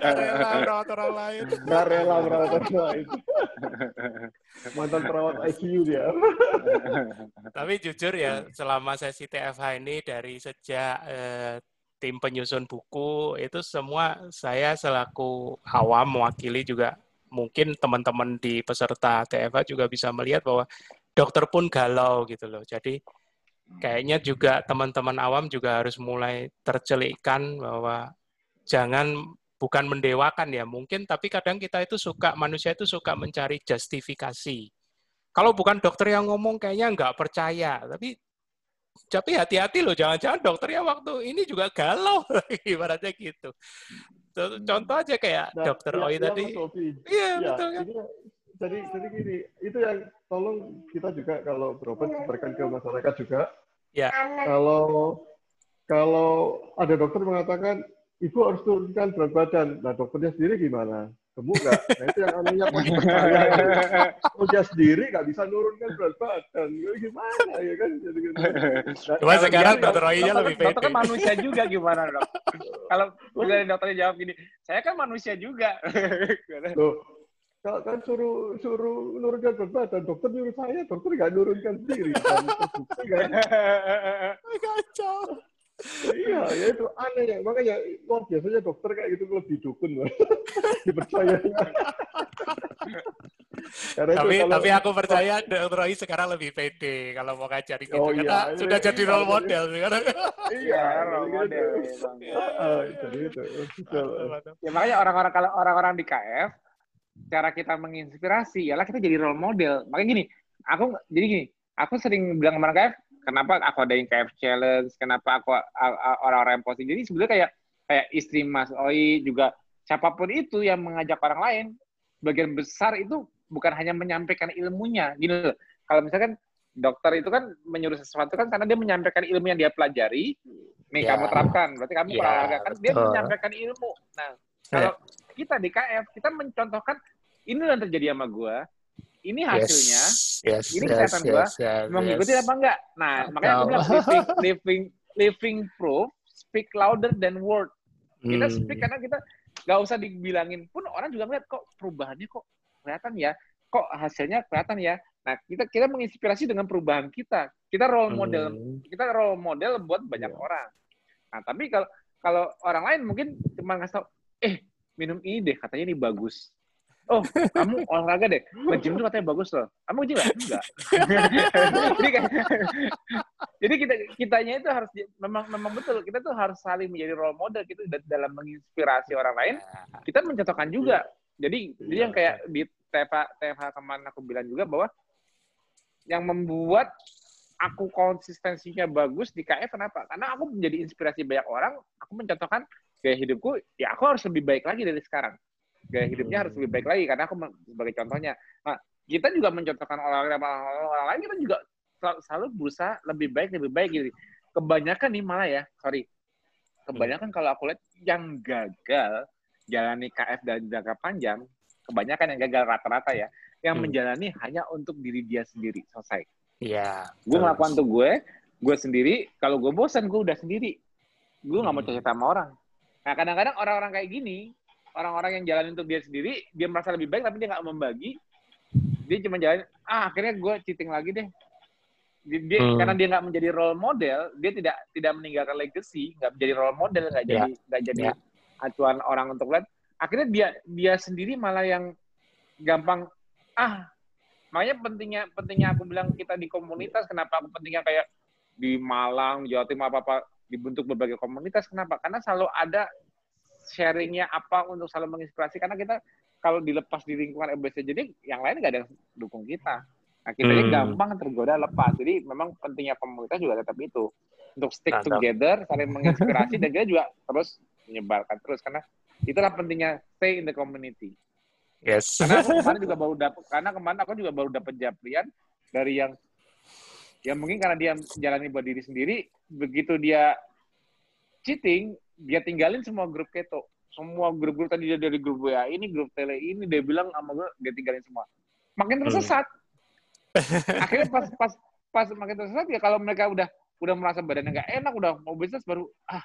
rela merawat orang lain. Nggak rela merawat orang lain. Mantan perawat ICU dia. Tapi jujur ya, selama sesi TFH ini dari sejak eh, tim penyusun buku itu semua saya selaku awam mewakili juga mungkin teman-teman di peserta TFH juga bisa melihat bahwa dokter pun galau gitu loh. Jadi kayaknya juga teman-teman awam juga harus mulai tercelikkan bahwa jangan bukan mendewakan ya mungkin tapi kadang kita itu suka manusia itu suka mencari justifikasi. Kalau bukan dokter yang ngomong kayaknya nggak percaya. Tapi tapi hati-hati loh jangan-jangan dokternya waktu ini juga galau. Ibaratnya gitu. Contoh aja kayak nah, dokter ya, Oi ya, tadi. Iya ya, betul kan jadi jadi gini itu yang tolong kita juga kalau berobat berikan ke masyarakat juga. Ya. Kalau kalau ada dokter mengatakan ibu harus turunkan berat badan. Nah dokternya sendiri gimana? Gemuk nggak? Nah itu yang anehnya oh dia sendiri nggak bisa nurunkan berat badan. Gimana? Ya kan? Jadi gitu. nah, cuma sekarang dokter Roy-nya lebih pede dokter kan manusia juga gimana dok? Kalau dari dokternya jawab gini saya kan manusia juga. Loh, kalau kan suruh suruh nurunkan berat badan, dokter nyuruh saya, dokter nggak nurunkan sendiri. Kan, kan? Kacau. iya, ya itu aneh ya. Makanya luar biasanya dokter kayak gitu lebih dukun loh. Dipercaya. tapi kalau, tapi aku percaya dokter Roy sekarang lebih pede kalau mau ngajar gitu oh, karena iya, sudah iya, jadi role model sekarang. iya, role model. Jadi itu. Ya makanya orang-orang kalau orang-orang di KF cara kita menginspirasi ialah kita jadi role model. Makanya gini, aku jadi gini, aku sering bilang ke mana KF, kenapa aku ada yang KF challenge, kenapa aku orang-orang yang positif. Jadi sebenarnya kayak kayak istri Mas Oi juga siapa pun itu yang mengajak orang lain, bagian besar itu bukan hanya menyampaikan ilmunya. Gini loh, kalau misalkan dokter itu kan menyuruh sesuatu kan karena dia menyampaikan ilmu yang dia pelajari, nih Ya. kamu terapkan, berarti kamu Ya, berolahraga kan dia menyampaikan ilmu. Nah, kalau kita di KF kita mencontohkan ini yang terjadi sama gua, ini hasilnya, yes, ini yes, kesehatan yes, gua, yes, mengikuti yes. apa enggak? Nah, makanya aku bilang living, living, living proof speak louder than word. Kita Hmm. speak karena kita nggak usah dibilangin pun orang juga ngeliat kok perubahannya kok kelihatan ya, kok hasilnya kelihatan ya. Nah, kita kita menginspirasi dengan perubahan kita. Kita role model, Hmm. kita role model buat banyak Iya. orang. Nah, tapi kalau kalau orang lain mungkin cuma ngasih tau, eh minum ini deh, katanya ini bagus. Oh, kamu olahraga deh. Nge-gym tuh katanya bagus loh. Kamu nge-gym nggak? Enggak. jadi jadi kita kitanya itu harus memang memang betul kita tuh harus saling menjadi role model gitu da- dalam menginspirasi orang lain. Kita mencontohkan juga. Jadi jadi yang kayak di TFH TFH kemarin aku bilang juga bahwa yang membuat aku konsistensinya bagus di KF kenapa? Karena aku menjadi inspirasi banyak orang, aku mencontohkan gaya hidupku, ya aku harus lebih baik lagi dari sekarang. Gaya hidupnya harus lebih baik lagi, karena aku sebagai contohnya. Nah, kita juga mencontohkan orang, orang, orang lain, kita juga sel- selalu berusaha lebih baik, lebih baik gitu. Kebanyakan nih malah ya, sorry. Kebanyakan kalau aku lihat yang gagal jalani KF dan jangka panjang, kebanyakan yang gagal rata-rata ya, yang Hmm. menjalani hanya untuk diri dia sendiri, selesai Iya. gue ngelakukan tuh gue gue sendiri kalau gue bosan gue udah sendiri gue nggak mau Hmm. cerita sama orang nah kadang-kadang orang-orang kayak gini orang-orang yang jalan untuk dia sendiri dia merasa lebih baik tapi dia nggak membagi dia cuma jalan ah akhirnya gue cheating lagi deh dia, Hmm. karena dia nggak menjadi role model dia tidak tidak meninggalkan legacy nggak menjadi role model nggak Ya. jadi nggak jadi Ya. acuan orang untuk lihat akhirnya dia dia sendiri malah yang gampang ah makanya pentingnya pentingnya aku bilang kita di komunitas kenapa aku pentingnya kayak di Malang Jawa Timur apa apa dibentuk berbagai komunitas kenapa karena selalu ada sharingnya apa untuk selalu menginspirasi karena kita kalau dilepas di lingkungan MBC jadi yang lain nggak ada yang dukung kita nah kita Hmm. gampang tergoda lepas jadi memang pentingnya komunitas juga tetap itu untuk stick Mantap. together saling menginspirasi dan kita juga terus menyebarkan terus karena itulah pentingnya stay in the community Yes. karena aku kemarin juga baru dapet karena kemarin aku juga baru dapat japrian dari yang yang mungkin karena dia jalani buat diri sendiri begitu dia cheating dia tinggalin semua grup keto. Semua grup-grup tadi dia dari grup WA ini grup tele ini dia bilang sama gue dia tinggalin semua. Makin tersesat. Akhirnya pas pas pas makin tersesat ya kalau mereka udah udah merasa badannya nggak enak udah mau bisnis baru ah.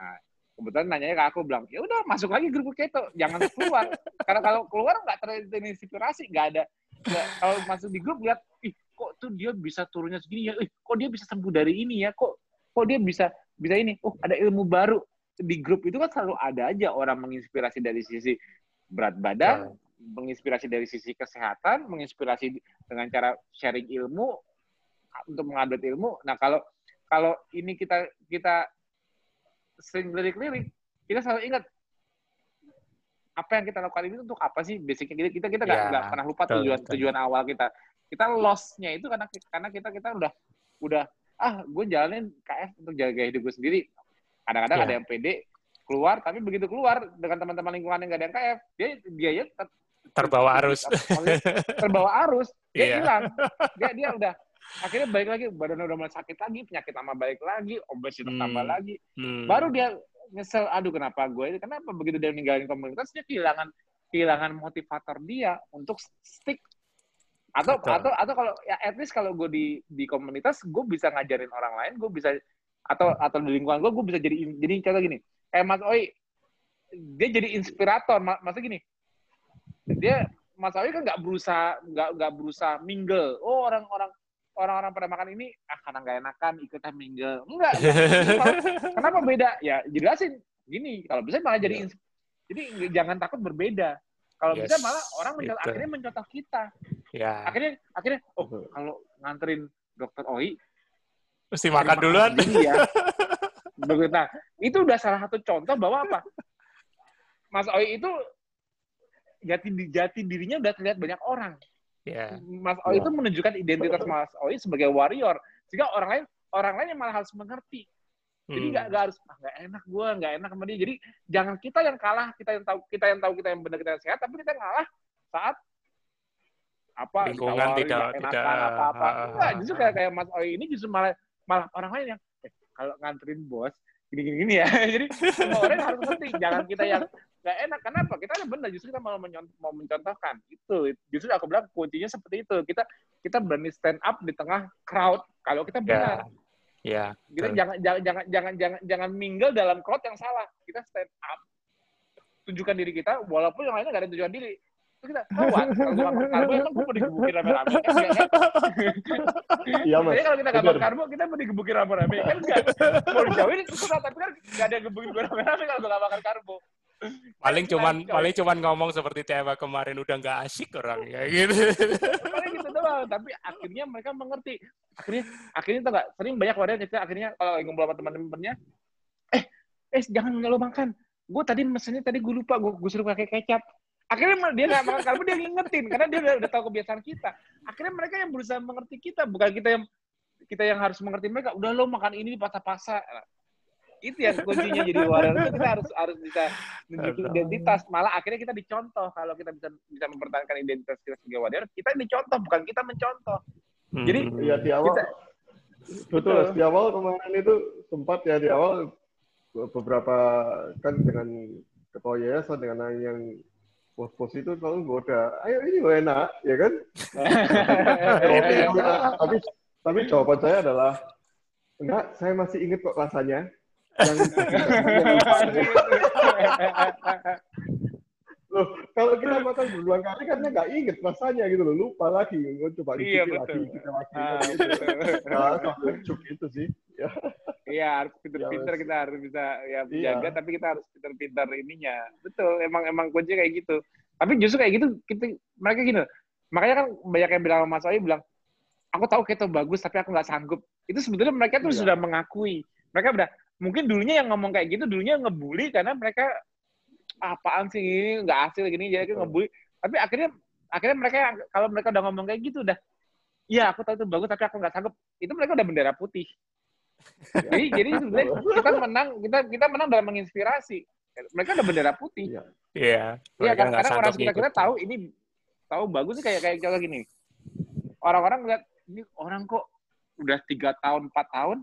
Nah, kebetulan nanyanya ke aku bilang ya udah masuk lagi grup keto jangan keluar. Karena kalau keluar nggak terinspirasi nggak ada nggak, kalau masuk di grup lihat ih kok tuh dia bisa turunnya segini ya? Ih kok dia bisa sembuh dari ini ya? Kok kok dia bisa bisa ini oh ada ilmu baru. Di grup itu kan selalu ada aja orang menginspirasi dari sisi berat badan menginspirasi dari sisi kesehatan menginspirasi dengan cara sharing ilmu untuk mengupdate ilmu. Nah kalau kalau ini kita kita sering lirik-lirik, kita selalu ingat apa yang kita lakukan ini untuk apa sih? Basicnya kita kita kita nggak nggak pernah lupa betul, tujuan betul. tujuan awal kita. Kita lossnya itu karena karena kita kita udah udah ah gue jalanin KF untuk jaga hidup gue sendiri kadang-kadang Ya. ada yang pede keluar tapi begitu keluar dengan teman-teman lingkungan yang gak ada yang KF dia dia ya ter- Terbawa arus. maksudnya terbawa arus dia Iya. hilang dia dia udah akhirnya balik lagi badan udah mulai sakit lagi penyakit tambah balik lagi obesitas Hmm. tambah lagi Hmm. baru dia nyesel aduh kenapa gue ini kenapa begitu dia meninggalin komunitas dia kehilangan kehilangan motivator dia untuk stick atau Betul. atau atau kalau ya at least kalau gue di di komunitas gue bisa ngajarin orang lain gue bisa atau atau di lingkungan gue gue bisa jadi jadi contoh gini kayak Mas Oi dia jadi inspirator Ma- maksudnya gini dia Mas Oi kan nggak berusaha nggak nggak berusaha mingle oh orang-orang orang-orang pada makan ini ah karena nggak enakan ikutan mingle enggak Kenapa beda? Ya jelasin gini. Kalau bisa malah jadi ins- jadi jangan takut berbeda. Kalau Yes, bisa malah orang gitu. akhirnya mencontoh kita. ya. Akhirnya akhirnya oh kalau nganterin dokter Oi Mesti makan duluan. Ya. Begitu. Nah, itu udah salah satu contoh bahwa apa? Mas Oi itu jati jati dirinya udah terlihat banyak orang. Ya. Mas Oi Ya. itu menunjukkan identitas Mas Oi sebagai warrior sehingga orang lain orang lain yang malah harus mengerti Jadi Hmm. nggak nggak harus ah, nggak enak gue, nggak enak sama dia. Jadi jangan kita yang kalah, kita yang tahu kita yang tahu kita yang benar kita yang sehat, tapi kita ngalah saat apa Lingkungan tidak- tidak- apa-apa. ah, Enggak, justru kayak kayak Mas Oi ini justru malah malah orang lain yang eh, kalau nganterin bos gini gini, gini ya. Jadi semua orang harus ngerti, jangan kita yang nggak enak. Kenapa? Kita ada benar, justru kita malah menyont- mau mencontohkan. Itu justru aku bilang kuncinya seperti itu. Kita kita berani stand up di tengah crowd kalau kita Ya. benar. Ya. Kita betul. jangan jangan jangan jangan jangan jangan mingle dalam crowd yang salah. Kita stand up, tunjukkan diri kita, walaupun yang lainnya nggak ada tujuan diri. Terus kita tahu kalau gua makan karbo emang gue mau digebukin rame-rame kan enggak kan? Iya mas. Jadi kalau kita makan karbo, kita mau digebukin rame-rame kan enggak. Mau dijauhin susah, tapi kan nggak ada yang gebukin gue rame-rame kalau gue nggak makan karbo. Paling cuman paling cuman ngomong seperti Tewa kemarin udah nggak asik orang ya gitu. Paling gitu doang. Tapi akhirnya mereka mengerti. Akhirnya akhirnya tuh nggak sering banyak wadah cerita akhirnya kalau lagi ngobrol sama teman-temannya, eh eh jangan lo makan. Gue tadi mesennya tadi gue lupa gue gue suruh pakai kecap. Akhirnya dia nggak makan karbo dia ngingetin karena dia udah, udah tahu kebiasaan kita. Akhirnya mereka yang berusaha mengerti kita bukan kita yang kita yang harus mengerti mereka. Udah lo makan ini pasa-pasa. Itu yang kuncinya jadi wadah itu kita harus harus bisa Aduh. identitas. Malah akhirnya kita dicontoh kalau kita bisa bisa mempertahankan identitas kita sebagai warrior, kita dicontoh bukan kita mencontoh. Jadi, Hmm. Iya di awal. Kita- betul Betul. di awal kemarin itu sempat ya di awal beberapa kan dengan ketua yayasan dengan yang pos-pos itu selalu goda, ayo ini lo enak, ya kan? Enak. tapi tapi jawaban saya adalah enggak, saya masih ingat kok rasanya. Loh, kalau kita makan berulang kali kan nggak inget rasanya gitu loh, lupa lagi, Gua coba Iya, lagi, kita lagi, Ah, gitu. Nah, cuk itu sih. Iya harus pinter-pinter Ya, kita harus bisa ya Iya. jaga tapi kita harus pinter-pinter ininya. Betul, emang emang kunci kayak gitu. Tapi justru kayak gitu kita mereka gini. Makanya kan banyak yang bilang sama Mas Oi bilang, aku tahu keto bagus tapi aku nggak sanggup. Itu sebetulnya mereka tuh Iya. sudah mengakui. Mereka udah mungkin dulunya yang ngomong kayak gitu dulunya ngebully karena mereka apaan sih ini nggak hasil gini jadi Betul. ngebully. Tapi akhirnya akhirnya mereka kalau mereka udah ngomong kayak gitu udah Iya, aku tahu itu bagus tapi aku nggak sanggup. Itu mereka udah bendera putih. jadi jadi sebenarnya kita menang kita kita menang dalam menginspirasi. Mereka udah bendera putih. Iya. Iya. Iya kan karena orang sekitar kita tahu ini tahu bagus sih kayak kayak contoh gini. Orang-orang lihat ini orang kok udah tiga tahun empat tahun.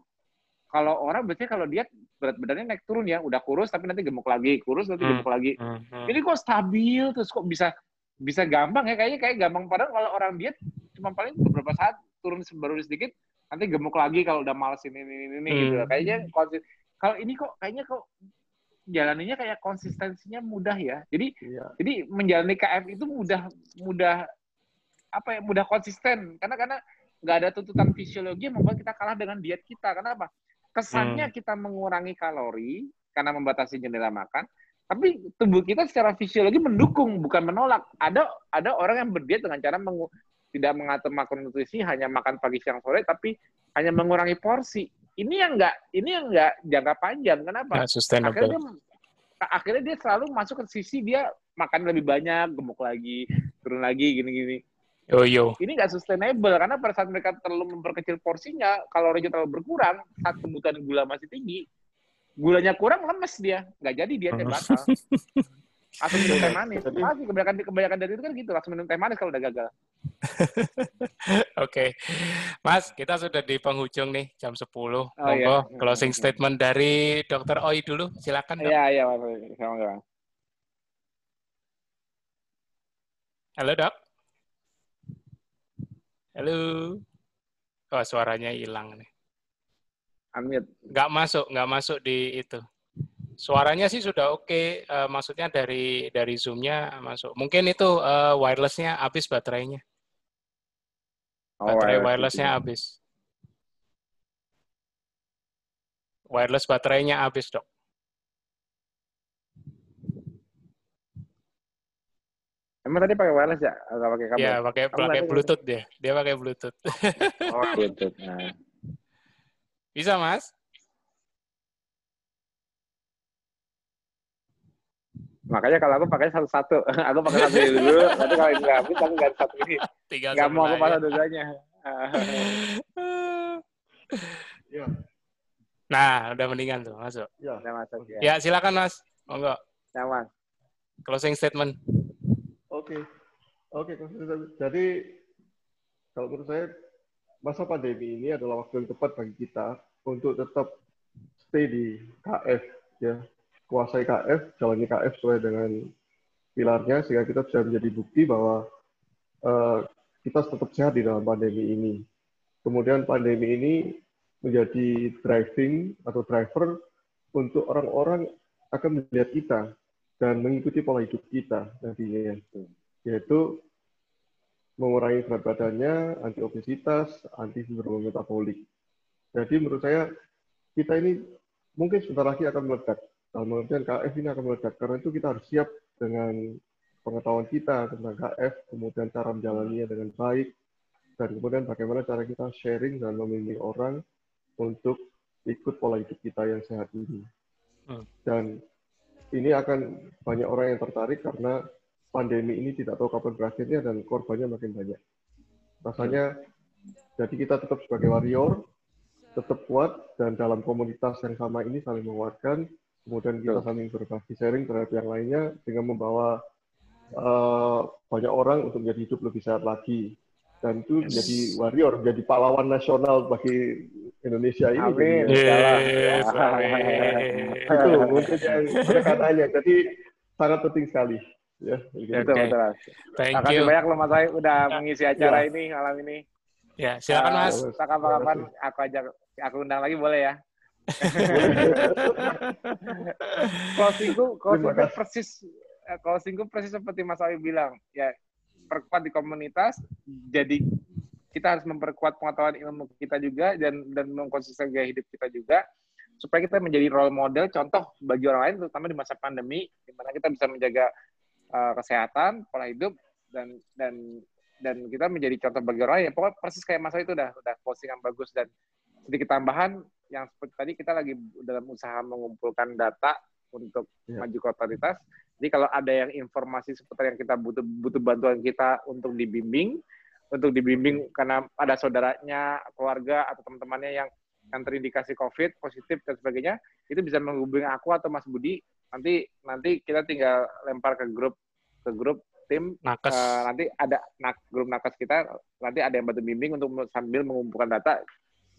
Kalau orang biasanya kalau dia berat badannya naik turun ya, udah kurus tapi nanti gemuk lagi, kurus nanti Hmm. gemuk lagi. Hmm, hmm. Ini kok stabil terus kok bisa bisa gampang ya kayaknya kayak gampang padahal kalau orang diet cuma paling beberapa saat turun baru sedikit nanti gemuk lagi kalau udah males ini ini ini, ini Hmm. gitu. Kayaknya kalau ini kok kayaknya kok jalannya kayak konsistensinya mudah ya. Jadi Iya. jadi menjalani KF itu mudah mudah apa ya mudah konsisten karena karena nggak ada tuntutan fisiologi yang membuat kita kalah dengan diet kita kenapa kesannya kita mengurangi kalori karena membatasi jendela makan tapi tubuh kita secara fisiologi mendukung bukan menolak. Ada ada orang yang berdiet dengan cara mengu- tidak mengatur makronutrisi hanya makan pagi siang sore tapi hanya mengurangi porsi. Ini yang enggak ini yang enggak jangka panjang. Kenapa? Akhirnya dia akhirnya dia selalu masuk ke sisi dia makan lebih banyak gemuk lagi turun lagi gini-gini Yo yo. ini nggak sustainable karena pada saat mereka terlalu memperkecil porsinya kalorinya terlalu berkurang saat kebutuhan gula masih tinggi gulanya kurang lemes dia nggak jadi dia Hmm. batal langsung minum teh manis pasti kebanyakan kebanyakan dari itu kan gitu langsung minum teh manis kalau udah gagal Oke. Mas, kita sudah di penghujung nih jam 10. Monggo iya. closing statement dari Dr. Oi dulu. Silakan, Dok. iya iya Pak. sama-sama Halo, Dok. Halo. Oh, suaranya hilang nih. unmute Nggak masuk, nggak masuk di itu. Suaranya sih sudah oke, eh, maksudnya dari dari Zoom-nya masuk. Mungkin itu eh, wireless-nya habis baterainya. Oh, Baterai wireless wireless-nya habis. Wireless baterainya habis, Dok. Emang tadi pakai wireless ya nggak pakai kabel Iya, pakai pakai Bluetooth dia. Dia pakai Bluetooth. oh Bluetooth nah. Bisa, Mas? makanya kalau aku pakai satu-satu aku pakai satu ini dulu nanti kalau ini nggak habis aku ganti satu ini Tinggal nggak mau aku pasang ya. dua-duanya Ya. Nah, udah mendingan tuh, masuk. Ya, Udah masuk ya. Ya, silakan Mas. Monggo. Ya, Mas. Closing statement. Oke. Oke, jadi kalau menurut saya masa pandemi ini adalah waktu yang tepat bagi kita untuk tetap stay di KF ya. Kuasai KF, jalani KF sesuai dengan pilarnya sehingga kita bisa menjadi bukti bahwa eh, kita tetap sehat di dalam pandemi ini. Kemudian pandemi ini menjadi driving atau driver untuk orang-orang akan melihat kita dan mengikuti pola hidup kita nantinya yaitu mengurangi berat badannya, anti obesitas, anti sindrom metabolik. Jadi menurut saya kita ini mungkin sebentar lagi akan meledak. Dalam pengertian KF ini akan meledak. Karena itu kita harus siap dengan pengetahuan kita tentang KF, kemudian cara menjalaninya dengan baik, dan kemudian bagaimana cara kita sharing dan membimbing orang untuk ikut pola hidup kita yang sehat ini. Hmm. Dan ini akan banyak orang yang tertarik karena pandemi ini tidak tahu kapan berakhirnya dan korbannya makin banyak. Rasanya jadi kita tetap sebagai warrior, tetap kuat dan dalam komunitas yang sama ini saling menguatkan, kemudian kita saling berbagi sharing terhadap yang lainnya dengan membawa uh, banyak orang untuk menjadi hidup lebih sehat lagi. Dan itu Yes. menjadi warrior, menjadi pahlawan nasional bagi Indonesia ini. Amin. Ya, Yes, amin. itu mungkin yang pendekatannya. Jadi sangat penting sekali. Ya, begitu. Betul. Thank Makasih you. banyak loh Mas Ai udah mengisi acara Ya. ini malam ini. Ya, silakan Eh, Mas. tak kapan-kapan aku ajak aku undang lagi boleh ya. closingku closingku kasih. persis eh, closingku persis seperti Mas Awi bilang ya perkuat di komunitas jadi kita harus memperkuat pengetahuan ilmu kita juga dan dan mengkonsisten gaya hidup kita juga supaya kita menjadi role model contoh bagi orang lain terutama di masa pandemi di mana kita bisa menjaga eh, kesehatan pola hidup dan dan dan kita menjadi contoh bagi orang lain ya pokoknya persis kayak Mas Awi itu udah udah postingan bagus dan sedikit tambahan yang seperti tadi kita lagi dalam usaha mengumpulkan data untuk Ya. maju ke otoritas. Jadi kalau ada yang informasi seputar yang kita butuh butuh bantuan kita untuk dibimbing, untuk dibimbing karena ada saudaranya, keluarga atau teman-temannya yang yang terindikasi COVID positif dan sebagainya, itu bisa menghubungi aku atau Mas Budi. Nanti nanti kita tinggal lempar ke grup ke grup tim Nakes. Eh, nanti ada nak, grup nakes kita nanti ada yang bantu bimbing untuk sambil mengumpulkan data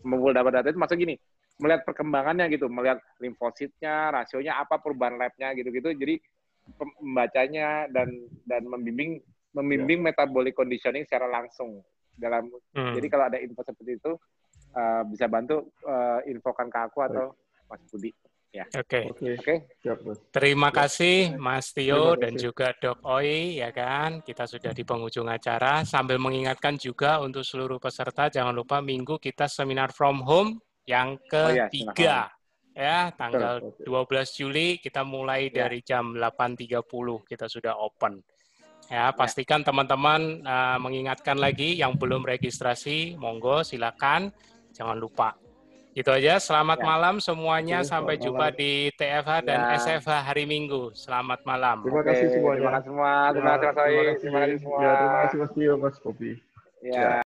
mengumpul data-data itu maksud gini melihat perkembangannya gitu melihat limfositnya rasionya apa perubahan labnya gitu-gitu jadi membacanya dan dan membimbing membimbing metabolic conditioning secara langsung dalam Hmm. jadi kalau ada info seperti itu eh, bisa bantu eh, infokan ke aku atau Mas Budi Oke. Oke, oke. Terima kasih Mas Tio dan juga Dok Oi ya kan. Kita sudah di penghujung acara sambil mengingatkan juga untuk seluruh peserta jangan lupa minggu kita seminar from home yang Oh iya, ketiga. ya, tanggal Oke. 12 Juli kita mulai Ya. dari jam 8.30 kita sudah open. Ya, pastikan teman-teman uh, mengingatkan lagi yang belum registrasi, monggo silakan jangan lupa. Itu aja, selamat Ya. malam semuanya. Oke, Sampai selamat jumpa malam. di TFH dan Ya. SFH hari Minggu. Selamat malam. Terima kasih semuanya. terima kasih semua terima kasih Mas Oi Ya, terima kasih semua Ya, terima kasih Mas Tio, Mas Kopi. ya